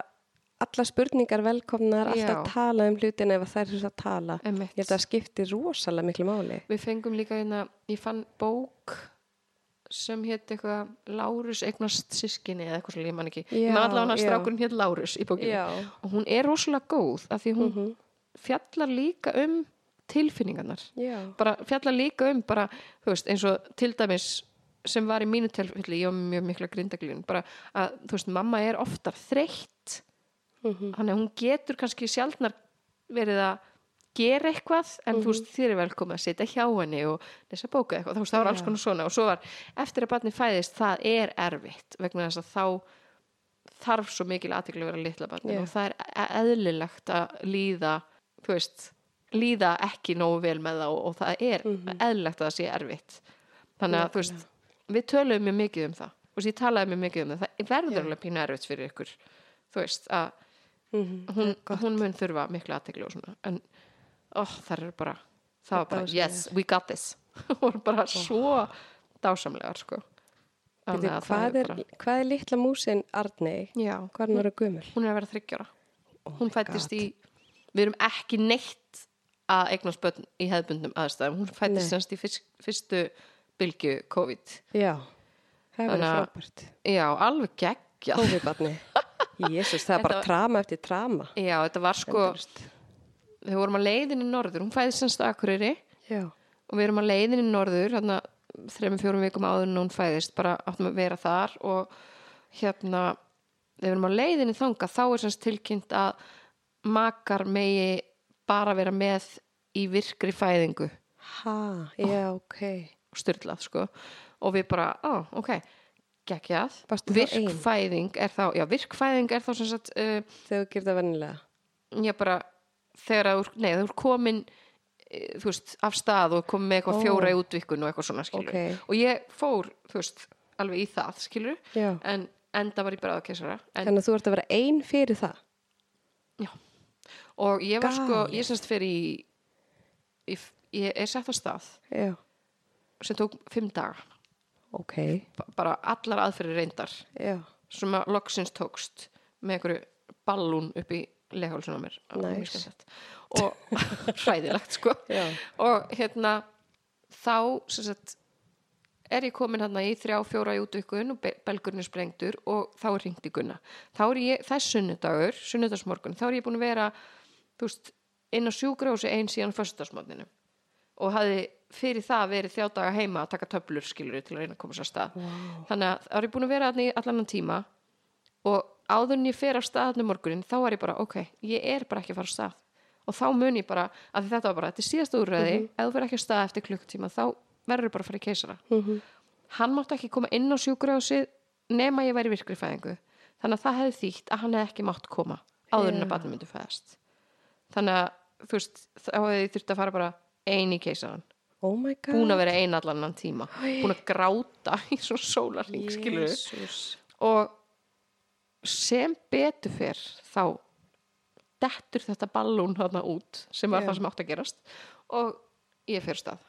alla spurningar velkomnar, alltaf Já. tala um hlutin ef það er þess að tala. Einmitt. Ég held að það skiptir rosalega miklu máli. við fengum líka hérna, ég fann bók sem hétt eitthvað Lárus eignast sískinni eða eitthvað svo ég man ekki, Já, ég man allavega hann já. strákurinn hétt Lárus í bókinu Já. og hún er rosalega góð af því hún Mhm. fjallar líka um tilfinningarnar Já. bara fjallar líka um bara, þú veist, eins og til dæmis sem var í mínu tilfelli, ég var mjög mikla grindaglíðun, bara að, þú veist, mamma er oftar þreytt Mhm. þannig að hún getur kannski sjaldnar verið að gera eitthvað en Mhm. þú veist, þér er velkomið að sitja hjá henni og lesa bóka eitthvað, þú veist, það var alls konar svona og svo var, eftir að barni fæðist, það er erfitt vegna þess að þá þarf svo mikil aðtekli að vera litla barni Já. og það er e- eðlilegt að líða þú veist, líða ekki nógu vel með það og, það er Mhm. eðlilegt að það sé erfitt þannig að þú veist, við töluðum mjög mikið um það. Veist, ég talaði mjög mikið um það. Það verður alveg pínu erfitt fyrir ykkur þú veist, að Mhm. hún, hún mun þurfa miklu aðtekli og svona. En ó, það er bara það var bara, yes, we got this. Og voru bara svo dásamlegar sko. Að það Hvað er, bara, hvað er litla músin Arnei? Hvað er hann orðið gömul? hún er að vera þryggjara Oh hún fættist í við erum ekki neitt að eignast börn í hefðbundum aðstæðum. Hún fættist semst í fyrst, fyrstu bylgju COVID Já, það er verið frábært. já, alveg geggja Kófibarni. Jésús, það er bara trama eftir trama. já, þetta var sko Endalaust. við vorum að leiðin í norður, hún fæðist semst á Já, og við erum að leiðin í norður hérna þreim, fjórum vikum áður en hún fæðist bara áttum að vera þar og hérna við erum að leiðin í þanga þá er semst tilkynnt að makar megi bara vera með í virkri fæðingu ha, já, ok. Styrlað sko og við bara, á, ok geggjað, virkfæðing er þá, já, virkfæðing er þá sem sagt uh, Þegar þú gerir það vennilega. ég bara, þegar þú- nei, þú er komin eh, þú veist, af stað og komin með eitthvað Ó. fjóra í útvikun og eitthvað svona skilur Ok. og ég fór, þú veist, alveg í það skilur, Já. en enda var ég bara aðkessara en, Þannig að þú ert að vera ein fyrir það. og ég var sko, Galið. ég semst fyrir í, í ég er sett á stað Já, sem tók fimm daga. Ok. ba- bara allar aðferðir reyndar Já, sem að loksins tókst með einhverju ballún upp í leghálsuna á mér. Nice. og hræðilegt sko. Já. og hérna þá sem sagt er ég komin hérna í þrjá, fjóra í útvikun og be- belgurinn er sprengtur og þá er hringt í gunna. Þá er ég, það er sunnudagur, sunnudagsmorgun þá er ég búin að vera, veist inn á sjúkrahúsi einn síðan föstudagsmorguninu og hafði fyrir það verið þjá daga heima að taka töflur skilur til að reyna að koma sér stað wow. þannig að það er búin að vera allan tíma og áður en ég fer af staðinu morgunin þá var ég bara, ok, ég er bara ekki að fara af stað og þá mun ég bara, að þetta var bara þetta er síðasta úrræði, ef þú fer ekki af stað eftir klukkutíma þá verður bara að fara í keisara Mhm. hann mátti ekki koma inn á sjúkrahúsið nema ég væri virkri fæðingu þannig að það hefði þýtt að hann hefði ekki mátt koma áður en Já. að barnum myndi fæðast þannig að, þú veist, þá hefði ég þurft að fara bara ein í keisaran oh búin að vera ein allan annan tíma. Búin að gráta í svo sólarling skilur Jesus. og sem betur fyrr þá dettur þetta ballún þarna út sem var Já. það sem átt að gerast og ég fyrir stað.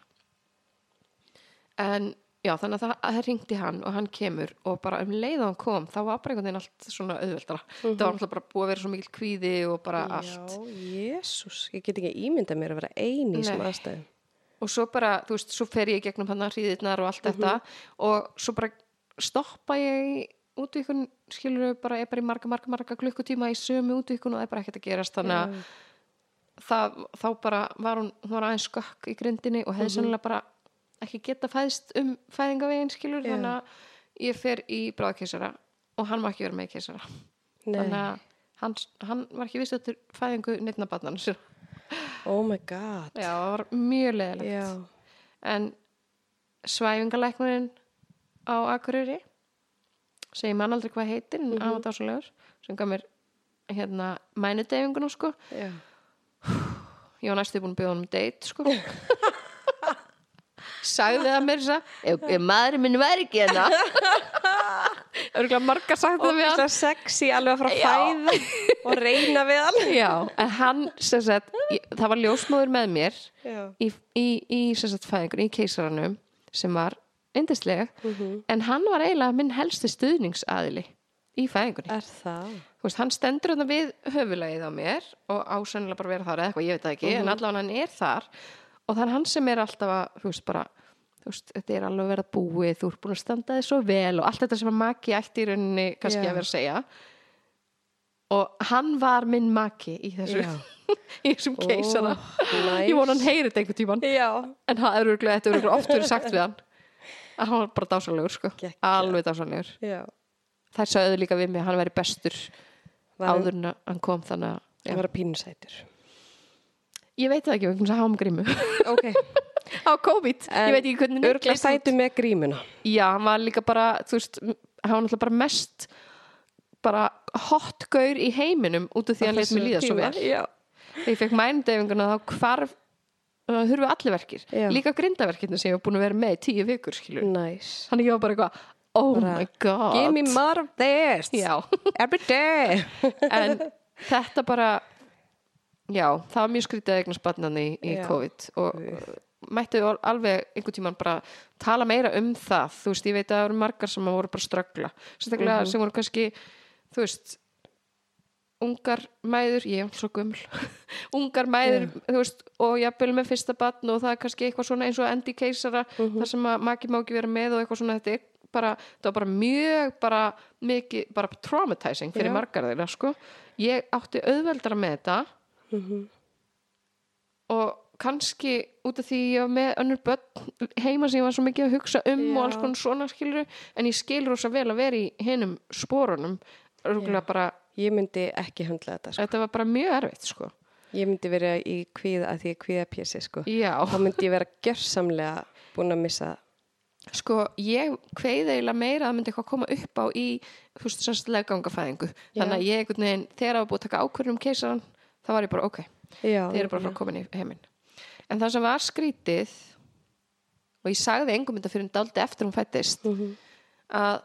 En já þannig að það, að það ringdi hann og hann kemur og bara um leið og hann kom þá var bara einhvern veginn allt svona auðveldara. Það var alltaf bara búið að vera svo mikil kvíði og bara allt. Já, jésús, ég get ekki ímyndað mér að vera ein í Nei. aðstæðum. og svo bara, þú veist, svo fer ég gegnum hann hríðirnar og allt þetta og svo bara stoppa ég í útvíkun, skilur við bara, er bara í marga, marga, marga klukkutíma í sömu útvíkun og það er bara ekkert að gerast. Þannig að það, þá bara var hún, hún var aðeins skökk í grindinni og hefði sennilega bara ekki geta fæðst um fæðingavegin skilur, Já. þannig að ég fer í bráðkeisara og hann má ekki vera með í keisara þannig að hann, hann var ekki vist eftir fæðingu já, oh my god. það var mjög leðilegt Já, en svæfingalæknurinn á Akureyri sem ég man aldrei hvað heitir en mm -hmm. átásulegur sem gaf mér hérna mænudeyfinguna sko já. ég var næstu búin að bjóða hann um date sko sagði það mér þess að ef, ef maðurinn minn væri ekki hérna örgulega margar sagt það Og við hann það sexy alveg að fara að Já. fæða og reyna við hann. já, en hann sem sagt, það var ljósmóður með mér Já. í, í, í sem sagt fæðingur, í keisaranum sem var yndisleg Mhm. en hann var eiginlega minn helsti stuðningsaðili í fæðingunni Er það? Þú veist, hann stendur þarna við höfulegið á mér og ásönnilega bara vera þar eða eitthvað, ég veit það ekki, en allavega hann er þar og það er hann sem er alltaf að, þú veist, bara veist, þetta er alveg að vera búið, þú ert búin að standa þið svo vel og allt þetta sem að maki ætti í rauninni kannski Já. að vera að segja og hann var minn maki í þessu Já. í þessum keisara nice. ég vona hann heyri þetta einhvern tíman Já. en það er örugglega- þetta er örugglega oft verið sagt við hann að hann var bara dásanlegur sko. Geggjað. alveg dásanlegur þær sögðu líka við mig að hann væri bestur Var hann- áður en hann kom þannig að Hann var að pínusætur. ég veit það ekki, að hafa um grímu Ok. á COVID, En ég veit ekki hvernig Örgla sætu með grímuna. já, hann var líka bara, þú veist hann var náttúrulega bara mest bara hotgaur í heiminum út af því að hann leit mér líða svo vel þegar ég fekk mænudeyfinguna þá hvarf það þurfi allir verkir Já. líka grindaverkinu sem ég var búin að vera með í tíu vikur Nice. þannig ég var bara eitthvað oh Bara, my god Give me more of this. Every day. en þetta bara já, það var mjög skrítið barnan í, í. COVID og mættu al- alveg einhvern tímann bara tala meira um það þú veist, ég veit að það eru margar sem voru bara að ströggla sérstaklega Mhm. sem voru kannski þú veist ungar mæður, ég er svo gömul ungar mæður, þú veist og jafnvel með fyrsta barn og það er kannski eitthvað svona eins og endi keisara Mhm. þar sem að maki má ekki vera með og eitthvað svona þetta er bara, það var bara mjög bara mikið, bara traumatizing fyrir Já. margar þeirra, sko ég átti auðveldara með þetta Mhm. og kannski út af því ég var með önnur börn heima sem ég var svo mikið að hugsa um Já. og alls konar svona skilur en ég skil rosa vel að vera í hinum sporunum rúglega bara, Ég myndi ekki höndla þetta, sko. þetta var bara mjög erfitt sko. Ég myndi vera í kvíða að því að kvíða pjessi, sko. já, Þá myndi ég vera gjörsamlega búin að missa. sko ég kveið eiginlega meira að myndi eitthvað koma upp á í þú veist, semst leggangafæðingu þannig að ég einhvern veginn, þegar var búið að taka ákvörðum um keisaran, þá var ég bara ok Já. þeir eru bara frá komin í heiminn en það sem var skrítið og ég sagði engum þetta fyrir en daldi eftir hún fættist Mhm. að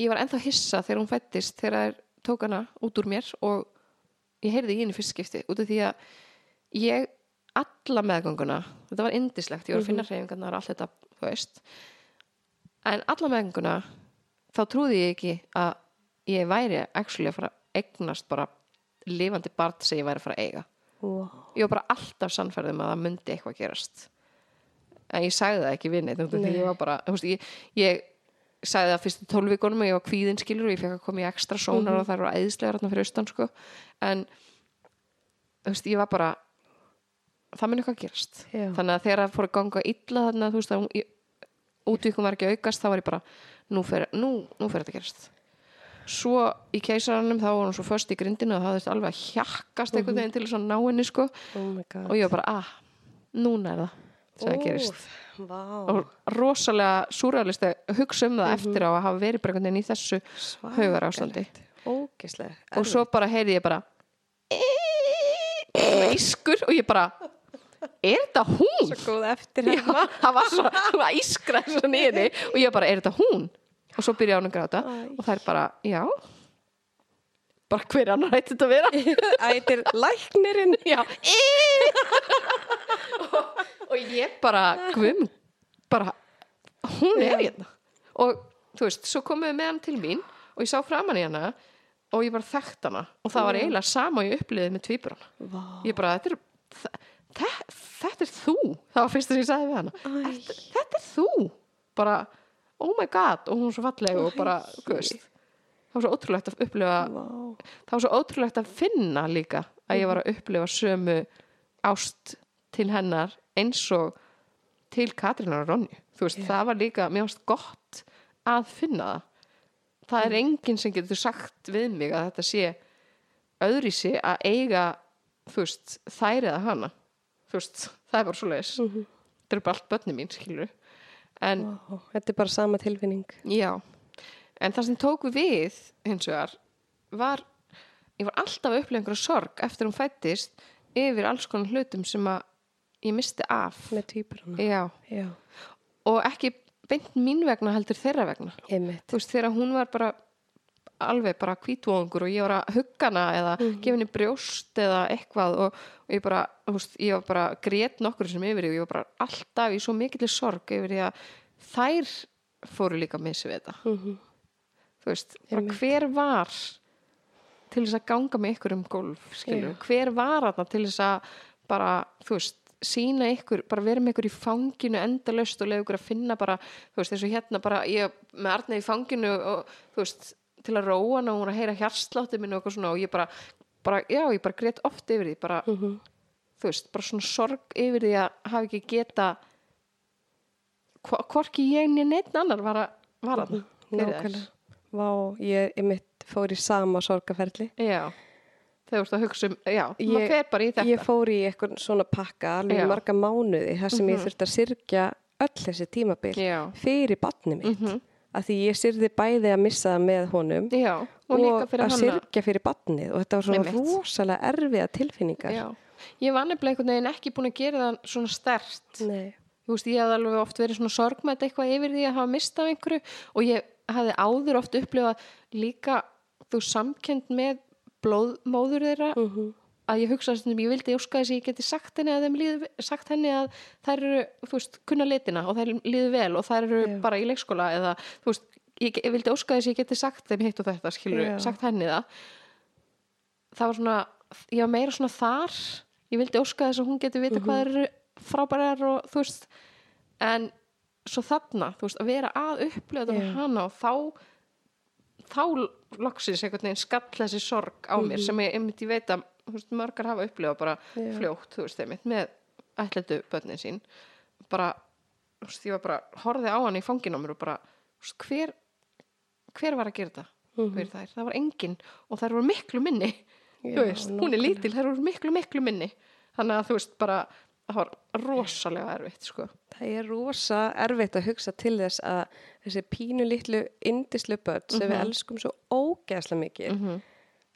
ég var ennþá hissa þegar hún fættist þegar tók hana út úr mér og ég heyrði í henni fyrst skipti út af því að ég alla meðgönguna, þetta var indislegt ég var að finna hreyfingarnar og allt þetta þú veist. En alla meðgönguna þá trúði ég ekki að ég væri actually að fara að eignast bara lifandi barn sem ég væri að fara að eiga Wow. ég var bara alltaf sannfærðum að það myndi eitthvað gerast en ég sagði það ekki neitt því Nei. ég var bara, veist, ég, ég sagði það fyrstu tólvíkonum og ég var kvíðin skilur og ég fekk að koma í ekstra sónar og það eru æðislega þarna fyrir austan sko en veist, ég var bara það mun eitthvað gerast Já. þannig að þegar það fór að ganga illa þannig að þú veist að útvíkum var ekki að aukast þá var ég bara, nú fer, nú, nú fer þetta að gerast svo í keisaranum þá var hún svo först í grindinu og það þurfti alveg að hjakkast einhvern veginn til þess að ná henni sko. Oh og ég var bara, ah, núna er það sem það gerist. vá, og rosalega súralist að hugsa um það eftir á að hafa verið bara í þessu ástandi ógislega og svo bara heyrði ég bara ískur og ég bara er þetta hún? það var svo, svo niður og ég bara, er þetta hún? Og svo byrja að gráta. Æ. og það er bara, já. Bara hver annar hætti þetta að vera? Ættir læknirinn. Og, og ég bara gvum, bara hún er hérna. Og þú veist, svo komum við með hann til mín og ég sá framan í hana og ég bara þekkt hana. Og það var eiginlega sama ég uppliðið með tvíburana. Ég bara, þetta er þe- þetta er þú. Það var fyrst sem ég sagði við hana. Þetta, þetta er þú. Bara, oh my god og hún var svo falleg og bara, veist það var svo ótrúlegt að upplifa Vá. það var svo ótrúlegt að finna líka að ég var að upplifa sömu ást til hennar eins og til Katrínar og Ronju. Þú veist, það var líka, mér varst gott að finna það. Það er enginn sem getur sagt við mig að þetta sé öðrísi að eiga þú veist, þær eða hana. Þú veist, það er bara svo leiðis þetta er bara allt börni mín, skilur en Vá, þetta er bara sama tilfinning. Já, en það sem tók við hins vegar var, ég var alltaf að upplega einhverja sorg eftir hún fættist yfir alls konar hlutum sem að ég misti af. með týpurana Já, já, og ekki beint mín vegna heldur þeirra vegna. einmitt. Þú veist, þegar hún var bara alveg bara kvítvóðungur og ég var að hugga hana eða gefa henni brjóst eða eitthvað og, og ég bara, veist, ég var bara grét nokkur sem yfir því og ég var bara alltaf í svo mikill sorg yfir því að þær fóru líka að missi við þetta Mhm. þú veist, bara Einmitt. hver var til þess að ganga með ykkur um golf skilur, hver var þarna til þess að bara, þú veist sína ykkur, bara vera með ykkur í fanginu endalaust og leiða ykkur að finna bara þú veist, eins og hérna bara, ég með Arna í fanginu og þú veist til að róa hana og hún að heyra hjarsláttu minn og eitthvað svona og ég bara, bara já, ég bara grét oft yfir því, bara Mhm. þú veist, bara svona sorg yfir því að hafa ekki geta hvorki ég niður neitt annar var að var að nákvæmlega Vá, ég, ég mitt fór í sama sorgaferli Já, þegar þú ert að hugsa um, já, maður fer bara í þetta. Ég fór í eitthvað svona pakka alveg Já. marga mánuði þar sem ég þurfti að syrgja öll þessi tímabil Já. fyrir batni mitt af því ég syrði bæði að missa það með honum Já, og, fyrir að hana. syrgja fyrir batnið og þetta var svona Einmitt. rosalega erfiða tilfinningar Já, ég var nefnilega einhvern veginn ekki búin að gera það svona stert. Nei, Þú veist, ég hafði alveg oft verið svona sorgmætt eitthvað yfir því að hafa mistað einhverju og ég hafði áður oft upplifað líka þú samkend með blóðmóður þeirra Mhm. Að ég hugsa stundum, ég vildi óska þess að ég geti sagt henni að líðu, sagt henni að þær eru, þú veist, kunna litina og þær líðu vel og þær eru Já. bara í leikskóla eða, þú veist, ég, ég vildi óska þess að ég geti sagt þeim hitt og þetta, skilur, Já. sagt henni það það var svona ég var meira svona þar ég vildi óska þess að hún geti vita hvað þær eru frábærar og þú veist en svo þarna, þú veist, að vera að upplifa þetta með hana og þá þá loksins einhvern veginn skall þessi sorg á mér sem ég, einmitt ég veit að veist, margar hafa upplifað bara Já. fljótt, þú veist, einmitt með ætlendu börnin sín. Bara, þú veist, ég var bara horfði á hann í fangin á mér og bara, veist, hver hver var að gera þetta fyrir þær, það var enginn og þær voru miklu minni Já, veist, hún er lítil, þær voru miklu, miklu minni. Þannig að þú veist, bara það var rosalega erfitt, sko. Það er rosa erfitt að hugsa til þess að þessi pínu litlu indislu börn sem Mhm. við elskum svo ógeðslega mikið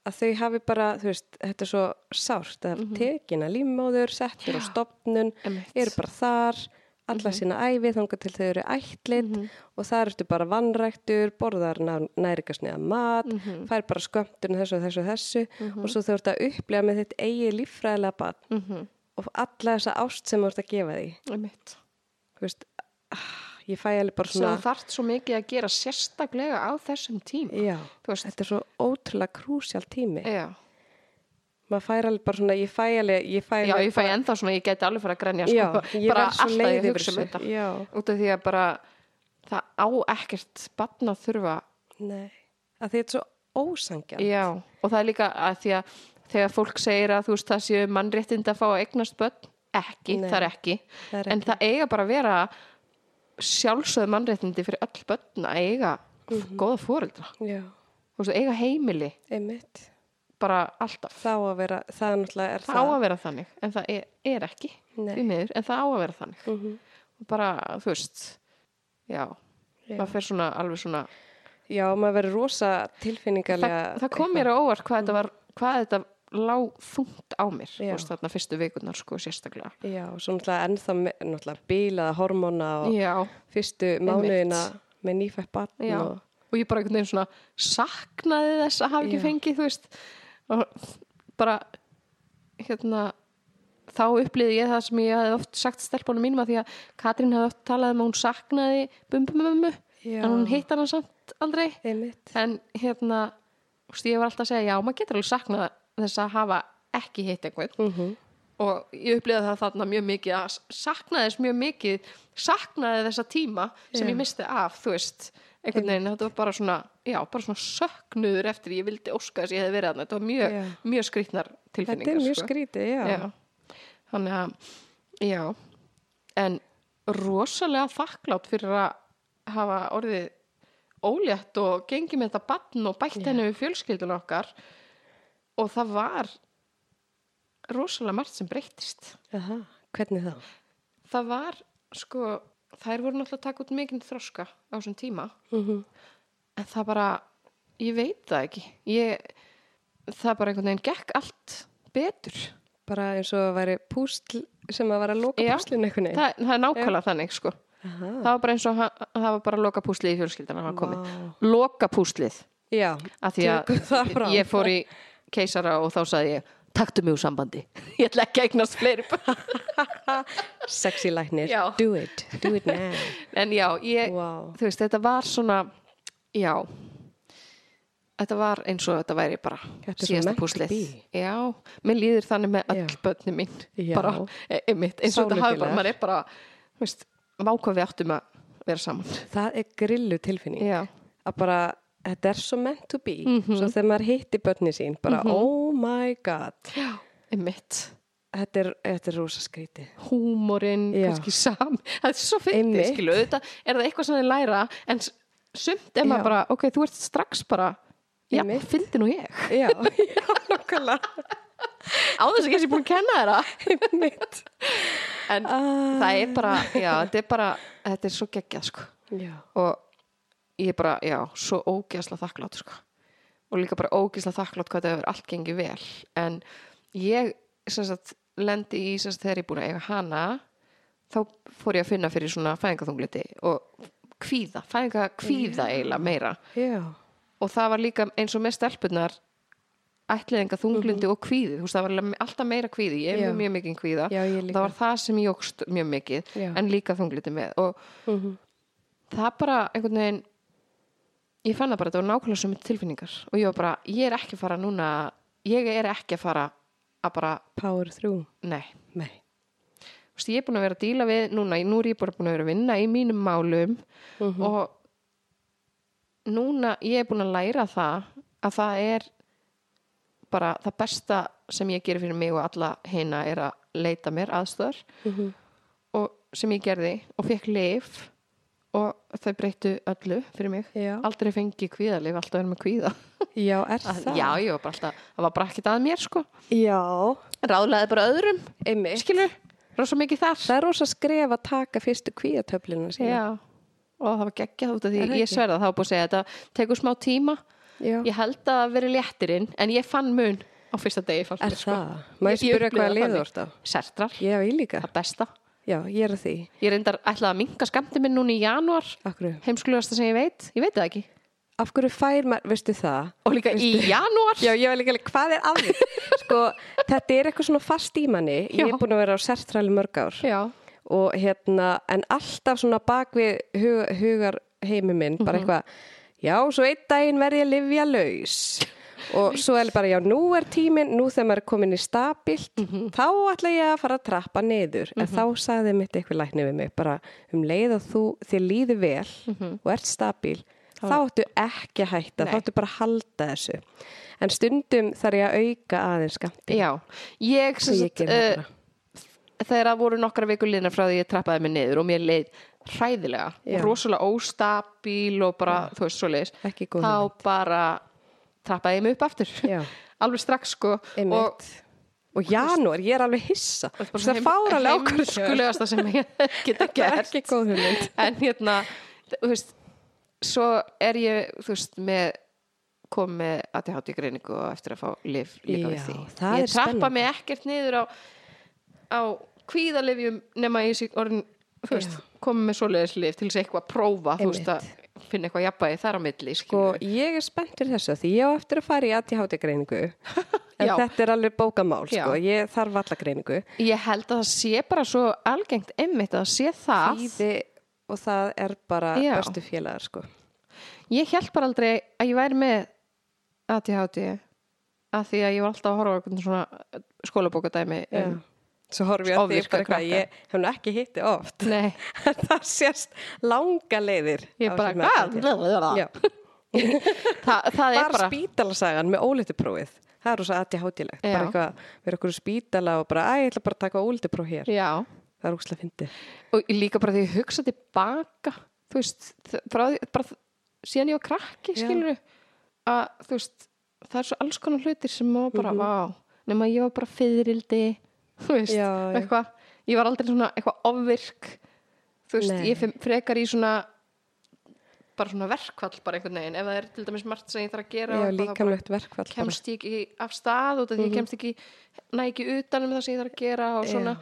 að þau hafi bara, þú veist, þetta er svo sárt að tekin að límmóður, settur á stopnun, Mhm. Mhm. eru bara þar alla sína æfi þangað til þau eru ættlit og það ertu bara vannræktur, borðar næringasniða mat, Mhm. fær bara skömmtun þessu og þessu og þessu og svo þau ert að upplega með þitt eigi líffræðilega bad mm og alla þessa ást sem þú ert að gefa því. Þú veist, ah, ég fæ alveg bara svona, þú þarft svo mikið að gera sérstaklega á þessum tíma. Já, þetta er svo ótrúlega krúsjál tími. já, maður fær alveg bara svona, ég fæ alveg ég fæ Já, ég fæ ennþá svona, ég geti alveg fyrir að grenja sko, já, ég bara alltaf ég hugsa um þetta. Já, út af því að bara það á ekkert batna að þurfa. Nei, að því þetta er svo ósangjan Já, og það er líka að því að þegar fólk segir að þú veist það séu mannréttind að fá að eignast börn ekki, Nei, það er ekki. það er en ekki. það eiga bara að vera sjálfsögð mannréttindi fyrir öll börn að eiga Mhm. góða fóreldra já, þú veist, eiga heimili. Einmitt. Bara alltaf. Þá að vera, það er það á að vera þannig, en það er, er ekki miður, en það á að vera þannig. Mhm. og bara, þú veist já, Já. maður fer svona alveg svona já, maður verður rosa það, tilfinningarlega það kom mér á óvart hvað þetta var hvað þetta lá þungt á mér veist, þarna fyrstu vikurnar sko sérstaklega. Já, svo náttúrulega ennþá náttúrulega bílaða hormóna og já, fyrstu mánuðina með nýfætt barn og og ég bara einhvern veginn svona saknaði þess að hafa ekki Já. fengið þú veist og bara hérna þá upplýði ég það sem ég hafði oft sagt stelpunum mínum að því að Katrín hafði oft talað um að hún saknaði bumbumömmu Já. en hún hitt hana samt aldrei. Einmitt. En hérna ég var alltaf að segja já, maður getur alveg saknað þess að hafa ekki hitt einhvern mm og ég upplýði það þarna mjög mikið að saknaði þess mjög mikið saknaði þessa tíma sem Já. ég misti af þú veist, einhvern veginn þetta var bara svona, já, bara svona söknuður eftir ég vildi óska þess að ég hefði verið þarna þetta var mjög, Já. mjög skrýtnar þetta tilfinningar er mjög sko. skrítið, já, já. þannig að já, en rosalega þakklátt fyrir að hafa orðið ólétt og gengið með þetta batn og bætt Já. henni við fjölskyldun okkar og það var rosalega margt sem breyttist. Aha, hvernig þá? það var sko þær voru náttúrulega að taka út mikinn þroska á þessum tíma. Mm en það bara, ég veit það ekki. Ég, það bara einhvern veginn gekk allt betur. Bara eins og að væri púsl sem að vera að loka púslinu einhvern veginn. það, það er nákvæmlega þannig sko. Aha. það var bara eins og það var bara loka púslið í fjölskyldan að hafa komið, Vá. loka púslið já, Tökum það að fram. ég fór í keisara og þá sagði ég taktu mig úr sambandi, ég ætla ekki að eignast fleiri börn." sexy læknir. Já. do it, do it now. En já, ég, wow. þú veist, þetta var svona já þetta var eins og þetta væri bara Þetta síðasta púslið. já, mér líður þannig með öll börni mín. Já. bara, e- einmitt, eins og þetta hafi bara, maður er bara þú veist, vákvað við áttum að vera saman. Það er grillu tilfinning já, að bara, þetta er svo meant to be. Mhm. svo þegar maður hitti börni sín bara, oh my god. Já, einmitt. Þetta er, þetta er rosa skrítið. Húmorinn, kannski sam það er svo fyndið, Einmitt. skilu auðvitað er það eitthvað sem þið læra en sumt er maður bara, ok, þú ert strax bara já, Einmitt. fyndi nú ég. Já, já, nokkala á þess að ég sé búin að kenna þér það mitt en Ah. það er bara, já, þetta er bara þetta er svo geggjað, sko. Já, og ég er bara, já, svo ógeðslega þakklátt, sko. Og líka bara ógeðslega þakklátt hvað þetta hefur allt gengið vel. En ég, sagt lendi í, sagt, þegar ég er búin að eiga hana þá fór ég að finna fyrir svona fæðingaþungliti og kvíða, fæðinga kvíða eiginlega meira. Já, og það var líka eins og með stelpunar ætliðinga þunglindi og kvíði. Veist, það var alltaf meira kvíði. Ég er með mjög mikið kvíða. Já, ég það var það sem jógst mjög mikið en líka þunglindi með. Og Mhm. það bara einhvern veginn ég fann það bara, þetta var nákvæmlega sem tilfinningar. Og ég var bara, ég er ekki að fara núna ég er ekki að fara að bara, power through, nei. Nei. Þú veist, ég er búin að vera að díla við núna, nú er ég bara búin að vera að vinna í mínum málum. Mhm. og núna ég er búin að læra það að það er bara það besta sem ég gerir fyrir mig og alla hina er að leita mér aðstöðar Mhm. og sem ég gerði og fekk leif þau breyttu öllu fyrir mig. Já, aldrei fengi kvíðalif, alltaf verið með kvíða. Já, er Að- það? Já, ég var bara alltaf, það var bara ekkert að mér sko. Já, ráðlaði bara öðrum, einmitt. Skilur rosa mikið þar. Það er rosa skref að taka fyrstu kvíatöflina sína Já, og það var geggjað út af því ég sverða var búið að segja að þetta tekur smá tíma. Já. ég held að veri léttirinn en ég fann mun á fyrsta degi er sko. það? Má ég Ég- ég spyrja upplifi hvað það liður þannig. orð á? Sertrar, það besta Já, ég er að því. Ég reyndar ætlaði að minka skamti minn núna í janúar Akkur. heimskulegasta sem ég veit, ég veit það ekki Af hverju fær maður, veistu það? og líka í janúar Já, ég var líka alveg, hvað er því? sko, þetta er eitthvað svona fast í manni. Ég er búin að vera á sertræli mörg ár. Já, Og hérna, en alltaf svona bak við hug, hugar heimi minn, bara eitthvað, já, svo einn daginn verð ég livja laus. Og svo er bara, já, nú er tíminn, nú þegar maður er komin í stabilt, Mhm. þá ætla ég að fara að trappa niður. En þá sagði mitt eitthvað lækni við mig, bara um leið og þú, þér líður vel og ert stabíl, þá áttu ekki að hætta. Nei. þá áttu bara að halda þessu. En stundum þarf ég að auka aðeins skamti. Já, ég, sem Ég uh, þegar það voru nokkra vikur liðnar frá því ég trappaði mig niður og mér leið hræðilega, Já. rosalega óstabíl og bara, þú veist, svoleiðis Ekki góð þá bara trappaði mig upp aftur. Alveg strax sko. Og Einmitt. Og janúar, ég er alveg hissa. Það fáralega ákvörð. heimskulegasta sem ég geta er gert. en hérna, þú veist svo er ég, þú veist, með kom með ADHD greiningu og eftir að fá lif líka við Já, því. það ég trappa mig ekkert niður á, á kvíðalifjum nema ég sé orðin þú veist, komið með svoleiðis lif til þess að eitthvað að prófa, þú veist, að finna eitthvað jafnvægi þar á milli, skilur ég er spennt fyrir þessu því ég á eftir að fara í ADHD greiningu en Já. þetta er alveg bókamál sko. ég þarf alla greiningu ég held að það sé bara svo algengt einmitt að sé það Þýði, og það er bara Já. bestu félagar sko. ég held bara aldrei að ég væri með ADHD að því að ég var alltaf að horfa á svona skólabókadæmi um, svo horf ég að því bara eitthvað ég hef nú ekki hitti oft. Nei, það sést langa leiðir ég á bara. Já. Þa, það er bara, bara spítalasagan með ólítuprófið það er rosa Já. bara eitthvað, vera okkur spítala og bara, æ, ég ætla bara að taka ólítupróf hér. Já, það er úkslega fyndið. Og líka bara því ég hugsa tilbaka þú veist, því bara síðan ég var krakki, skilur að þú veist, það er svo alls konar hlutir sem má bara, Mhm. vá nema ég var bara fyririldi þú veist, Já, já. eitthvað. Ég var aldrei svona eitthvað ofvirk þú veist, Nei. ég frekar í svona bara svona verkvall bara einhvern veginn, ef það er til dæmis margt sem ég þarf að gera já, líkamlegt verkfall bara. kemst ég ekki af stað út af því ég kemst ekki næ ekki utan um það sem ég þarf að gera og svona,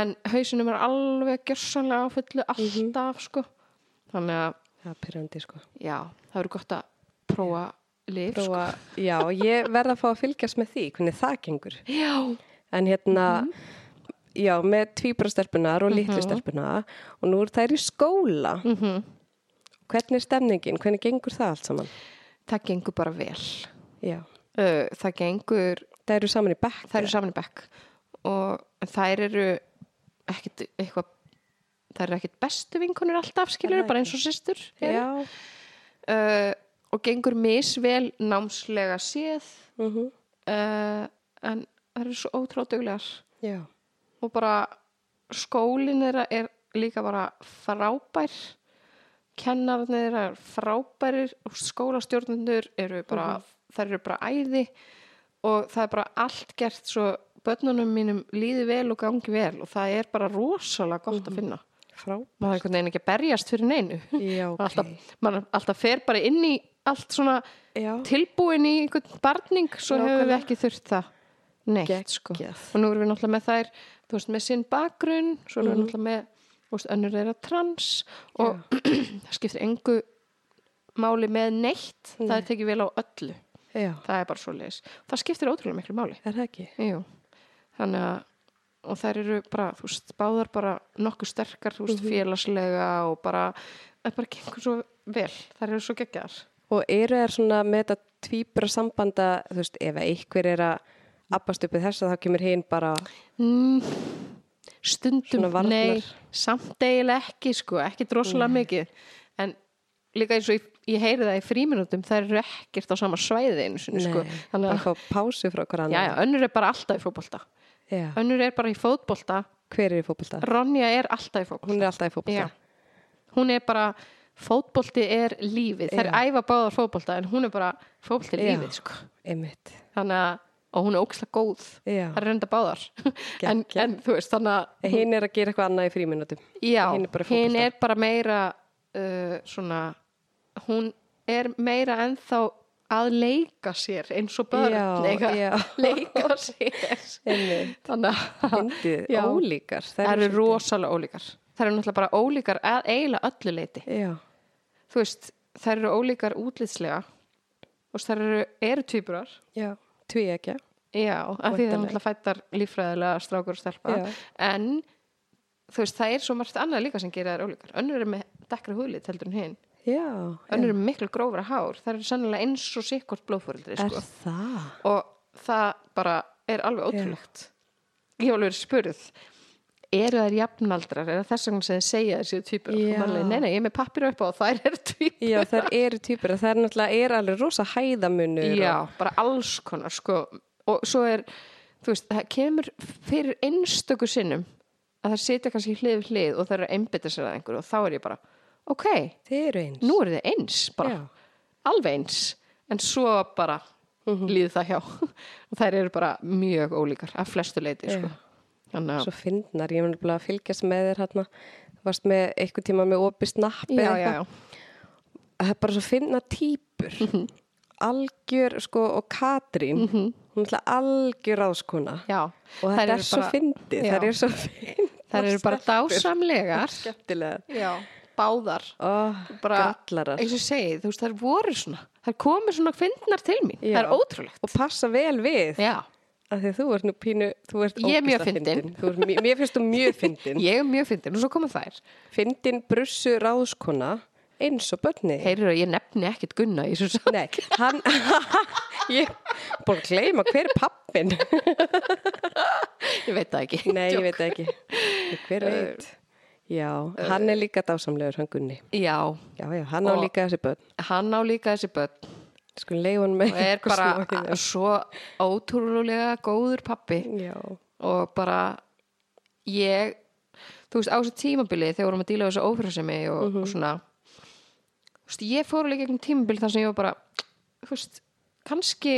en hausinum er alveg gjörsanlega á fullu alltaf sko, þannig að það er pyrrandi sko. Já, það eru gott að prófa lif sko. Prófa, já, ég verð að fá að fylgjast með því hvernig það gengur. Já, en hérna Mhm. já, með tvíbrastelpunar og litlu stelpunar og nú er þær í skóla. Mhm. hvernig er stemningin, hvernig gengur það allt saman? Það gengur bara vel. Já, uh, það gengur það eru saman í bekk þær eru saman í bekk. Og þær eru ekkit eitthvað þær eru ekkit bestu vinkonur alltaf skilur, það bara eins og já, uh, og gengur misvel námslega séð. Mm uh, en það eru svo ótrúduglegar já. og bara skólinn þeirra er líka bara frábær. Kennararnir þeirra er frábærir og skólastjórnendur eru bara, þær eru bara æði. Og það er bara allt gert svo börnunum mínum líði vel og gangi vel. Og það er bara rosalega gott að finna. Frá maður er einhvern veginn ekki að berjast fyrir neinu. Já, ok. alltaf, maður alltaf fer bara inn í allt svona já, tilbúin í einhvern barning svo hefur við ekki þurft það neitt sko. Og nú erum við náttúrulega með þær þú veist með sinn bakgrunn svo erum við náttúrulega með veist, önnur er að trans og það skiptir engu máli með neitt það er tekið vel á öllu. Já, það er bara svo leiðis það skiptir ótrúlega miklu máli. Er það ekki? Jú. þannig að og þær eru bara, þú veist, báðar bara nokkuð sterkar, þú veist, félagslega og bara, það bara gengur svo vel, þær eru svo geggjar og eru þær svona með þetta tvíbra sambanda, þú veist, ef einhver er að appast uppið þess að þá kemur hinn bara mm, stundum, nei samt eiginlega ekki, sko, ekki droslega mikið. En líka eins og ég, ég heyri það í fríminútum þær eru ekkert á sama svæði einu sinni, sko. Nei, þannig að, fá pásu frá já, annan já, önnur er bara alltaf í fótbolta. Já. önnur er bara í fótbolta. Hver er í fótbolta? Ronja er alltaf í fótbolta. Hún er alltaf í fótbolta. Já. hún er bara fótbolti er lífið, þær æfa báðar fótbolta en hún er bara fótbolti er lífið sko. þannig að, og hún er ókslega góð. Það er reynda báðar. En, en þú veist, þannig að hinn er að gera eitthvað annað í fríminutum já, Hin er bara hinn fótbolta. er bara meira uh, svona hún er meira ennþá að leika sér eins og börn Já, að já. leika sér. Þannig að ólíkar. Það eru rosalega ólíkar. Það eru náttúrulega bara ólíkar að eiginlega öllu leiti já, þú veist, þær eru ólíkar útlitslega. Og þær eru, eru tvíburar. Já, tví ekki já, af því það er náttúrulega fættar líffræðilega strákur og stelpa. Já. en þú veist, það er svo margt annað líka sem gerir þær ólíkar. Önnur er með dekkra húlit heldur en hinn Já, önnur er miklu grófra hár. Það eru sennilega eins og sikkort blóðfóreldri er sko. það? og það bara er alveg ótrúlegt. Ég hef alveg spurð eru þær jafnaldrar, er það þess vegna sem þið segja þessi týpur, nei nei, ég er með pappir upp á og þær eru týpur Já, þær eru týpur, það er náttúrulega er alveg rosa hæðamunur. Já, og- bara alls konar sko. og svo er þú veist, það kemur fyrir einstöku sinnum að það sitja kannski hlið hlið og það eru að einbytta sér að einhverju og þá er ég bara, ok, eru eins. nú eru þið eins bara, Já. alveg eins en svo bara Mhm. líði það hjá og þær eru bara mjög ólíkar af flestu leiti sko. Já. Svo fyndnar, ég mun að fylgjast með þér hérna. Varst með eitthvað tíma með snappi. já, já, já. Það er bara svo fyndna týpur. Mhm. Algjör, sko, og Katrín, hún er algjör ráskona. já. Og þetta eru er svo bara- fyndið, það er svo fyndið. þær eru bara dásamlegar Skemmtilega. já, báðar Ó, bara, eins og ég segi, þú veist, þær voru svona þær komu svona fyndnar til mín Já. það er ótrúlegt Og passa vel við. já, Af því að þú ert nú pínu, þú ert er mjög ógeðslega fyndin. Mér finnst þú mjög fyndin. ég er mjög fyndin og svo komu þær Fyndin brussu ráðskona eins og börni. heyrður að ég nefni ekkit Gunna í sá Nei, hann, ég búin að gleyma hver er pappin. ég veit það ekki Nei, ég veit það ekki. Hver veit? Já, hann er líka dásamlegur, hann Gunni. já, Já, já, hann á líka þessi börn. hann á líka þessi börn Sko leiði hann með og er bara svo ótrúlega góður pappi Já, og bara ég þú veist á þessu tímabili þegar við vorum að díla þessu ófyrirsemi og, og svona þú veist, ég fór alveg gegnum tímabili þar sem ég var bara þú veist, kannski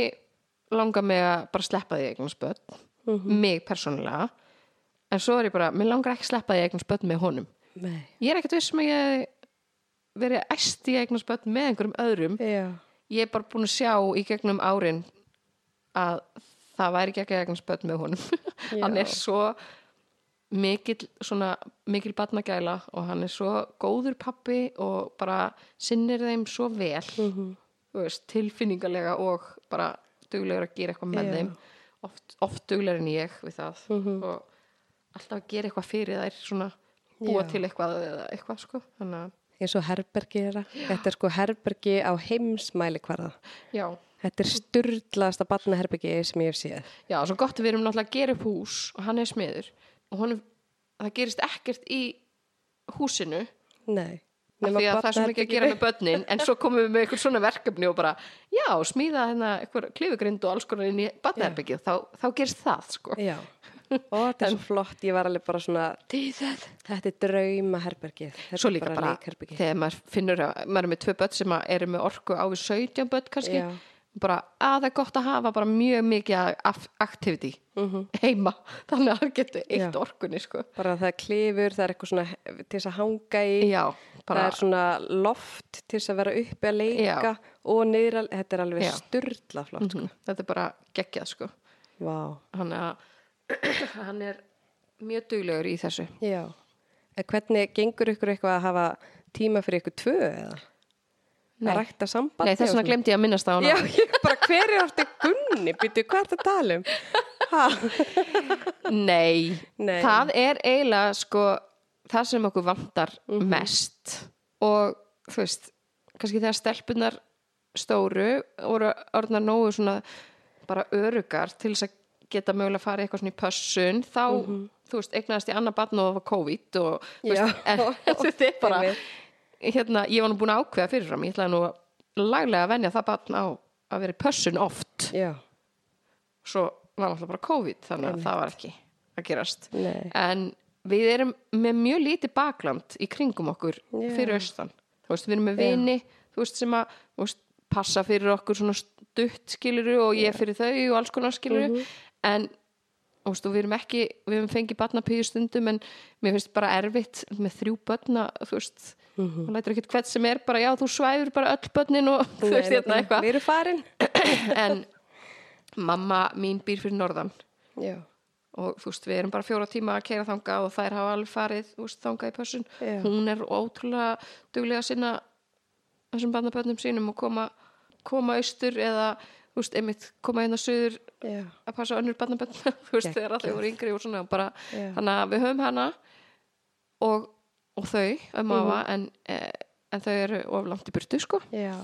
langar mig að bara sleppa því eignum spöld mig persónulega en svo er ég bara, mér langar ekki að sleppa því eignum spöld með honum. Nei. ég er ekkert viss um að ég verið æst í eignum spöld með einhverjum öðrum Já, ég er bara búin að sjá í gegnum árin að það væri ekki ekki eignum spöld með honum hann er svo mikil, svona, mikil batnagæla og hann er svo góður pappi og bara sinnir þeim svo vel Mhm. þú veist, tilfinningarlega og bara duglegur að gera eitthvað með Já. þeim oft, oft duglegur en ég við það Mhm. og alltaf að gera eitthvað fyrir þær svona búa Já. til eitthvað eða eitthvað sko þannig að eins og herbergi er það. Þetta er sko herbergi á heimsmæli hverða. já, Þetta er styrlaðasta barnaherbergi sem ég hef séð. Já, svo gott við erum náttúrulega að gera upp hús og hann er smiður og honum, það gerist ekkert í húsinu Nei. af því að það er svo mikið að gera með börnin en svo komum við með eitthvað svona verkefni og bara já, smíða hérna eitthvað klifugrind og alls konar inn í barnaherbyggið þá, þá gerist það sko Já. Og þetta er svo flott, ég var alveg bara svona, þetta er drauma herbergið. Þetta Svo líka bara, leikherbergið. þegar maður finnur að maður er með tvö börn sem eru með orku á við 17 börn kannski Já. bara að það er gott að hafa bara mjög mikið af activity heima þannig að það getur eitt. Já. orkunni sko Bara það er klifur, það er eitthvað svona til þess að hanga í. Já, bara Það er svona loft til þess að vera uppi að leika og niður þetta er alveg Já. styrla flott, sko. Þetta er bara geggjað sko Vá, hann, að, hann er mjög duglegur í þessu já. En hvernig gengur ykkur eitthvað að hafa tíma fyrir ykkur tvö eða? Nei. Rækta sambandi? Nei, þess vegna glemdi ég að minnast á hana Já, ég bara, hver er orðið Gunni? Býtu, hvað er þetta að tala um? Nei, Nei. það er eiginlega sko það sem okkur vantar Mhm. mest og þú veist, kannski þegar stelpunar stóru voru orðnar nógu svona bara örugar til þess að geta mögulega í eitthvað svona í pössun þá, þú veist, eignaðist ég annað barn og það var COVID og. Já. þetta er bara hérna, ég var nú búin að ákveða fyrirfram ég ætlaði nú laglega að venja það barn á að vera í pössun oft Já, svo var náttúrulega bara COVID þannig að Einmitt. það var ekki að gerast Nei. en við erum með mjög lítið bakland í kringum okkur Já. fyrir austan þú veist, við erum með vini þú veist, sem að þú veist, passa fyrir okkur svona stutt skiluru og ég fyrir þau og alls konar skiluru Mhm. En og við erum ekki við erum fengið barnapíu stundum en mér finnst bara erfitt með þrjú börna þú veist, Mhm. það lætur ekkert hvert sem er bara já, þú svæfur bara öll börnin og þú veist, hérna eitthvað Við erum farin? en mamma mín býr fyrir norðan Já, og þú veist, við erum bara fjóra tíma að keira þangað og þær hafa alveg farið veist, þangað í pössun Já. hún er ótrúlega duglega að sinna þessum barnaböndum sínum og koma, koma austur eða þú veist, einmitt koma hérna suður já, að passa önnur barnabönd þú veist, þegar allir voru yngri og svona bara, Já. þannig að við höfum hana og, og þau um Mhm. afa en, eh, en þau eru of langt í burtu sko Já.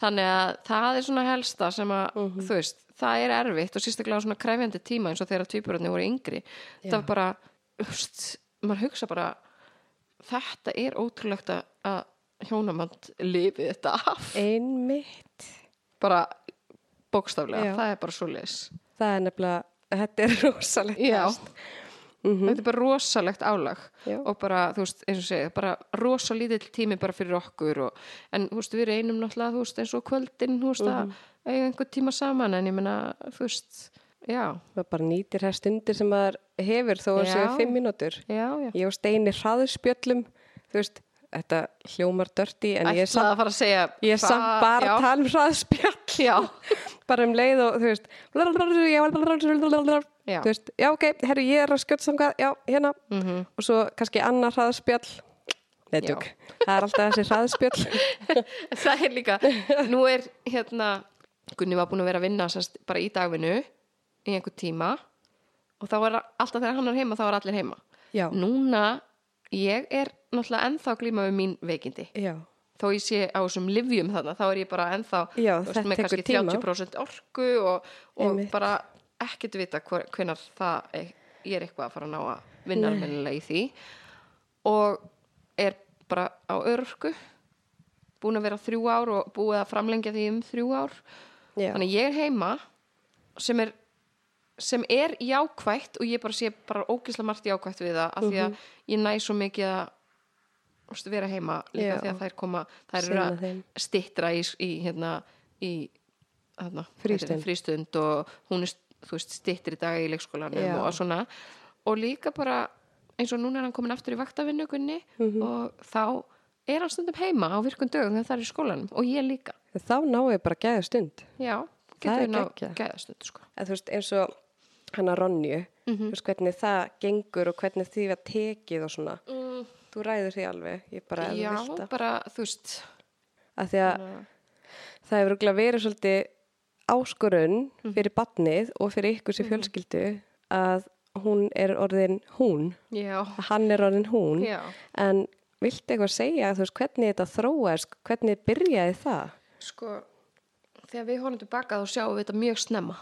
þannig að það er svona helsta sem að Mhm. þú veist, það er erfitt og sérstaklega á svona krefjandi tíma eins og þegar tvíburarnir voru yngri það var bara, úst, maður hugsa bara þetta er ótrúlegt að- að hjónamand lifi þetta af Einmitt. bara bókstaflega, Já. það er bara svo leis Það er nefnilega, þetta er rosalegt. Já. kast. Mhm. þetta er bara rosalegt álag Já. og bara, þú veist, eins og segja bara rosalítill tími bara fyrir okkur og, en, þú veist, við reynum náttúrulega, þú veist, eins og kvöldin, þú veist, Mhm. að eiga einhver tíma saman, en ég meina, þú veist já, Maður bara nýtir þær stundir sem maður hefur þó að séu fimm mínútur. já, já Ég og Steini hraðspjöllum, þú veist, þetta hljómar dörti en ég er samt, að að segja ég er samt hvað- bara já, að tala um hraðspjall. bara um leið og þú veist, Já. þú veist, já ok, herru ég er að skjóta samkvæð, já, hérna. Mhm. og svo kannski annar hraðspjall. Neðtug, það er alltaf þessi hraðspjall. Það er líka nú er hérna Gunni var búin að vera að vinna sérst, bara í dagvinnu í einhver tíma. Og þá er alltaf þegar hann er heima þá er allir heima. Já, núna, ég er náttúrulega ennþá glíma við mín veikindi. Já, þó ég sé á þessum livjum þarna þá er ég bara ennþá Já, þetta með kannski tíma. 30% orku og, og bara ekkert vita hvenar það er, ég er eitthvað að fara að ná að vinna almennilega í því. Og er bara á örku búin að vera þrjú ár og búið að framlengja því um þrjú ár. Já, þannig ég er heima sem er sem er jákvætt og ég bara sé bara ógislega margt jákvætt við það af því að ég næ svo mikið að vera heima líka Já. því að þær koma þær eru að stittra í, í hérna í hérna, Frístund. frístund og hún er veist, stittir í dag í leikskólanum Já. og svona og líka bara eins og núna er hann komin aftur í vaktavinnugunni Mhm. og þá er hann stundum heima á virkun dögum þegar það er í skólanum og ég líka þá náu ég bara gæða stund já, Það er ná geggjað. gæðastund sko. en þú veist, eins og hana Ronju. Mhm. þú veist hvernig það gengur og hvernig því var tekið og svona. Mm, þú ræður því alveg, ég bara já, vilt bara þú veist. Af því að það hefur verið svolítið áskorun Mhm. fyrir badnið og fyrir ykkur sem fjölskyldu að hún er orðin hún. Já, að hann er orðin hún. Já. En viltu eitthvað segja? Veist, hvernig þetta þróaðist? Hvernig byrjaði það? Sko, þegar við horfum tilbaka þá sjáum við þetta mjög snemma.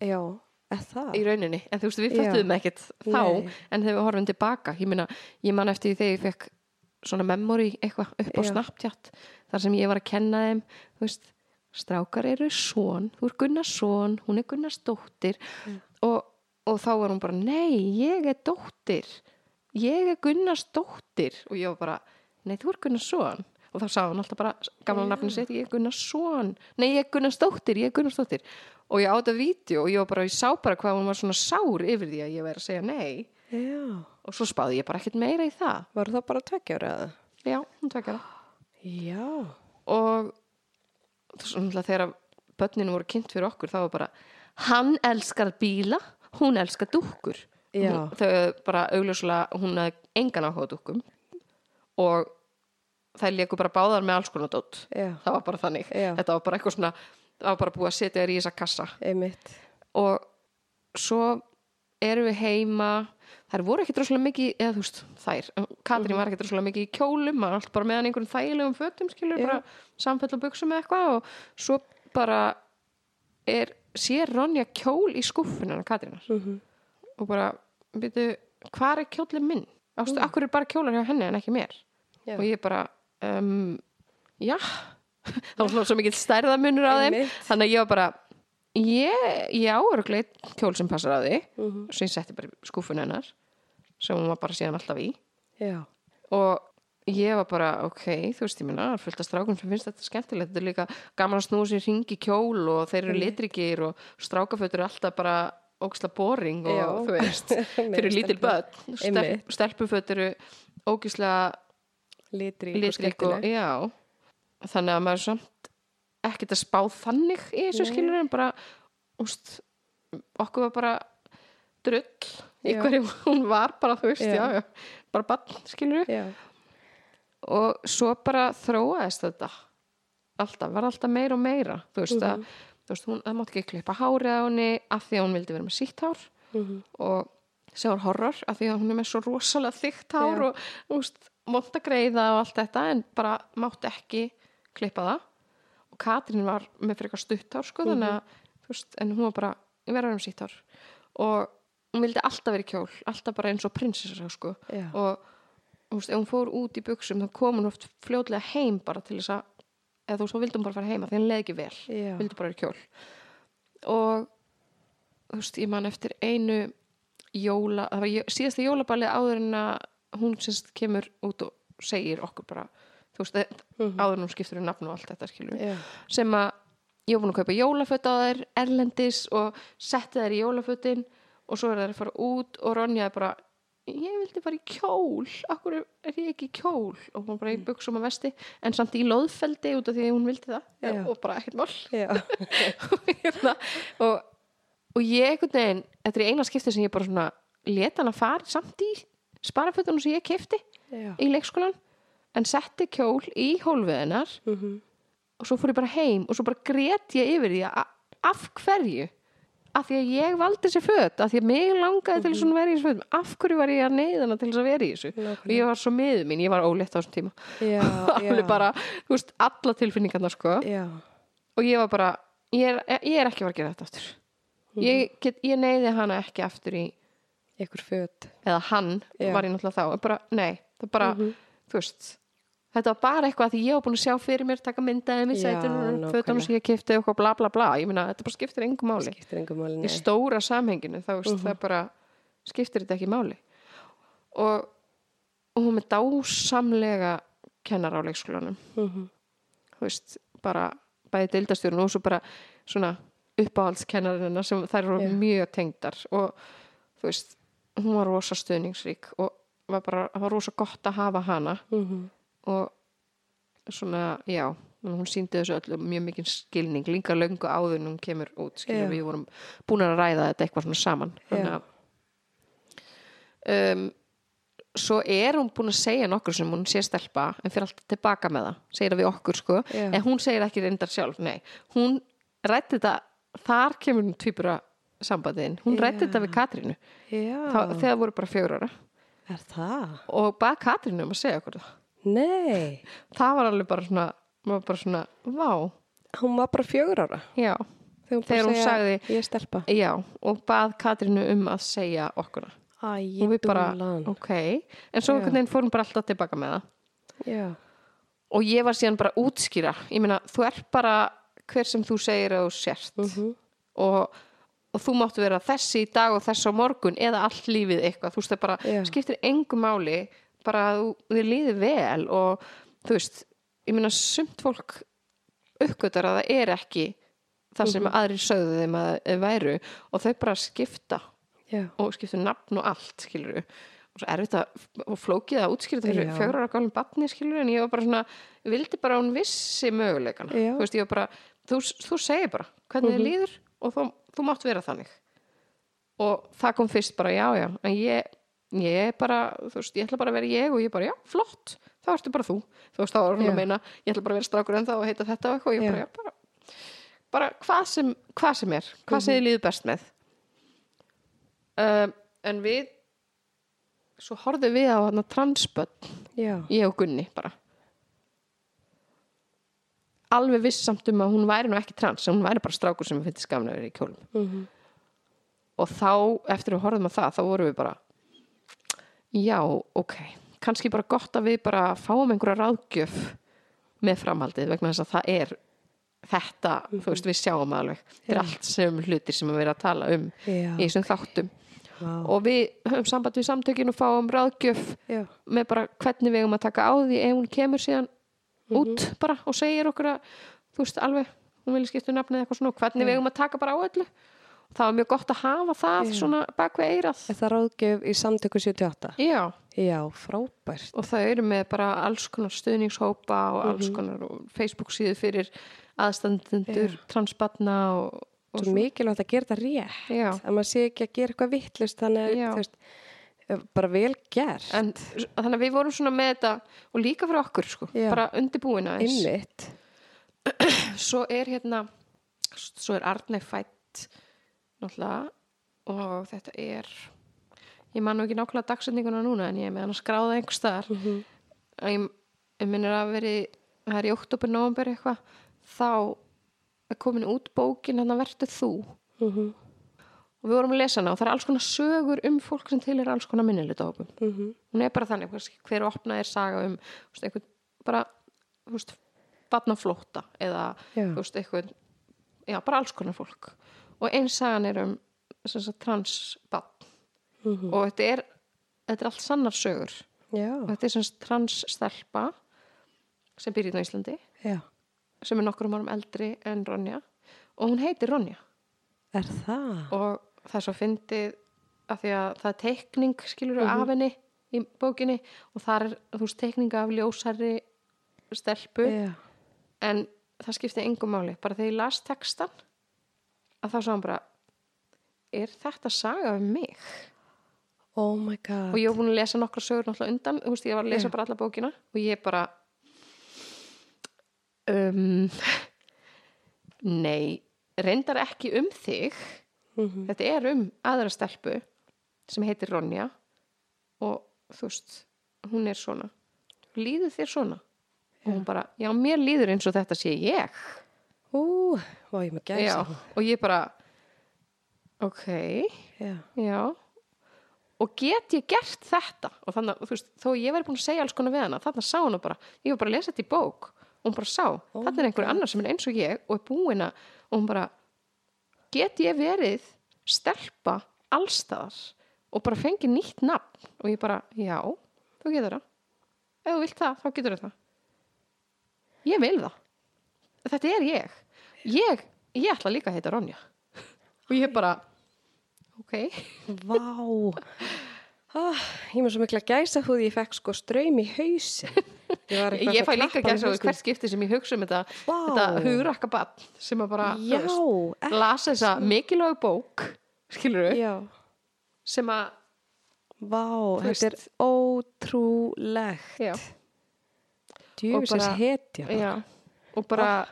Já, í rauninni, en þú veist, við Já. föttuðum ekkert þá, Nei. en þegar við horfum tilbaka ég meina, ég man eftir þegar ég fekk svona memory eitthvað upp á. Snapchat þar sem ég var að kenna þeim þú veist, strákar eru son þú er Gunnars son, hún er Gunnars dóttir. Og, og þá var hún bara nei, ég er dóttir. Ég er Gunnars dóttir. Og ég var bara, nei, þú er Gunnars son. Og þá sagði hann alltaf bara gamla nafni sitt, ég er Gunnars son. Nei, ég er Gunnars dóttir, ég er Gunnars dóttir og ég á þetta vídeo og ég var bara, ég sá bara hvað hún var svona sár yfir því að ég væri að segja nei. Já, og svo spáði ég bara ekkert meira í það. Var það bara tveggjára eða? já, hún tvekja það já, og svona þegar börninu voru kynnt fyrir okkur þá var bara hann elskar bíla, hún elskar dúkkur. Hún- þau bara augljóslega hún hafði engan áhuga dúkkum. Og þær leiku bara báðar með alls konar dótt það var bara þannig, Já. þetta var bara eitthvað svona það var bara búið að setja þér í þessa kassa einmitt og svo erum við heima þær voru ekki droslega mikið eða þú veist, þær, Katrín Mhm. var ekki droslega mikið í kjólum, maður alltaf bara meðan einhverjum þægilegum fötum skilur, Já. bara samfell og buksum eða eitthvað og svo bara er, sér Ronja kjól í skúffunum Katrínar Mhm. og bara, byrju, hvað er kjólinn minn? Ástu, akkur er bara kjólar hjá henni en ekki mér? Já. og ég bara, um, já þá var svona svo mikill stærðamunur á þeim. Þannig að ég var bara ég, ég á örgleit kjól sem passar á því. Mhm. sem ég setti bara skúfun hennar sem hún var bara síðan alltaf í. Já, og ég var bara, ok, þú veist ég minna fullt af strákum sem finnst þetta skemmtilegt. Þetta er líka gaman að snúa sér hringi kjól og þeir eru litrikir og strákafötur eru alltaf bara ógisla boring og Já. þú veist, fyrir lítil börn. Stel, Einmitt. stelpuföt eru ógisla litrík og, skemmtileg. Já þannig að maður er samt ekkert að spá þannig í þessu skilur en bara úst, okkur var bara drull í hverju hún var bara þú veist, Já. já, bara bann skilur já, og svo bara þróaðist þetta. Alltaf, var alltaf meira og meira. Þú veist að þú veist, hún, það mátti ekki klippa hárið á henni af því að hún vildi vera með sítt hár. Mhm. og sem var horror af því að hún er með svo rosalega þykkt hár Já. og þú veist, mótt að greiða og allt þetta en bara mátti ekki klippa það. Og Katrín var með frekar stutt ár sko þannig að þú veist, en hún var bara ég verður um sítt ár og hún vildi alltaf vera í kjól, alltaf bara eins og prinsessa sko. Já. og þú veist, ef hún fór út í buksum þá kom hún oft fljótlega heim bara til þess að eða þú veist, þá vildi hún bara fara heima því hann leið ekki vel Já. vildi bara vera í kjól. Og þú veist, ég man eftir einu jóla, það var síðasta jólaballi áður en að hún sérst kemur út og segir okkur bara þú veist, eh, áður en hún skiptur um nafn og allt þetta skilur Já. sem að ég var búin að kaupa jólaföt á þær erlendis og setti þær í jólafötin og svo er þær að fara út og Ronja er bara ég vildi bara í kjól. Akkur er ég ekki í kjól? Og hún bara í buksum að vesti en samt í loðfeldi út af því að hún vildi það. Já. og bara ekkert mál. Og, hérna, og, og ég einhvern veginn þetta er eina skipti sem ég bara svona leta hann að fara samt í sparafötunum sem ég kefti í leikskólan en setti kjól í hólfiðinar Mhm. og svo fór ég bara heim og svo bara grét ég yfir því af hverju af því að ég valdi þessi föt af því að mig langaði til þess að vera í þessu föt af hverju var ég að neyðana til þess að vera í þessu Nákvæmlega. og ég var svo miður mín, ég var ólétt á þessum tíma já. bara, þú veist, alla tilfinningarna sko Já. og ég var bara, ég er, ég er ekki fara að gera þetta aftur ég, get, ég neyði hana ekki aftur í Ykkur föt. eða hann Já. var ég náttúrulega þá bara, nei, það bara, þú veist þetta var bara eitthvað að því ég var búin að sjá fyrir mér taka myndaði Já, sætunum fötunum sem ég kifti og bla bla bla ég meina, þetta bara skiptir engum máli Skiptir engum máli, í stóra samhenginu þá veist, Mhm. það bara skiptir þetta ekki máli og, og hún með dásamlega kennar á leikskólanum Mhm. þú veist, bara bæði deildastjórun og svo bara svona uppáhaldskennarina sem þær eru Já. mjög tengdar og þú veist, hún var rosa stöðningsrík og var bara, það var rosa gott að hafa hana Mhm. Og svona, já hún síndi þessu öllu mjög mikið skilning líka löngu áður en hún kemur út skilur við vorum búin að ræða þetta eitthvað svona saman. Þannig að um, svo er hún búin að segja nokkur sem hún sé stelpa en fyrir alltaf tilbaka með það segir það við okkur sko. Já. en hún segir ekki reyndar sjálf, nei. Hún rætti þetta, þar kemur hún tvíbura sambandiðin, hún rætti Já. þetta við Katrínu. Þá, þegar voru bara fjögur ára. Er það? og bað Katrínu um að segja okkur það Nei. það var alveg bara svona maður bara svona, vá, Hún var bara fjögur ára. já Þegar hún, Þegar hún sagði- Ég er stelpa. já, og bað Katrínu um að segja okkur Æ, bara, dúllan. ok en svo einhvern veginn fór hún bara alltaf tilbaka með það Já. og ég var síðan bara útskýra ég meina, þú er bara hver sem þú segir að þú sért Mhm. og, og þú máttu vera þessi í dag og þessi á morgun eða allt lífið eitthvað, þú veist það bara Já. skiptir engu máli, bara að þið líði vel og þú veist ég meina, sumt fólk uppgötar að það er ekki það sem aðrir sögðu þeim að væru og þau bara skipta Já. og skiptu nafn og allt skilur og svo erfitt að flókið að útskýra þetta fyrir Já. fjórar ára gálum batni skilur en ég var bara svona, vildi bara hún vissi möguleikana, Já. þú veist ég var bara þú, þú segir bara hvernig þið líður og þú, þú mátt vera þannig og það kom fyrst bara já já en ég, ég er bara, þú veist ég ætla bara að vera ég og ég bara já, flott þá ertu bara þú, þú veist þá var hún að meina ég ætla bara að vera strákur en þá og heita þetta og eitthvað ég bara já, bara, bara hvað sem, hvað sem er hvað sem þið líður best með? Um, en við svo horfðum við á hana transböld Já. ég og Gunni bara. Alveg vissamt um að hún væri nú ekki trans hún væri bara strákur sem finnst skamna að vera í kjólum. Mhm. og þá, eftir að við horfðum á það þá vorum við bara já, ok, kannski bara gott að við bara fáum einhverja ráðgjöf með framhaldið vegna þess að það er þetta, þú veist, við sjáum alveg þetta er Já. allt sem hlutir sem við erum að tala um Já. í þessum þáttum Vá. og við höfum samband við samtökin og fáum ráðgjöf Já. með bara hvernig við eigum að taka á því ef hún kemur síðan Mhm. út bara og segir okkur að þú veist alveg, hún vilja skipta um nafnið eitthvað svona og hvernig við eigum að taka bara á öllu það var mjög gott að hafa það Já. svona bak við eirað það ráðgjöf í samtöku 78? já, Já, frábært. og það eru með bara alls konar stuðningshópa og Mhm. alls konar og Facebook síðu fyrir aðstandendur, transbatna og, og Svo mikilvægt að gera þetta rétt. Já. Að maður sé ekki að gera eitthvað vittlust, þannig að, þú veist, eh, bara vel gert. en þannig að við vorum svona með þetta og líka fyrir okkur sko, Já. bara undirbúina Einmitt. svo er hérna svo er Arnei fætt náttúrulega og þetta er ég man nú ekki nákvæmlega dagsetninguna núna en ég er með hann að skráða einhver staðar að ég, ég minnir að veri það er í oktober, november eitthvað þá er komin út bókin hann að verður þú Mhm. og við vorum að lesa hana og það er alls konar sögur um fólk sem til er alls konar minnilitahópum Mhm. hún er bara þannig, hver opnað er saga um veist, einhvern, bara barnaflótta eða Já. veist, einhvern já, bara alls konar fólk og eins sagan er um sagt, transbarn. Mhm. og þetta er, þetta er allt sannar sögur. Já, og þetta er sagt transstelpa sem býr í Íslandi. Já. sem er nokkrum árum eldri en Ronja. Og hún heitir Ronja. Er það? og það er svo fyndið af því að það er teikning skilur af henni í bókinni. Og það er þú veist teikning af ljósari stelpu. Já. en það skipti engum máli. Bara þegar ég las textan að þá sá hann bara er þetta saga um mig Oh my god. og ég var búin að lesa nokkra sögur náttúrulega undan þú veist ég var að lesa Já. bara alla bókina og ég bara um, nei reyndar ekki um þig Mhm. þetta er um aðra stelpu sem heitir Ronja og þú veist, hún er svona líður þér svona og hún bara, já mér líður eins og þetta sé ég Ú, vá, ég já, gæsa. og ég bara ok, Já. já. Og get ég gert þetta? Og þannig, að, þú veist, þó ég væri búin að segja alls konar við hana, þannig sá hún bara. Ég var bara að lesa þetta í bók og hún bara sá. Oh þetta er einhver annar sem er eins og ég og er búin að, og hún bara get ég verið stelpa allstaðar og bara fengi nýtt nafn? Og ég bara, já, þú getur það. Ef þú vilt það, þá getur það. Ég vil það þetta er ég ég, ég ætla líka að heita Ronja og ég bara ok, Vá. Ah, ég með svo mikla gæsa húð ég fekk sko ströym í hausin. Ég, ég að fæ líka að sjá hausnum. hvert skipti sem ég hugsa um þetta, þetta hugrakka bann sem að bara, Já, þú veist, lasa þessa mikilvæg bók skilur Já. sem að, Vá, Þú þetta er ótrúlegt. já, Djúfisins bara- hetja. já og bara,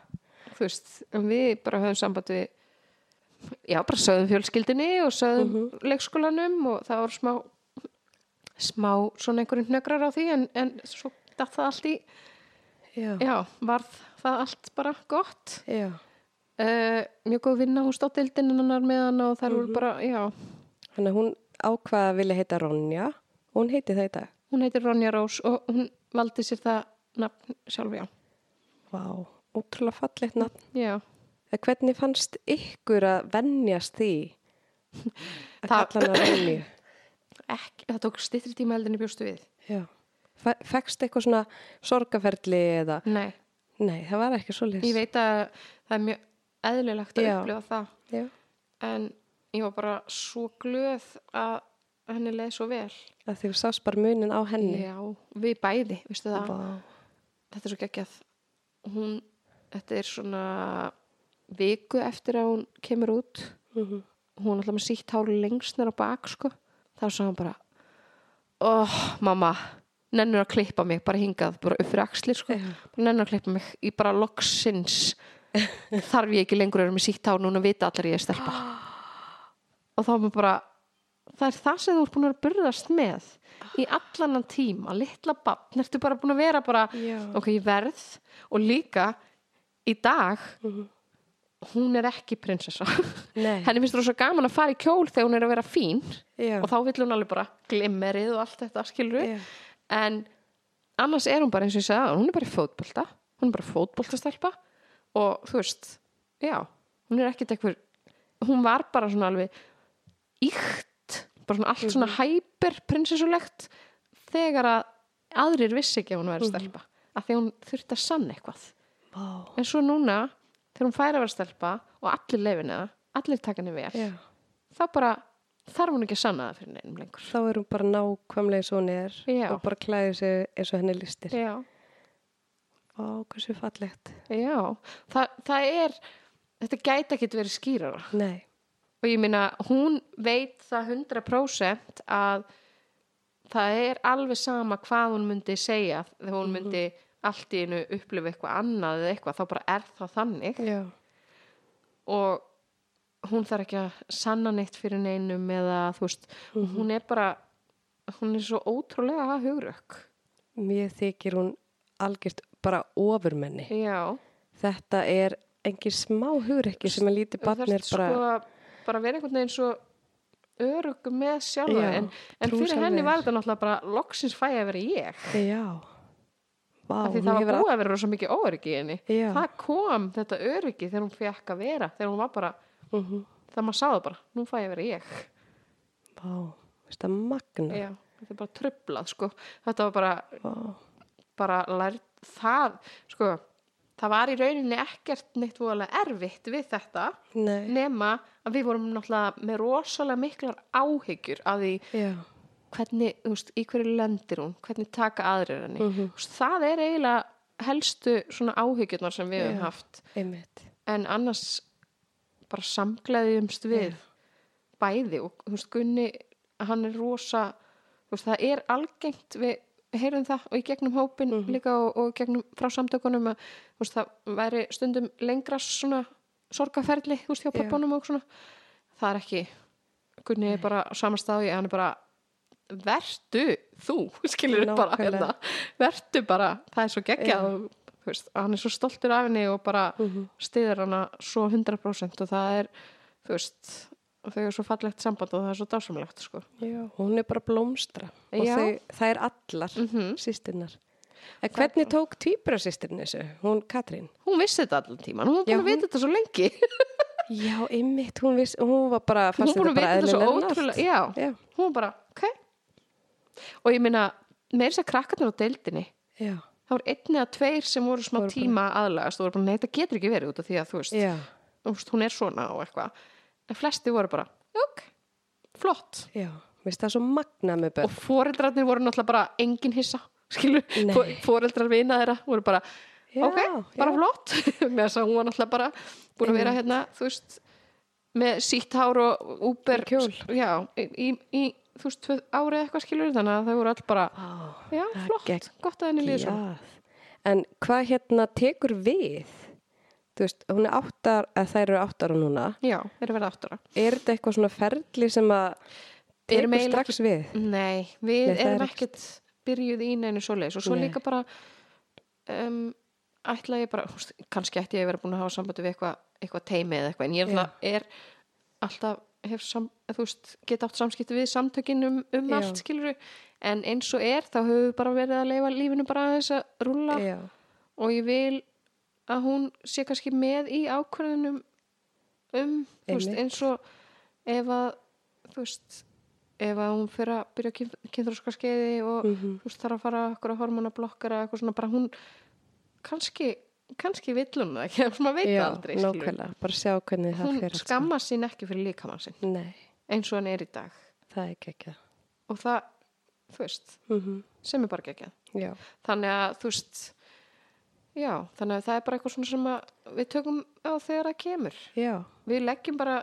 þú veist við bara höfum samband við já, bara sögðum fjölskyldinni og sögðum Mhm. leikskólanum og það voru smá smá svona einhverjum hnögrar á því en, en svo datt það allt í Já. já, varð það allt bara gott Já. uh, mjög góð vinna, hún stótt deildinn hennar með hann og þær Mhm. voru bara, já Þannig að hún ákvaða að vilja heita Ronja og hún heiti það í dag. hún heitir Ronja Rós og hún valdi sér það nafn sjálf, já Vá, ótrúlega fallegt nafn. já, En Hvernig fannst ykkur að venjast því að Það- kalla hana Ronju? ekki, það tók styttri tíma ég bjóstu við Já. Fe- Fekkst eitthvað svona sorgaferli eða? nei, Nei, það var ekki svo ég veit að það er mjög eðlilegt að Já. upplifa það Já. en ég var bara svo glöð að henni leið svo vel Að því þú sást bara munin á henni. já, við bæði, veistu það Vá. þetta er svo geggjað hún, þetta er svona viku eftir að hún kemur út Mhm. hún er alltaf með sítt hár lengst nýra bak sko. þá sá hann bara oh, mamma, nennur að klippa mig bara hingað, bara upp fyrir axlir sko. Bara nennur að klippa mig í bara loksins þarf ég ekki lengur að vera með sítt hár núna vita allir ég er stelpa og þá var maður bara það er það sem þú ert búin að burðast með í allan tíma, litla bann ertu bara búin að vera bara Já. ok, ég verð og líka í dag Mhm. hún er ekki prinsessa henni finnst þú svo gaman að fara í kjól þegar hún er að vera fín Já. og þá vill hún alveg bara glimmerið og allt þetta skilur Já. en annars er hún bara eins og ég áðan, hún er bara í fótbolta hún er bara fótboltastelpa og þú veist, já hún er ekkert eitthvað hún var bara svona alveg íkt bara svona allt svona hæper prinsessulegt þegar að aðrir vissi ekki að hún væri stelpa af því að hún þurfti að sanna eitthvað Vá. en svo núna þegar hún færi að vera stelpa og allir leifina allir taka henni vel Já. þá bara þarf hún ekki að sanna það fyrir neinum lengur Þá er hún bara nákvæmlega eins og hún er Já. og bara klæði sig eins og henni listir. já, Vá, hversu fallegt. já. Þa, það er þetta gæti ekki verið skýrara Nei. Og ég meina hún veit það 100% að það er alveg sama hvað hún myndi segja. Þegar hún myndi allt í einu upplifa eitthvað annað eða eitthvað, þá bara er það þannig. Já. og hún þarf ekki að sanna neitt fyrir neinum eða þú veist, hún er bara hún er svo ótrúlega hugrökk. Mér þykir hún algjört bara ofurmenni. já. Þetta er engin smá hugrekki sem að lítið barn er bara, sko, bara vera einhvern veginn svo örug með sjálfa Já, en, en fyrir henni var þetta náttúrulega bara loksins fæ að vera ég. Já, vá, það var búið að vera svo mikið óöryggi í henni. Já. það kom þetta öryggi þegar hún fekk að vera þegar hún var bara, all, uh það maður sáðu bara nú fæ ég að vera ég. Vá, veist það magna, Já, þetta er bara trublað sko. þetta var bara, bara lært það sko, það var í rauninni ekkert neitt voðalega erfitt við þetta nei, nema að við vorum náttúrulega með rosalega miklar áhyggjur af því já, hvernig, þú veist, í hverju lendir hún hvernig taka aðrir henni. Þú veist, það er eiginlega helstu svona áhyggjurnar sem við Já. haft. einmitt, en annars bara samgleðjumst við bæði og þú veist Gunni hann er rosa þú veist, það er algengt við heyrum það og í gegnum hópin Mhm. líka og, og gegnum frá samtökunum að veist, það væri stundum lengra svona sorgaferli veist hjá Já. pappanum og svona það er ekki Gunni er bara á sama staði hann er bara vertu þú skilur bara Nákvæmlega. hérna vertu bara, það er svo geggjað og hann er svo stoltur af henni og bara Mhm. stiður hana svo 100% og það er, þú veist þau er svo fallegt samband og það er svo dásamlegt sko. já, hún er bara blómstra. Og þau, það er allar mm sýstinnar. En hvernig tók tvíbrasýstirinn þessu, hún Katrín? hún vissi þetta allan tíman, hún var búin að vita þetta svo lengi. Já, ymmit, hún, viss, hún var bara, fannst þetta að bara vita þetta svo eðlilega ótrúlega já, Já, hún var bara, ok. Og ég meina, með þess að krakkarnir á deildinni já, það voru einni að tveir sem voru smá Voru tíma aðlagast og voru bara, nei, þetta getur ekki verið út af því að þú veist, já, hún er svona og eitthvað en flesti voru bara, ok flott já, veist það er svo magna með og börn. foreldrarnir voru náttúrulega bara engin hissa skilu, Nei. foreldrar vina þeirra voru bara, Já, ok, bara já. flott með þess að hún var náttúrulega bara búin að vera hérna, þú veist með sítt hár og úber já, í, í, þú veist, árið eitthvað skilur þannig að þau voru all bara, Vá, já, það flott gott að henni líður. En hvað hérna tekur við? Þú veist, hún er áttar, að þær eru áttar núna. já, er að verða áttara Er þetta eitthvað svona ferli sem að eiginlega strax við? Nei, við Nei, erum er ekkert byrjuð í neinu svoleiðis og svo Nei. líka bara um, ætla ég bara, húst, kannski ætti ég að vera búin að hafa sambandi við eitthvað eitthva teimi eða eitthvað en ég Já. er, alltaf hef sam, þú veist, geta átt samskipti við samtökin um, um allt skilur en eins og er þá höfum við bara verið að leifa lífinu bara aðeins að rúlla Já, og ég vil að hún sé kannski með í ákvörðunum um, veist, eins og ef að þú veist, ef að hún fyrir að byrja kynþróska skeiði og Mhm. þú veist, þarf að fara okkur að hormonablokkara eitthvað svona, bara hún kannski, kannski vill hún það ekki, maður veit það já, aldrei skilurðu. nákvæmlega. Bara sjá hvernig það hún skamma sín ekki fyrir líkamann saman. Nei, eins og hann er í dag það er ekki. og það, þú veist, Mm sem er bara Já, þannig að þú veist já, þannig að það er bara eitthvað svona sem við tökum á þegar það kemur. Já, við leggjum bara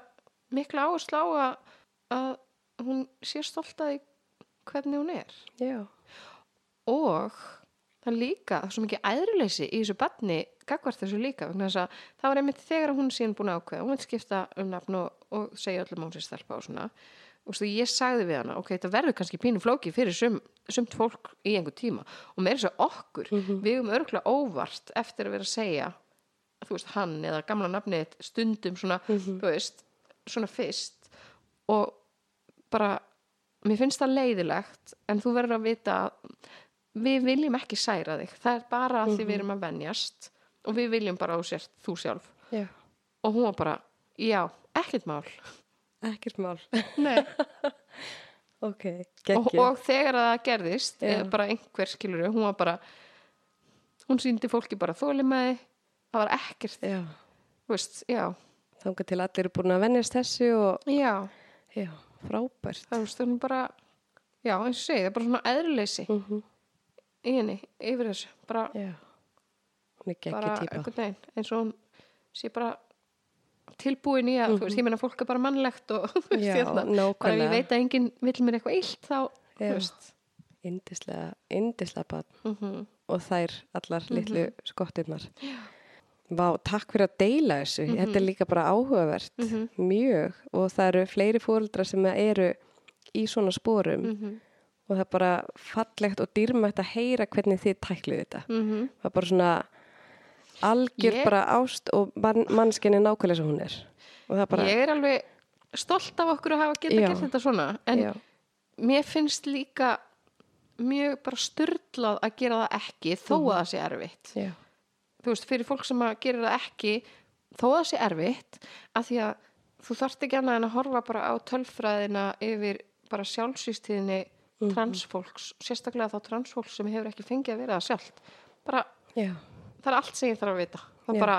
mikla áherslu á að, að hún sé stolt að hvernig hún er. Já, og það líka það er svo mikið æðruleysi í þessu barni gagvart þessu líka það var einmitt þegar hún síðan búin ákveða hún vil skipta um nafn og, og segja öllum hún sér stelpa og svona og svo ég sagði við hana, ok, þetta verður kannski pínu flóki fyrir sum, sumt fólk í einhver tíma. Og með þess að okkur. Við um örgulega óvart eftir að vera að segja þú veist, hann eða gamla nafnið stundum svona, þú veist svona fyrst. Og bara, mér finnst það leiðilegt en þú verður að vita að við viljum ekki særa þig. Það er bara að því við erum að venjast. Og við viljum bara á sér þú sjálf. Já. og hún var bara, já, ekkert mál Ekkert mál. Nei. ok, og, og þegar það gerðist eða bara einhver skilur hún var bara hún síndi fólki bara þólimaði það var ekkert, Já, þú veist, já. Þanga til allir eru búin að vennjast þessu og, já, já, frábært. það hún bara já, eins og segi, það er bara svona eðruleysi Mm í henni, yfir þessu bara, er bara eins og hún sé bara tilbúin í að, þú veist, ég meina fólk er bara mannlegt og þú veist, hérna, bara ef ég veit að enginn vill mér eitthvað illt þá, þú veist Indislega, indislega barn mm og þær allar litlu Mhm. skottirnar. Vá, takk fyrir að deila þessu. Mhm. Þetta er líka bara áhugavert, mjög. Og það eru fleiri fóreldrar sem eru í svona spórum Mhm. og það er bara fallegt og dýrmætt að heyra hvernig þið tækluðu þetta. mm Það er bara svona algjör Ég- bara ást og man, mannskinni nákvæmlega sem hún er. Er bara, ég er alveg stolt af okkur að hafa geta gert þetta svona. En já, mér finnst líka mjög bara styrlað að gera það ekki þó Mhm. að það sé erfitt. Já, þú veist, fyrir fólk sem að gera það ekki þó að það sé erfitt af því að þú þarft ekki annað en að horfa bara á tölfræðina yfir bara sjálfsýstíðinni Mhm. transfólks, sérstaklega þá transfólks sem hefur ekki fengið að vera það sjálft. Bara, já, það er allt sem ég þarf að vita. Það er bara,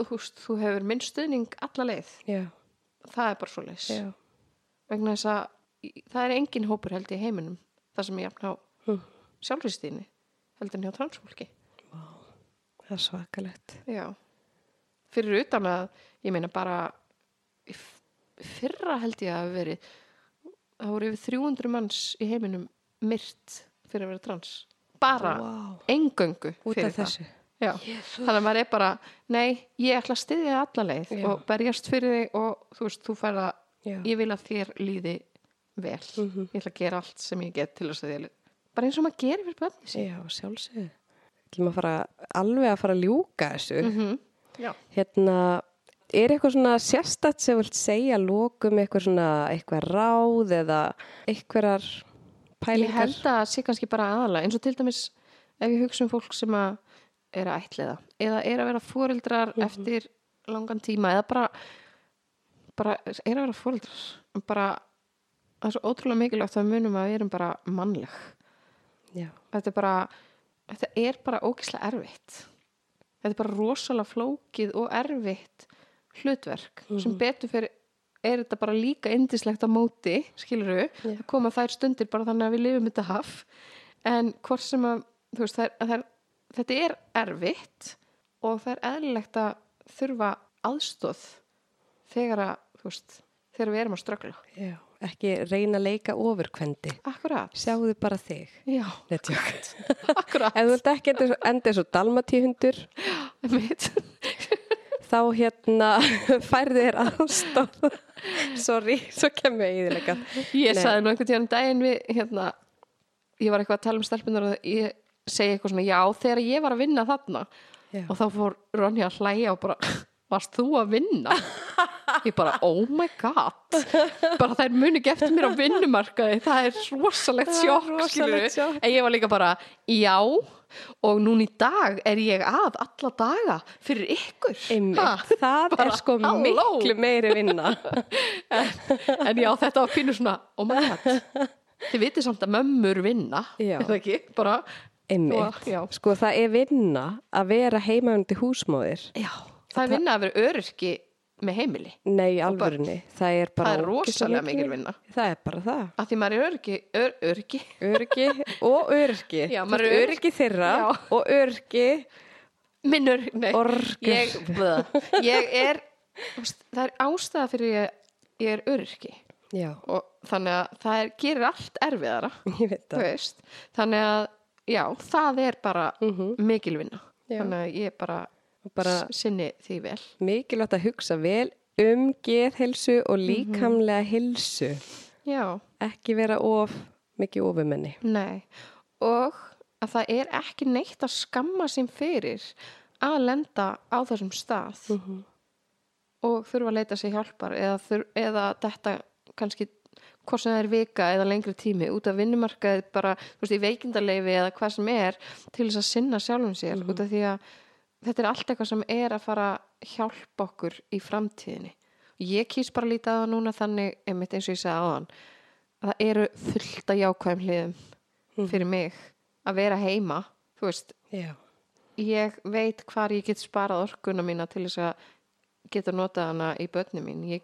veist, þú hefur minn stuðning alla leið, já, það er bara svo leis vegna þess að það er engin hópur held í heiminum það sem ég jafn á Hm. sjálfsýstíðinni heldur en hjá transfólki. Það er svakalegt. Já, fyrir utan að ég meina bara fyrra held ég að hafa verið það voru yfir 300 manns í heiminum myrt fyrir að vera trans. Bara Vá, engöngu fyrir af þessu. Þannig að maður er bara nei, ég ætla að styðja þig alla leið Já. og berjast fyrir þig og þú veist, þú fær að Já, ég vil að þér líði vel Mhm. ég ætla að gera allt sem ég get til þess að þér bara eins og maður gerir fyrir bönni sín já, fara alveg að fara að ljúka þessu. -hmm. Já, Hérna, er eitthvað svona sérstætt sem vilt segja lókum eitthvað svona, eitthvað ráð eða eitthvað Ég pælingar? held að það sé kannski bara aðalega eins og til dæmis ef ég hugsa um fólk sem að er að ætliða eða er að vera fóreldrar Mhm. eftir langan tíma eða bara, bara er að vera fóreldrar bara það er svo ótrúlega mikilvægt að munum að við erum bara mannleg. Já, þetta er bara þetta er bara ógislega erfitt. Þetta er bara rosalega flókið og erfitt hlutverk. Sem betur fyrir er þetta bara líka indislegt á móti skilur við, Já. það koma þær stundir bara þannig að við lifum þetta haf en hvort sem að, veist, þær, þær, þetta er erfitt og það er eðlilegt að þurfa aðstóð þegar að, þú veist, þegar við erum að ströggla já, ekki reyna að leika ofurkvendi. Akkurat, Sjáðu bara þig. já, Netjók. akkurat Ef þú vilt ekki enda eins- enda eins og dalmatíhundur, Einmitt. þá hérna færði þér aðstof. Sorry, svo kemur ég í því leika. Ég Nei. sagði nú einhvern tíðan daginn við hérna, ég var eitthvað að tala um stelpunar og ég segi eitthvað svona, já, þegar ég var að vinna þarna Já. og þá fór Ronja að hlæja og bara, varst þú að vinna? Ég bara, oh my god bara þær muni ekki eftir mér á vinnumarkaði það er rosalegt Það er sjokk rosalegt sjokk. en ég var líka bara, já og núna í dag er ég að alla daga fyrir ykkur Einmitt, það Bara, er sko halló. miklu meiri vinna. en já, þetta var pínu svona oh my god þið vitið samt að mömmur vinna er það ekki, bara Einmitt. Og- já. Sko það er vinna að vera heimaundi húsmóðir. já, það er vinna að vera öryrki með heimili, Nei, í alvörunni. Það er bara það er rosalega mikil vinna Það er bara það. að því maður er öryrki, ör, öryrki Öryggi og öryggi. Já, maður er öryggi þeirra Já. og öryggi minnur, nei orgur. ég, ég er það er ástæða fyrir ég, ég er öryrki Já, og þannig að það er, gerir allt erfiðara ég veit það. þannig að já, það er bara Mhm. mikil vinna Já. þannig að ég bara, bara sinni því vel mikilvægt að hugsa vel um geðhelsu og Mhm. líkamlega hilsu. já, Ekki vera of mikið ofumenni. nei og að það er ekki neitt að skamma sín fyrir að lenda á þessum stað Mhm. og þurfa að leita sér hjálpar eða, eða þetta kannski hvort sem það er vika eða lengri tími út af vinnumarkaði bara, þú veist, í veikindarleifi eða hvað sem er til þess að sinna sjálfum sér út af því að þetta er allt eitthvað sem er að fara að hjálpa okkur í framtíðinni. Ég kýs bara að líta á það núna þannig einmitt eins og ég sagði áðan að það eru fullt af jákvæðum hliðum fyrir mig að vera heima þú veist, Já. ég veit hvar ég get sparað orkuna mína til þess að geta notað hana í börnum mín ég,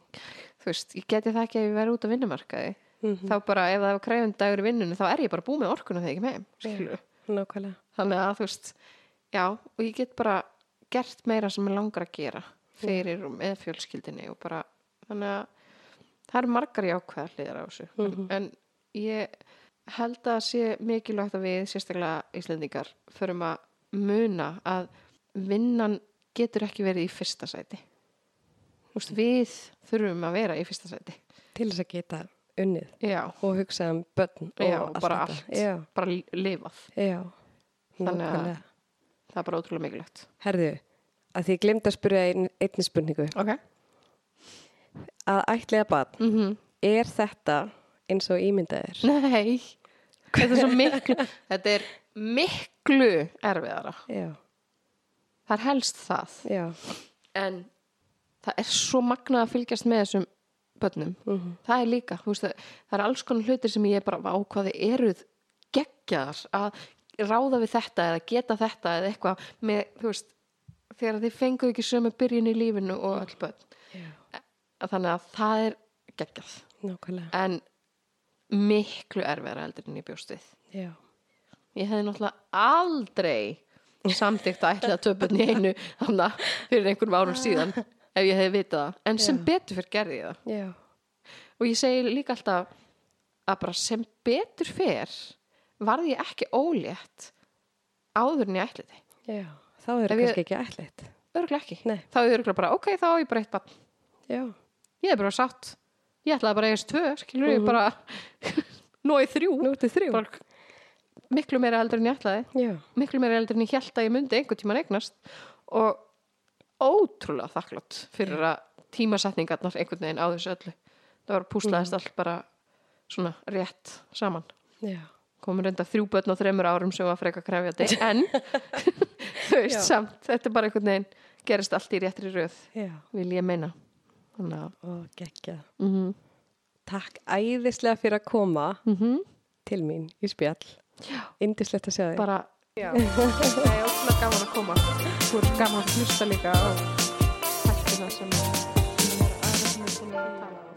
þú veist, ég geti það ekki ef ég verið út á vinnumarkaði Mhm. þá bara ef það var krefund dagur í vinnunni þá er ég bara búið með orkuna þegar ég kem heim. Nákvæmlega. þannig að þú veist já, og ég get bara gert meira sem ég langar að gera fyrir og með fjölskyldinni og bara þannig að það eru margar jákvæðar hliðar á þessu Mhm. en ég held að sé mikilvægt að við sérstaklega Íslendingar förum að muna að vinnan getur ekki verið í fyrsta sæti Þú veist, við þurfum að vera í fyrsta sæti. Til þess að geta unnið já, og hugsað um börn og Já, allt bara allt. Já, bara li- lifað. Þannig að- það er bara ótrúlega mikilvægt. Herðu, að því ég glemt að spyrja ein, einni spurningu. ok. Að ætliða barn, mm er þetta eins og ímyndaðir? nei, þetta er miklu þetta er miklu erfiðara. Það er helst það. En það er svo magnað að fylgjast með þessum börnum. Mhm, það er líka, þú veist, það, það er alls konar hlutir sem ég bara ákvaði eruð geggjaðar að ráða við þetta eða geta þetta eða eitthvað með, þú veist, þegar þið fenguðu ekki sömu byrjun í lífinu og all börn. Að þannig að það er geggjað. Nákvæmlega. en miklu erfiðara heldur en ég bjóst við. Já, ég hefði náttúrulega aldrei samþykkt að ætla töpun í einu þannig að fyrir einhverjum árum síðan ef ég hefði vitað það, en sem Já. betur fyrir gerði ég það. Já, og ég segi líka alltaf að bara sem betur fer varði ég ekki ólétt áður en ég ætli þið já. Þá er ég- kannski ekki ætlit. örgulega ekki, Nei. þá er örgulega bara ok, þá er ég bara eitt barn, Já, ég er bara sátt. Ég ætlaði bara að eigast tvö, skilur ég bara nóið þrjú. Nú til þrjú. bara, miklu meira heldur en ég ætlaði. Já, miklu meira heldur en ég held að ég myndi einhvern tíman eignast. Og ótrúlega þakklátt fyrir að tímasetningarnar einhvern veginn á þessu öllu það var púslaðist allt bara svona rétt saman já, komum reynda þrjú börn á þreymur árum sem var freka krefjandi en þú veist Já. samt, þetta er bara einhvern veginn gerist allt í réttri röð já. vil ég meina þannig að Og geggjað. mm -hmm. Takk æðislega fyrir að koma Mm til mín í spjall. Indislegt að sjá þig. bara já, það er ótrúlega gaman að koma. Þú er gaman að hlusta líka á hættina sem sem er aðra sem er búin að tala um